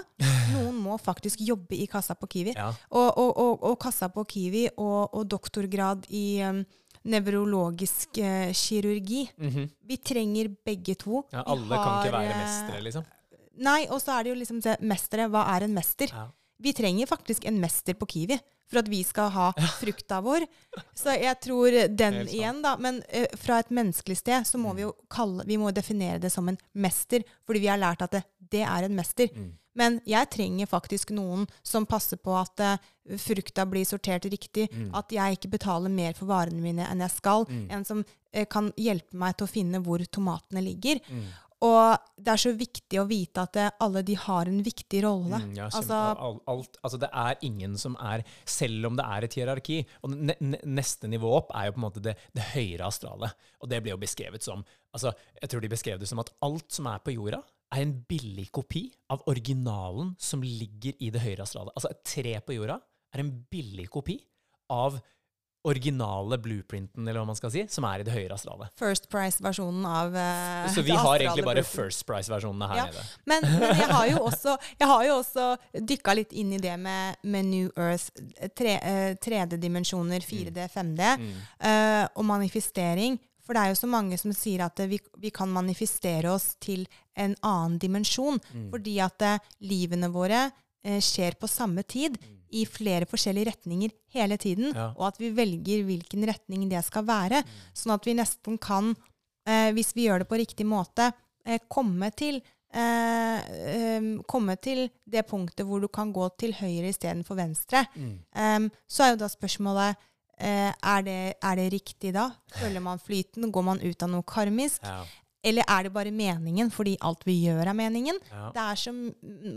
Noen må faktisk jobbe i kassa på Kiwi. Ja. Og, og, og, og kassa på Kiwi og, doktorgrad i um, nevrologisk uh, kirurgi. Mhm. Vi trenger begge to. ja. alle Alle kan ikke være eh, mestere, liksom. Nei, og så er det jo liksom se, mestere. Hva er en mester? Ja. Vi trenger faktisk en mester på Kiwi for at vi skal ha frukta vår. Så jeg tror den igjen, da. Men uh, fra et menneskelig sted så må vi jo kalle Vi må definere det som en mester, fordi vi har lært at det, det er en mester. Mm. Men jeg trenger faktisk noen som passer på at uh, frukta blir sortert riktig, Mm. at jeg ikke betaler mer for varene mine enn jeg skal, Mm. en som uh, kan hjelpe meg til å finne hvor tomatene ligger. Mm. Og det er så viktig å vite at det, alle de har en viktig rolle. Mm, ja, altså, alt, alt, altså det er ingen som er Selv om det er et hierarki Og ne, ne, neste nivå opp er jo på en måte det, det høyere astralet. Og det ble jo beskrevet som altså Jeg tror de beskrev det som at alt som er på jorda, er en billig kopi av originalen som ligger i det høyre astralet. Altså et tre på jorda er en billig kopi av originale blueprinten, eller hva man skal si, som er i det høyre astralet. First Price-versjonen av uh, Så vi har egentlig bare. First Price-versjonene her Ja. nede. Men, men jeg har jo også, har jo også dykka litt inn i det med, med New Earth. Tre, uh, 3D-dimensjoner, 4D, 5D, Mm. uh, og manifestering. For det er jo så mange som sier at vi, vi kan manifestere oss til en annen dimensjon. Mm. Fordi at eh, livene våre eh, skjer på samme tid i flere forskjellige retninger hele tiden. Mm. Ja. Og at vi velger hvilken retning det skal være. Mm. Sånn at vi nesten kan, eh, hvis vi gjør det på riktig måte, eh, komme til eh, um, komme til det punktet hvor du kan gå til høyre istedenfor venstre. Mm. um, så er jo da spørsmålet er, det, er det riktig da? Følger man flyten? Går man ut av noe karmisk? Ja. Eller er det bare meningen fordi alt vi gjør, er meningen? Ja. Det er som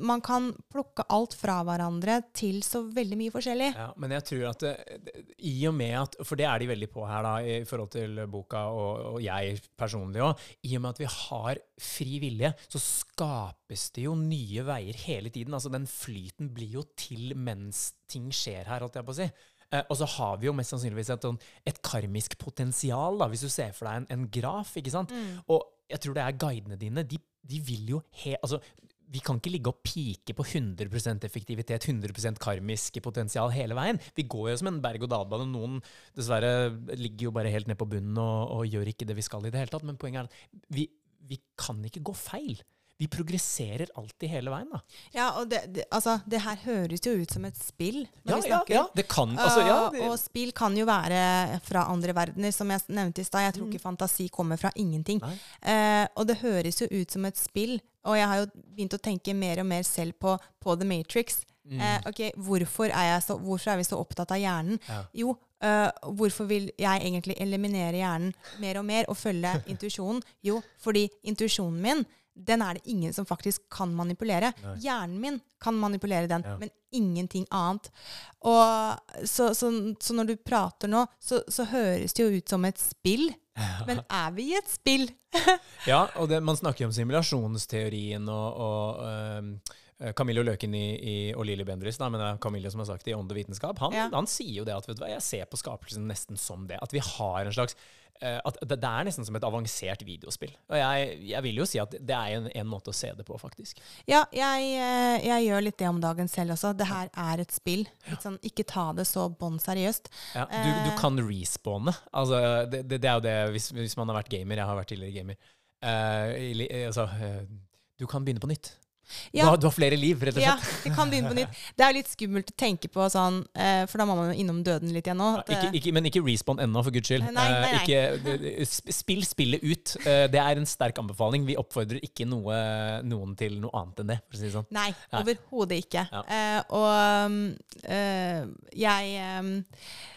Man kan plukke alt fra hverandre til så veldig mye forskjellig. Ja, men jeg tror at det- i og med at For det er de veldig på her, da, i forhold til boka, og, og jeg personlig òg. I og med at vi har fri vilje, så skapes det jo nye veier hele tiden. Altså Den flyten blir jo til mens ting skjer her, holdt jeg på å si. Eh, og så har vi jo mest sannsynligvis et, sånn- et karmisk potensial, da, hvis du ser for deg en, en graf. ikke sant? Og jeg tror det er guidene dine. De, de vil jo he... Altså, vi kan ikke ligge og pike på 100% effektivitet, 100% karmisk potensial hele veien. Vi går jo som en berg-og-dal-bane. Noen dessverre ligger jo bare helt ned på bunnen og, og gjør ikke det vi skal i det hele tatt. Men poenget er at vi, vi kan ikke gå feil. Vi progresserer alltid hele veien, da. Ja, og det, det, altså, det her høres jo ut som et spill når vi snakker. det kan altså, ja, det... og spill kan jo være fra andre verdener, som jeg nevnte i stad. Jeg tror ikke fantasi kommer fra ingenting. Eh, og det høres jo ut som et spill. Og jeg har jo begynt å tenke mer og mer selv på, på The Matrix. Eh, ok, hvorfor er, jeg så, hvorfor er vi så opptatt av hjernen? Ja. Jo, eh, hvorfor vil jeg egentlig eliminere hjernen mer og mer og følge intuisjonen? Jo, fordi intuisjonen min den er det ingen som faktisk kan manipulere. Hjernen min kan manipulere den, Ja. men ingenting annet. Og så, så, så når du prater nå, så, så høres det jo ut som et spill. Men er vi i et spill? Ja, og det, man snakker jo om simulasjonsteorien og, og eh, Camillo Løken i, i, og Lilly Bendriss, men det er Camillo som har sagt det i Ånd og vitenskap, han, Ja. han sier jo det at vet du hva, jeg ser på skapelsen nesten som det. At vi har en slags at det, det er nesten som et avansert videospill. Og jeg, jeg vil jo si at det er en, en måte å se det på, faktisk. Ja, jeg, eh, jeg gjør litt det om dagen selv også. Det her er et spill. Sånn, ikke ta det så bånn seriøst. Ja, du, du Eh. kan respawne. Altså, det, det, det er jo det hvis, hvis man har vært gamer. Jeg har vært tidligere gamer. Uh, altså, eh, du kan begynne på nytt. Du, har, du har flere liv, rett og slett. Ja, det vi kan begynne på nytt. Det er jo litt skummelt å tenke på sånn, eh, for da må man jo innom døden litt igjen. Ja, ikke, eh, men ikke respawn ennå, for guds skyld. Nei, nei, nei. Eh, ikke, spill spillet ut. Det er en sterk anbefaling. Vi oppfordrer ikke noe, noen til noe annet enn det. for å si det sånn. Nei, Nei. overhodet ikke. Ja. Og eh, jeg um,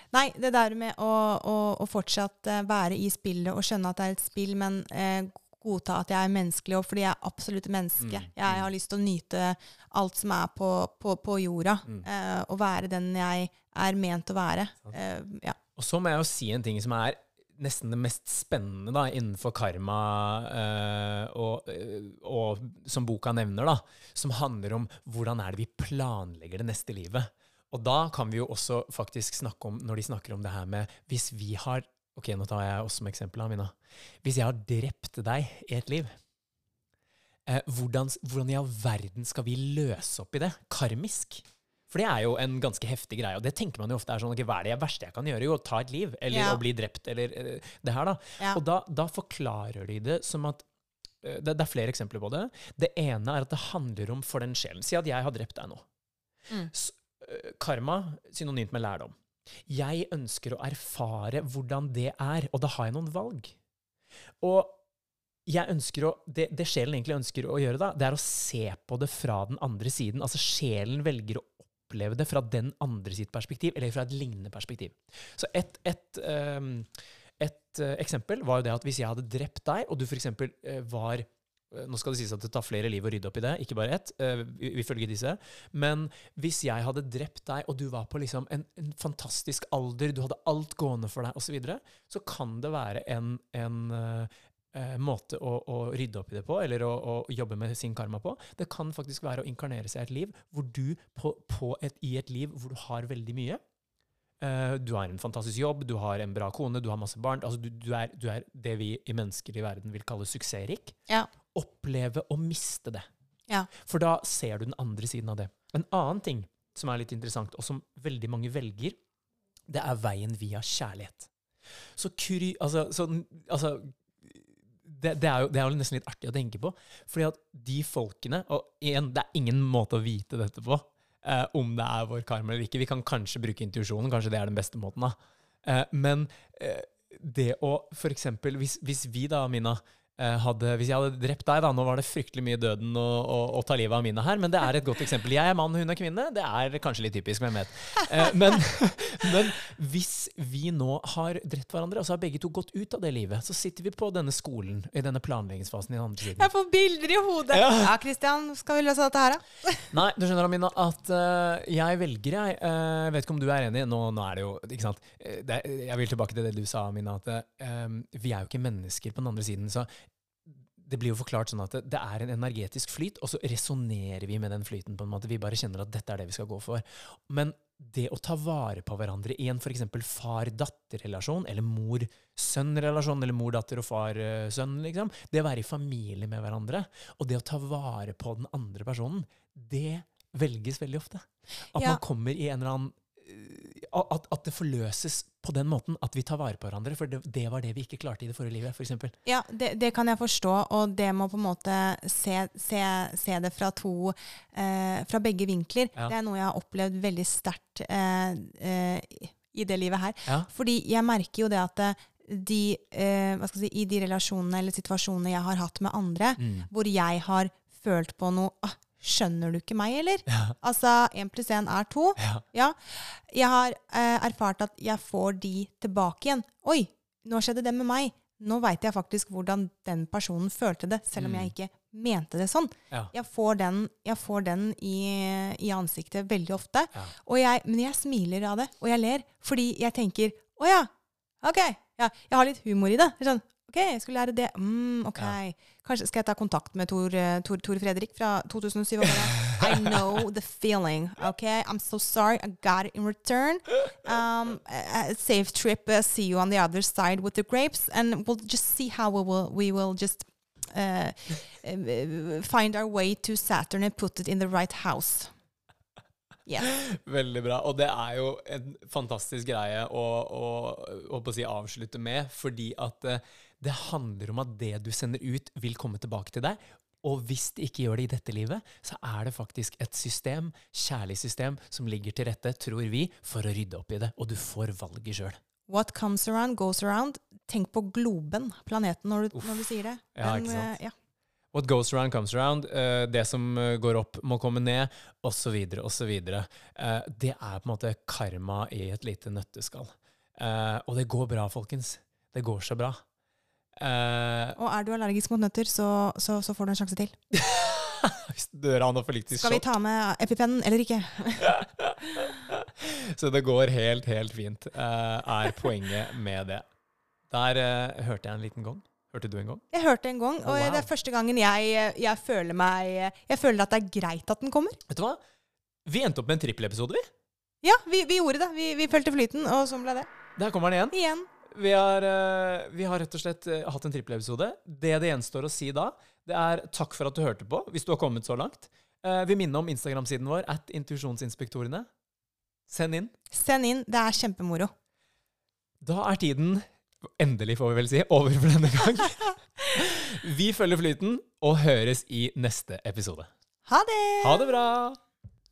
Nei, det der med å, å, å fortsatt være i spillet og skjønne at det er et spill, men eh, godta at jeg er menneskelig, og fordi jeg er absolutt menneske. Mm, Jeg mm. har lyst til å nyte alt som er på, på, på jorda, Mm. eh, og være den jeg er ment å være. Eh, ja. Og så må jeg jo si en ting som er nesten det mest spennende da, innenfor karma, eh, og, eh, og som boka nevner, da, som handler om hvordan er det vi planlegger det neste livet. Og da kan vi jo også faktisk snakke om, når de snakker om det her med Hvis vi har Ok, nå tar jeg oss som eksempel, Amina. Hvis jeg har drept deg i et liv, eh, hvordan, hvordan i all verden skal vi løse opp i det karmisk? For det er jo en ganske heftig greie, og det tenker man jo ofte er sånn okay, Hva er det verste jeg kan gjøre? Jo, å ta et liv, eller Ja. å bli drept, eller uh, det her, da. Ja. Og da, da forklarer de det som at uh, det, det er flere eksempler på det. Det ene er at det handler om for den sjelen. Si at jeg har drept deg nå. Mm. S- uh, karma, synonymt med lærdom. Jeg ønsker å erfare hvordan det er, og da har jeg noen valg. Og jeg ønsker å, det, det sjelen egentlig ønsker å gjøre, da, det er å se på det fra den andre siden. Altså sjelen velger å oppleve det fra den andre sitt perspektiv, eller fra et lignende perspektiv. Så et, et, um, et uh, eksempel var jo det at hvis jeg hadde drept deg, og du f.eks. Uh, var eh, nå skal det sies at det tar flere liv å rydde opp i det, ikke bare ett, uh, i- ifølge disse. Men hvis jeg hadde drept deg, og du var på liksom en, en fantastisk alder, du hadde alt gående for deg, osv., så, så kan det være en, en uh, uh, måte å, å rydde opp i det på, eller å, å jobbe med sin karma på. Det kan faktisk være å inkarnere seg i et liv hvor du på, på et, i et liv hvor du har veldig mye. Eh, du har en fantastisk jobb, du har en bra kone, du har masse barn. altså Du, du, er, du er det vi i mennesker i verden vil kalle suksessrik Ja. oppleve å miste det. Ja. For da ser du den andre siden av det. En annen ting som er litt interessant, og som veldig mange velger, det er veien via kjærlighet. Så kry... Altså, så, altså det, det, er jo, det er jo nesten litt artig å tenke på. Fordi at de folkene Og igjen, det er ingen måte å vite dette på. Eh, om det er vår karma eller ikke. Vi kan kanskje bruke intuisjonen. Kanskje det er den beste måten. da. Eh, men eh, det å eksempel, hvis, hvis vi da, Mina, hadde, hvis jeg hadde drept deg, da Nå var det fryktelig mye døden å, å, å ta livet av mine her, men det er et godt eksempel. Jeg er mann, hun er kvinne. Det er kanskje litt typisk, hvem vet. Eh, men, men hvis vi nå har drept hverandre, og så har begge to gått ut av det livet, så sitter vi på denne skolen, i denne planleggingsfasen i den andre siden. Jeg får bilder i hodet! Ja. Ja, skal vi løse dette her, da? Nei, du skjønner, Amina, at uh, jeg velger, jeg. Uh, vet ikke om du er enig. Nå, nå er det jo ikke sant? Eh, Det, jeg vil tilbake til det du sa, Amina, at uh, vi er jo ikke mennesker på den andre siden. Så det blir jo forklart sånn at det, det er en energetisk flyt, og så resonnerer vi med den flyten på en måte. Vi bare kjenner at dette er det vi skal gå for. Men det å ta vare på hverandre i en f.eks. far-datter-relasjon, eller mor-sønn-relasjon, eller mor-datter og far-sønn, liksom, det å være i familie med hverandre, og det å ta vare på den andre personen, det velges veldig ofte. At Ja. man kommer i en eller annen eh, at, at det forløses på den måten at vi tar vare på hverandre. For det, det var det vi ikke klarte i det forrige livet, f.eks. Ja, det, det kan jeg forstå, og det må på en måte se, se, se det fra to eh, Fra begge vinkler. Ja. Det er noe jeg har opplevd veldig sterkt eh, eh, i det livet her. Ja. Fordi jeg merker jo det at eh, de, eh, hva skal jeg si, i de relasjonene eller situasjonene jeg har hatt med andre, Mm. hvor jeg har følt på noe ah, Skjønner du ikke meg, eller? Ja. Altså, én pluss én er to. Ja. Ja. Jeg har eh, erfart at jeg får de tilbake igjen. Oi, nå skjedde det med meg. Nå veit jeg faktisk hvordan den personen følte det, selv om Mm. jeg ikke mente det sånn. Ja. Jeg får den, jeg får den i, i ansiktet veldig ofte. Jeg, men jeg smiler av det, og jeg ler. Fordi jeg tenker å ja, ok. Ja, jeg har litt humor i det. sånn, ok, jeg skulle lære det. Mm, ok. Kanskje skal jeg ta kontakt med Tor, eh, Tor, Tor Fredrik fra 2007 og bare I know the feeling. Ok, I'm so sorry. I got it in return. Um, safe trip. Uh, see you on the other side with the grapes, and we'll just see how we will we will just uh, uh, find our way to Saturn and put it in the right house. Yeah. Veldig bra. Og det er jo en fantastisk greie å, å, å å si avslutte med, fordi at eh, det handler om at det du sender ut, vil komme tilbake til deg. Og hvis det ikke gjør det i dette livet, så er det faktisk et system, kjærlig system, som ligger til rette, tror vi, for å rydde opp i det. Og du får valget sjøl. What comes around, goes around. Tenk på globen, planeten, når du, når du sier det. Ja, ikke sant? eh, ja. What goes around comes around. Eh, det som eh, går opp, må komme ned, osv., osv. Uh, det er på en måte karma i et lite nøtteskall. Og det går bra, folkens. Det går så bra. Eh, Og er du allergisk mot nøtter, så, så, så får du en sjanse til. døra anafylaktisk Skal vi ta med epipennen eller ikke? Så det går helt, helt fint, uh, er poenget med det. Der uh, hørte jeg en liten gong. Hørte du en gong? Jeg hørte en gang, og Wow. det er første gangen jeg, jeg føler meg Jeg føler at det er greit at den kommer. Vet du hva? Vi endte opp med en trippelepisode, vi. Ja, vi, vi gjorde det. Vi, vi fulgte flyten, og sånn ble det. Der kommer den igjen. Igjen. Vi har, eh, vi har rett og slett eh, hatt en trippelepisode. Det det gjenstår å si da, det er takk for at du hørte på, hvis du har kommet så langt. Eh, vi minner om Instagram-siden vår, at intuisjonsinspektorene. Send inn. Send inn. Det er kjempemoro. Da er tiden, endelig får vi vel si, over for denne gang. Vi følger flyten og høres i neste episode. Ha det! Ha det bra!